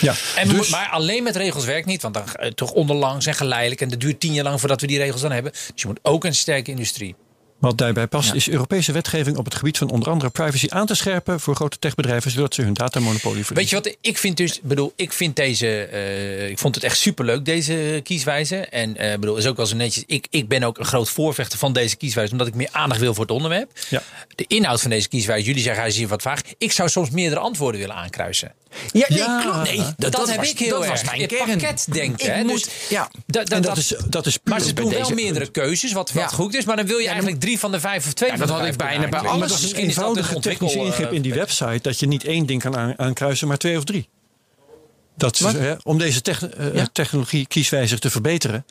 Speaker 3: ja.
Speaker 1: En
Speaker 3: Dus-
Speaker 1: moet- maar alleen met regels werkt niet. Want dan eh, toch onderlangs en geleidelijk. En dat duurt tien jaar lang voordat we die regels dan hebben. Dus je moet ook een sterke industrie.
Speaker 3: Wat daarbij past is Europese wetgeving op het gebied van onder andere privacy aan te scherpen voor grote techbedrijven, zodat ze hun datamonopolie
Speaker 1: Weet
Speaker 3: verliezen.
Speaker 1: je wat ik vind dus? bedoel, ik vind deze. eh, ik vond het echt superleuk, deze kieswijze. En eh bedoel, is ook wel zo netjes. Ik, ik ben ook een groot voorvechter van deze kieswijze, omdat ik meer aandacht wil voor het onderwerp.
Speaker 3: Ja.
Speaker 1: De inhoud van deze kieswijze, jullie zeggen hij is hier wat vaag. Ik zou soms meerdere antwoorden willen aankruisen.
Speaker 2: Ja, nee,
Speaker 3: Ja.
Speaker 2: klopt.
Speaker 3: Nee,
Speaker 1: Dat,
Speaker 2: dat
Speaker 1: heb
Speaker 2: was-
Speaker 1: ik heel
Speaker 2: dat
Speaker 1: erg.
Speaker 2: was mijn
Speaker 1: pakket denken.
Speaker 2: Ik
Speaker 1: hè?
Speaker 2: moet-
Speaker 1: dus,
Speaker 2: ja.
Speaker 1: da- da-
Speaker 3: En dat is, dat is
Speaker 1: maar ze doen wel meerdere keuzes, wat, wat
Speaker 2: Ja.
Speaker 1: goed is. Maar dan wil je eigenlijk drie van de vijf of twee
Speaker 2: Ja,
Speaker 1: van
Speaker 2: dat had ik bijna bij.
Speaker 3: Maar
Speaker 2: alles.
Speaker 3: dat is een
Speaker 1: dat
Speaker 3: eenvoudige
Speaker 1: een
Speaker 3: technische
Speaker 1: ontwikkel,
Speaker 3: ingreep in die
Speaker 1: eh,
Speaker 3: website dat je niet één ding kan aan- aankruisen, maar twee of drie. Dat is, hè, om deze eh, technologie kieswijzer te verbeteren.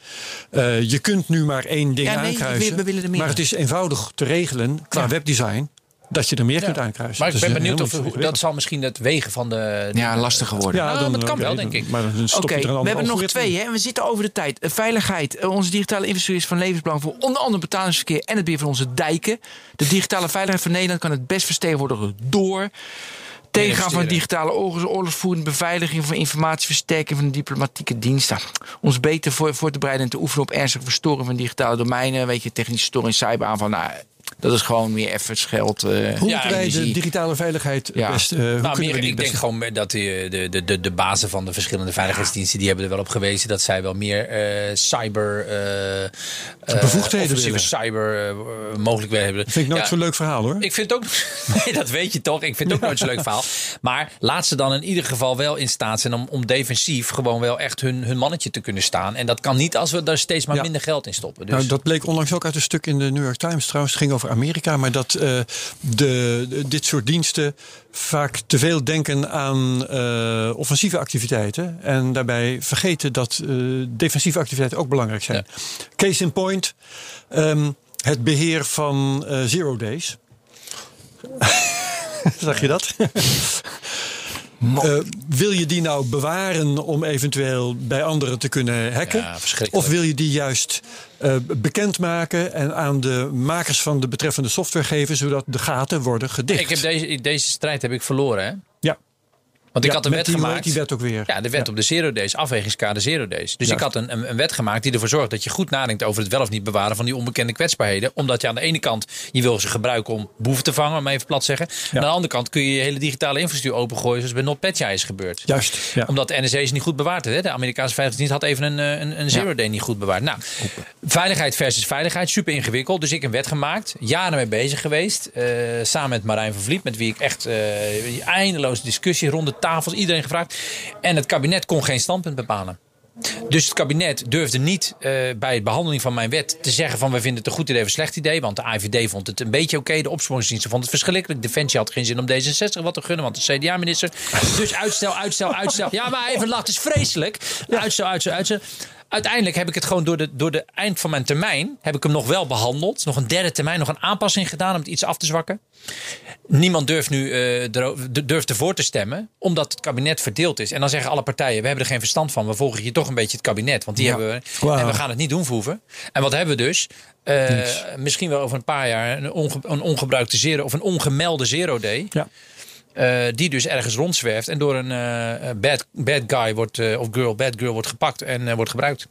Speaker 3: Eh, je kunt nu maar één ding
Speaker 2: Ja, nee,
Speaker 3: aankruisen.
Speaker 2: we- we
Speaker 3: maar het is eenvoudig te regelen qua
Speaker 2: Ja.
Speaker 3: webdesign dat je er meer kunt aankruisen.
Speaker 1: Maar ik ben benieuwd of dat zal misschien het wegen van de.
Speaker 2: Ja, lastiger worden.
Speaker 3: Ja,
Speaker 1: Nou,
Speaker 3: dan,
Speaker 1: dat kan wel, denk ik.
Speaker 3: Maar dan stop
Speaker 2: Oké,
Speaker 3: je er een
Speaker 2: we hebben nog
Speaker 3: algoritme
Speaker 2: twee. Hè? We zitten over de tijd. Eh, Veiligheid. Eh, Onze digitale infrastructuur is van levensbelang voor onder andere betalingsverkeer en het beheer van onze dijken. De digitale veiligheid van Nederland kan het best vertegenwoordigen door. Tegengaan van digitale oorlogs, oorlogsvoering, beveiliging van informatieversterking van de diplomatieke diensten. Ons beter voor, voor te bereiden en te oefenen op ernstige verstoring van digitale domeinen. Weet je, technische storing, cyberaanval. Nou, dat is gewoon weer even geld. eh,
Speaker 3: Hoe
Speaker 1: Ja,
Speaker 3: moeten wij de digitale veiligheid
Speaker 2: Ja.
Speaker 3: best... eh, hoe
Speaker 1: Nou, meer,
Speaker 3: we die
Speaker 1: ik
Speaker 3: best...
Speaker 1: denk gewoon dat die, de, de, de, de bazen van de verschillende veiligheidsdiensten... die hebben er wel op gewezen dat zij wel meer eh, cyber...
Speaker 3: Bevoegdheden willen.
Speaker 1: cyber eh, mogelijkheden hebben.
Speaker 3: vind ik nooit
Speaker 1: Ja,
Speaker 3: zo'n leuk verhaal hoor.
Speaker 1: Ik vind het ook... Nee, dat weet je toch. Ik vind het ook nooit zo'n leuk verhaal. Maar laat ze dan in ieder geval wel in staat zijn... om, om defensief gewoon wel echt hun, hun mannetje te kunnen staan. En dat kan niet als we daar steeds maar
Speaker 3: Ja.
Speaker 1: minder geld in stoppen. Dus
Speaker 3: Nou, dat bleek onlangs ook uit een stuk in de New York Times trouwens. Het ging over Amerika. Maar dat eh, de, de- dit soort diensten vaak te veel denken aan eh, offensieve activiteiten. En daarbij vergeten dat eh, defensieve activiteiten ook belangrijk zijn. Case in point. ehm, het beheer van zero days. Zag je dat? Eh, wil je die nou bewaren om eventueel bij anderen te kunnen hacken?
Speaker 1: Ja,
Speaker 3: of wil je die juist eh, bekendmaken en aan de makers van de betreffende software geven, zodat de gaten worden gedicht?
Speaker 1: ik heb deze, deze strijd heb ik verloren, hè?
Speaker 3: ja.
Speaker 1: Want ik had een wet
Speaker 3: die,
Speaker 1: gemaakt.
Speaker 3: die wet ook weer.
Speaker 1: Ja, de wet op de zero days, afwegingskader zero days. Dus ik had een, een, een wet gemaakt die ervoor zorgt dat je goed nadenkt over het wel of niet bewaren van die onbekende kwetsbaarheden. Omdat je aan de ene kant, je wil ze gebruiken om boeven te vangen, om even plat te zeggen. En aan de andere kant kun je je hele digitale infrastructuur opengooien zoals bij NotPetya is gebeurd.
Speaker 3: Juist.
Speaker 1: Omdat de NSA is niet goed bewaard. Hè? De Amerikaanse veiligheidsdienst had even een, een, een zero day niet goed bewaard. Nou, veiligheid versus veiligheid, super ingewikkeld. Dus ik een wet gemaakt, jaren mee bezig geweest. eh, samen met Marijn van Vliet, met wie ik echt eh eindeloze discussie rond de tafels, iedereen gevraagd. En het kabinet kon geen standpunt bepalen. Dus het kabinet durfde niet eh, bij de behandeling van mijn wet te zeggen van we vinden het een goed idee of een slecht idee. Want de AIVD vond het een beetje oké. De opsporingsdiensten vond het verschrikkelijk. Defensie had geen zin om D66 wat te gunnen, want de CDA-minister. Dus uitstel, uitstel, uitstel. Ja, maar even lachen, het is vreselijk. Uitstel, uitstel, uitstel. Uiteindelijk heb ik het gewoon door de, door de eind van mijn termijn... heb ik hem nog wel behandeld. Nog een derde termijn, nog een aanpassing gedaan om het iets af te zwakken. Niemand durft nu ero- durft ervoor te stemmen, omdat het kabinet verdeeld is. En dan zeggen alle partijen: we hebben er geen verstand van. We volgen hier toch een beetje het kabinet, want die
Speaker 2: Ja.
Speaker 1: hebben we. En we gaan het niet doen, voeven. En wat hebben we dus? Eh, misschien wel over een paar jaar een, onge- een ongebruikte zero of een ongemelde zero day.
Speaker 3: Ja.
Speaker 1: Eh, die dus ergens rondzwerft en door een eh, bad, bad guy wordt, eh, of girl, bad girl wordt gepakt en eh, wordt gebruikt.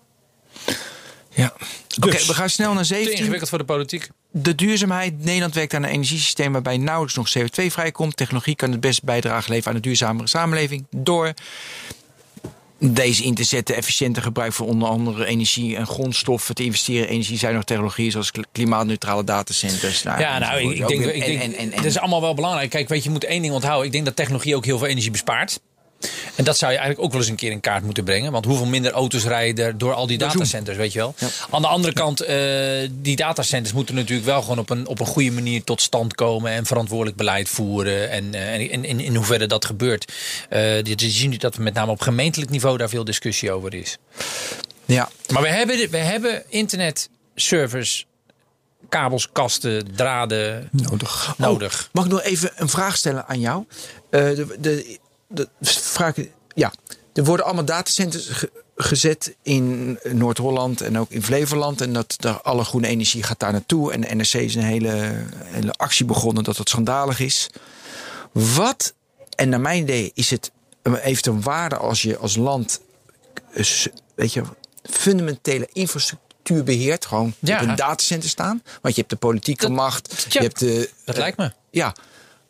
Speaker 2: Ja. Oké,
Speaker 3: Dus.
Speaker 2: we gaan snel naar
Speaker 1: Te
Speaker 2: 17.
Speaker 1: ingewikkeld voor de politiek.
Speaker 2: De duurzaamheid. Nederland werkt aan een energiesysteem waarbij nauwelijks nog CO2 vrijkomt. Technologie kan het best bijdrage leveren aan een duurzamere samenleving. Door deze in te zetten, efficiënter gebruik van onder andere energie en grondstoffen. Te investeren in energiezuinige technologieën zoals kl- klimaatneutrale datacenters. Nou,
Speaker 1: Ja, nou, ik, denk, ik
Speaker 2: en-
Speaker 1: denk
Speaker 2: en- en- en-
Speaker 1: het is allemaal wel belangrijk. Kijk, weet je, je moet één ding onthouden. Ik denk dat technologie ook heel veel energie bespaart. En dat zou je eigenlijk ook wel eens een keer in kaart moeten brengen. Want hoeveel minder auto's rijden er door al die datacenters, weet je wel? Aan de andere kant, eh, die datacenters moeten natuurlijk wel gewoon op een, op een goede manier tot stand komen. En verantwoordelijk beleid voeren. En, eh, en in, in, in hoeverre dat gebeurt. Uh, je ziet dat er met name op gemeentelijk niveau daar veel discussie over is.
Speaker 2: Ja.
Speaker 1: Maar we hebben, we hebben internetservers, kabels, kasten, draden
Speaker 3: Nodig.
Speaker 1: nodig.
Speaker 2: Oh, mag ik nog even een vraag stellen aan jou? Eh, de, de, de vraag, ja, er worden allemaal datacenters ge- gezet in Noord-Holland en ook in Flevoland. En dat daar alle groene energie gaat daar naartoe. En de NRC is een hele, hele actie begonnen dat het schandalig is. Wat, en naar mijn idee is het, een- heeft een waarde als je als land, eh, weet je, fundamentele infrastructuur beheert. Gewoon
Speaker 1: Ja.
Speaker 2: op een datacenter staan. Want je hebt de politieke
Speaker 1: Dat-
Speaker 2: macht.
Speaker 1: ja,
Speaker 2: je hebt de,
Speaker 1: Dat
Speaker 2: eh,
Speaker 1: lijkt me.
Speaker 2: ja,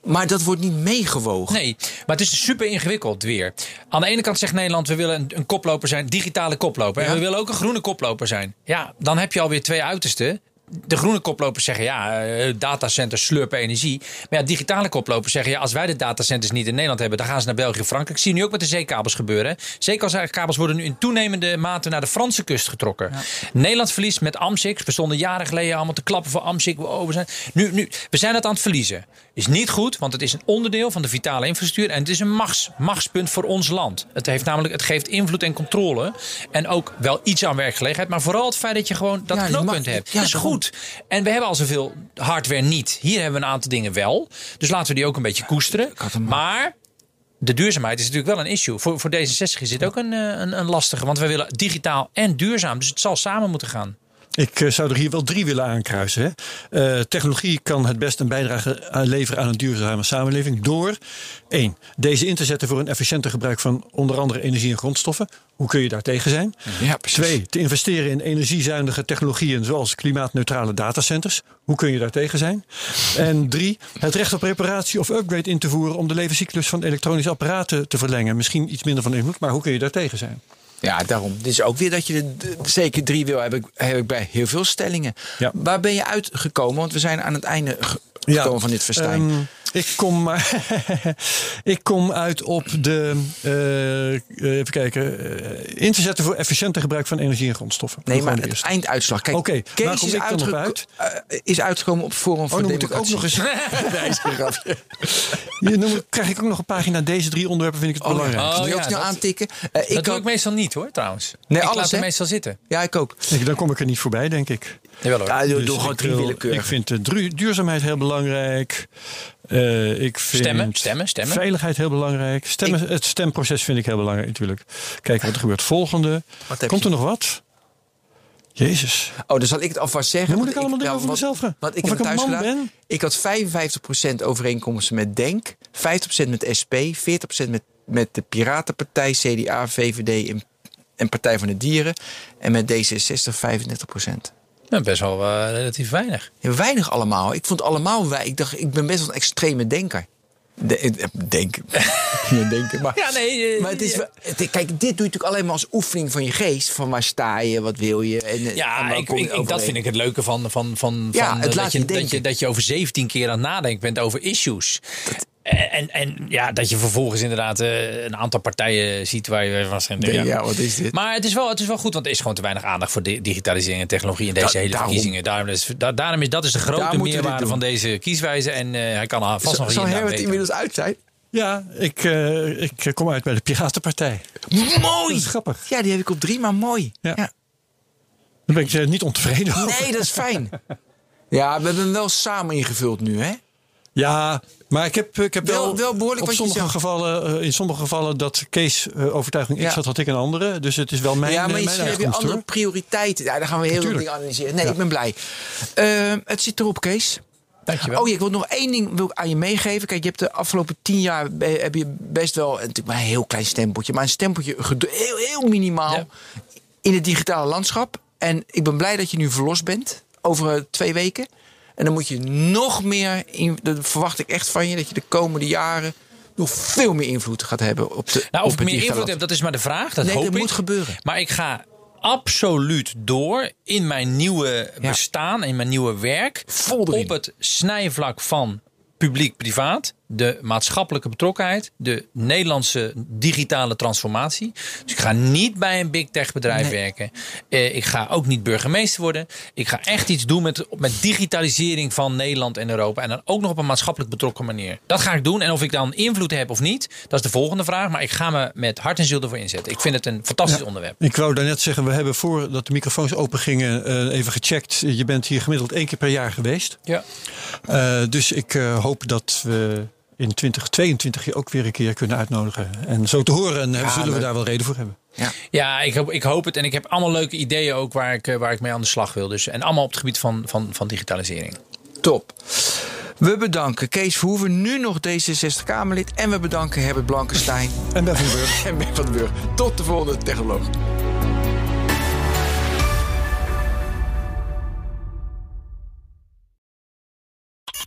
Speaker 2: maar dat wordt niet meegewogen.
Speaker 1: Nee, maar het is super ingewikkeld weer. Aan de ene kant zegt Nederland, we willen een, een koploper zijn, digitale koploper. En we willen ook een groene koploper zijn. Ja, dan heb je alweer twee uitersten. De groene koplopers zeggen ja, eh, datacenters slurpen energie. Maar ja, digitale koplopers zeggen ja, als wij de datacenters niet in Nederland hebben, dan gaan ze naar België of Frankrijk. Zie je nu ook met de zeekabels gebeuren. Zeekabels worden nu in toenemende mate naar de Franse kust getrokken. Nederland verliest met Amsix. We stonden jaren geleden allemaal te klappen voor Amsix. Wow, we, zijn, nu, nu, we zijn het aan het verliezen. Is niet goed, want het is een onderdeel van de vitale infrastructuur. En het is een machts, machtspunt voor ons land. Het, heeft namelijk, het geeft invloed en controle. En ook wel iets aan werkgelegenheid. Maar vooral het feit dat je gewoon dat
Speaker 2: Ja,
Speaker 1: knooppunt hebt.
Speaker 2: ja,
Speaker 1: dat is goed. En we hebben al zoveel hardware niet. Hier hebben we een aantal dingen wel. Dus laten we die ook een beetje koesteren. Maar de duurzaamheid is natuurlijk wel een issue. Voor, voor D66 is dit ook een, eh, een, een lastige. Want we willen digitaal en duurzaam. Dus het zal samen moeten gaan.
Speaker 3: Ik eh, zou er hier wel drie willen aankruisen. Hè. Eh, technologie kan het best een bijdrage leveren aan een duurzame samenleving. Door één, deze in te zetten voor een efficiënter gebruik van onder andere energie en grondstoffen. Hoe kun je daar tegen zijn?
Speaker 2: Ja.
Speaker 3: Twee, te investeren in energiezuinige technologieën zoals klimaatneutrale datacenters. Hoe kun je daar tegen zijn? En drie, het recht op reparatie of upgrade in te voeren om de levenscyclus van elektronische apparaten te verlengen. Misschien iets minder van invloed, maar hoe kun je daar tegen zijn?
Speaker 2: Ja, daarom. Dit is ook weer dat je er zeker drie wil, heb ik, heb ik bij heel veel stellingen.
Speaker 3: Ja.
Speaker 2: Waar ben je uitgekomen? Want we zijn aan het einde gekomen van dit festijn.
Speaker 3: ehm, ik, kom, ik kom uit op de. eh, even kijken. eh, in te zetten voor efficiënter gebruik van energie en grondstoffen.
Speaker 2: nee, maar het einduitslag. Kijk,
Speaker 3: Oké, waar
Speaker 2: Kees
Speaker 3: kom
Speaker 2: is,
Speaker 3: dan
Speaker 2: uitgeko-
Speaker 3: uit?
Speaker 2: eh, is uitgekomen op Forum voor
Speaker 3: dan moet ik ook nog Nee, is geen grapje. Hier noem ik- krijg ik ook nog een pagina. Deze drie onderwerpen vind ik het
Speaker 2: Oh, ja.
Speaker 3: belangrijk.
Speaker 2: Wil je
Speaker 1: Oh,
Speaker 2: ook
Speaker 1: ja,
Speaker 2: snel
Speaker 1: dat-
Speaker 2: aantikken? Eh, ik
Speaker 1: dat doe ik meestal niet hoor, trouwens.
Speaker 2: Nee,
Speaker 1: ik
Speaker 2: alles,
Speaker 1: laat
Speaker 2: hè?
Speaker 1: meestal zitten.
Speaker 2: Ja, ik ook.
Speaker 3: Ik- Dan kom ik er niet voorbij, denk ik.
Speaker 1: Jawel hoor.
Speaker 2: Ja, doe,
Speaker 3: Dus
Speaker 2: doe gewoon
Speaker 3: ik
Speaker 2: drie willekeurig.
Speaker 3: Ik vind de dru- duurzaamheid heel belangrijk. Eh, ik vind
Speaker 1: Stemmen, stemmen, stemmen.
Speaker 3: Veiligheid heel belangrijk. Stemmen, het stemproces vind ik heel belangrijk natuurlijk. Kijken wat er gebeurt. Volgende. Komt er nog wat? Jezus.
Speaker 2: Oh, dan zal ik het alvast zeggen.
Speaker 3: Dan moet ik allemaal dingen over
Speaker 2: want-
Speaker 3: mezelf gaan.
Speaker 2: Want ik
Speaker 3: Of
Speaker 2: heb
Speaker 3: ik
Speaker 2: thuis gedaan.
Speaker 3: ben?
Speaker 2: Ik had 55% overeenkomsten met Denk, 50% met SP, 40% met, met de Piratenpartij, CDA, VVD en, en Partij van de Dieren. En met D66 35%.
Speaker 1: Nou, best wel eh, relatief weinig.
Speaker 2: Ja, weinig allemaal. Ik vond allemaal wij. Ik dacht, ik ben best wel een extreme denker. De, eh, denk, ja, denken. Maar,
Speaker 1: Ja, nee. eh,
Speaker 2: maar het is, het- kijk, dit doe je natuurlijk alleen maar als oefening van je geest. Van waar sta je, wat wil je. En, eh, en
Speaker 1: Ja, ik, dat vind ik het leuke van, van, van,
Speaker 2: Ja,
Speaker 1: van
Speaker 2: het
Speaker 1: eh,
Speaker 2: laat
Speaker 1: dat,
Speaker 2: je
Speaker 1: dat, je, dat je over 17 keer aan het nadenken bent over issues. En, en ja, dat je vervolgens inderdaad eh, een aantal partijen ziet waar je van zegt.
Speaker 2: Nee, ja, wat is dit?
Speaker 1: Maar het is, wel, het is wel goed, want er is gewoon te weinig aandacht voor di- digitalisering en technologie in deze
Speaker 2: Da-
Speaker 1: hele
Speaker 2: daarom.
Speaker 1: verkiezingen. Daarom is, da- daarom is dat is de grote meerwaarde van deze kieswijze. En eh, hij kan vast nog
Speaker 2: Zal
Speaker 1: hier daar
Speaker 2: Herbert inmiddels uit zijn?
Speaker 3: Ja, ik, eh, ik kom uit bij de Piratenpartij.
Speaker 2: Mooi!
Speaker 3: Dat is grappig.
Speaker 2: Ja, die heb ik op drie, maar mooi.
Speaker 3: Ja.
Speaker 2: Ja.
Speaker 3: Daar ben ik niet ontevreden over.
Speaker 2: Nee, dat is fijn. Ja, we hebben hem wel samen ingevuld nu, hè?
Speaker 3: Ja, maar ik heb, ik heb
Speaker 2: Wel-
Speaker 3: wel,
Speaker 2: wel behoorlijk
Speaker 3: op sommige gevallen, eh, in sommige gevallen dat Kees eh, overtuiging X
Speaker 2: Ja.
Speaker 3: had, had ik een andere. Dus het is wel mijn,
Speaker 2: ja, maar
Speaker 3: eh,
Speaker 2: je heb je andere
Speaker 3: hoor.
Speaker 2: prioriteiten. Ja, dan gaan we heel veel dingen analyseren. Nee,
Speaker 3: Ja.
Speaker 2: ik ben blij. Het zit erop, Kees.
Speaker 1: Dankjewel.
Speaker 2: Oh ja, ik wil nog één ding wil ik aan je meegeven. Kijk, je hebt de afgelopen tien jaar heb je best wel natuurlijk maar een heel klein stempeltje, maar een stempeltje heel, heel minimaal
Speaker 1: Ja.
Speaker 2: in het digitale landschap. En ik ben blij dat je nu verlost bent over twee weken. En dan moet je nog meer, in, dat verwacht ik echt van je, dat je de komende jaren nog veel meer invloed gaat hebben op de.
Speaker 1: Nou,
Speaker 2: op
Speaker 1: of
Speaker 2: het
Speaker 1: meer invloed heb, dat is maar de vraag. Dat
Speaker 2: Nee,
Speaker 1: hoop
Speaker 2: dat
Speaker 1: ik.
Speaker 2: moet gebeuren.
Speaker 1: Maar ik ga absoluut door in mijn nieuwe bestaan, in mijn nieuwe werk.
Speaker 2: Vol
Speaker 1: op het snijvlak van publiek-privaat. De maatschappelijke betrokkenheid, de Nederlandse digitale transformatie. Dus ik ga niet bij een big tech bedrijf werken. Eh, ik ga ook niet burgemeester worden. Ik ga echt iets doen met, met digitalisering van Nederland en Europa. En dan ook nog op een maatschappelijk betrokken manier. Dat ga ik doen. En of ik dan invloed heb of niet, dat is de volgende vraag. Maar ik ga me met hart en ziel ervoor inzetten. Ik vind het een fantastisch onderwerp.
Speaker 3: Ik wou daarnet zeggen, we hebben voordat de microfoons open gingen eh, even gecheckt. Je bent hier gemiddeld één keer per jaar geweest.
Speaker 1: Ja.
Speaker 3: Eh, dus ik hoop dat we in 2022 je ook weer een keer kunnen uitnodigen. En zo te horen eh, zullen we daar wel reden voor hebben.
Speaker 1: Ja, ik hoop, ik hoop het. En ik heb allemaal leuke ideeën ook waar ik, eh, waar ik mee aan de slag wil. Dus, en allemaal op het gebied van, van, van digitalisering.
Speaker 2: Top. We bedanken Kees Verhoeven, nu nog D66-Kamerlid. En we bedanken Herbert Blankenstein
Speaker 3: En Ben van den Burg.
Speaker 2: en Ben van den Burg. Tot de volgende Technoloog.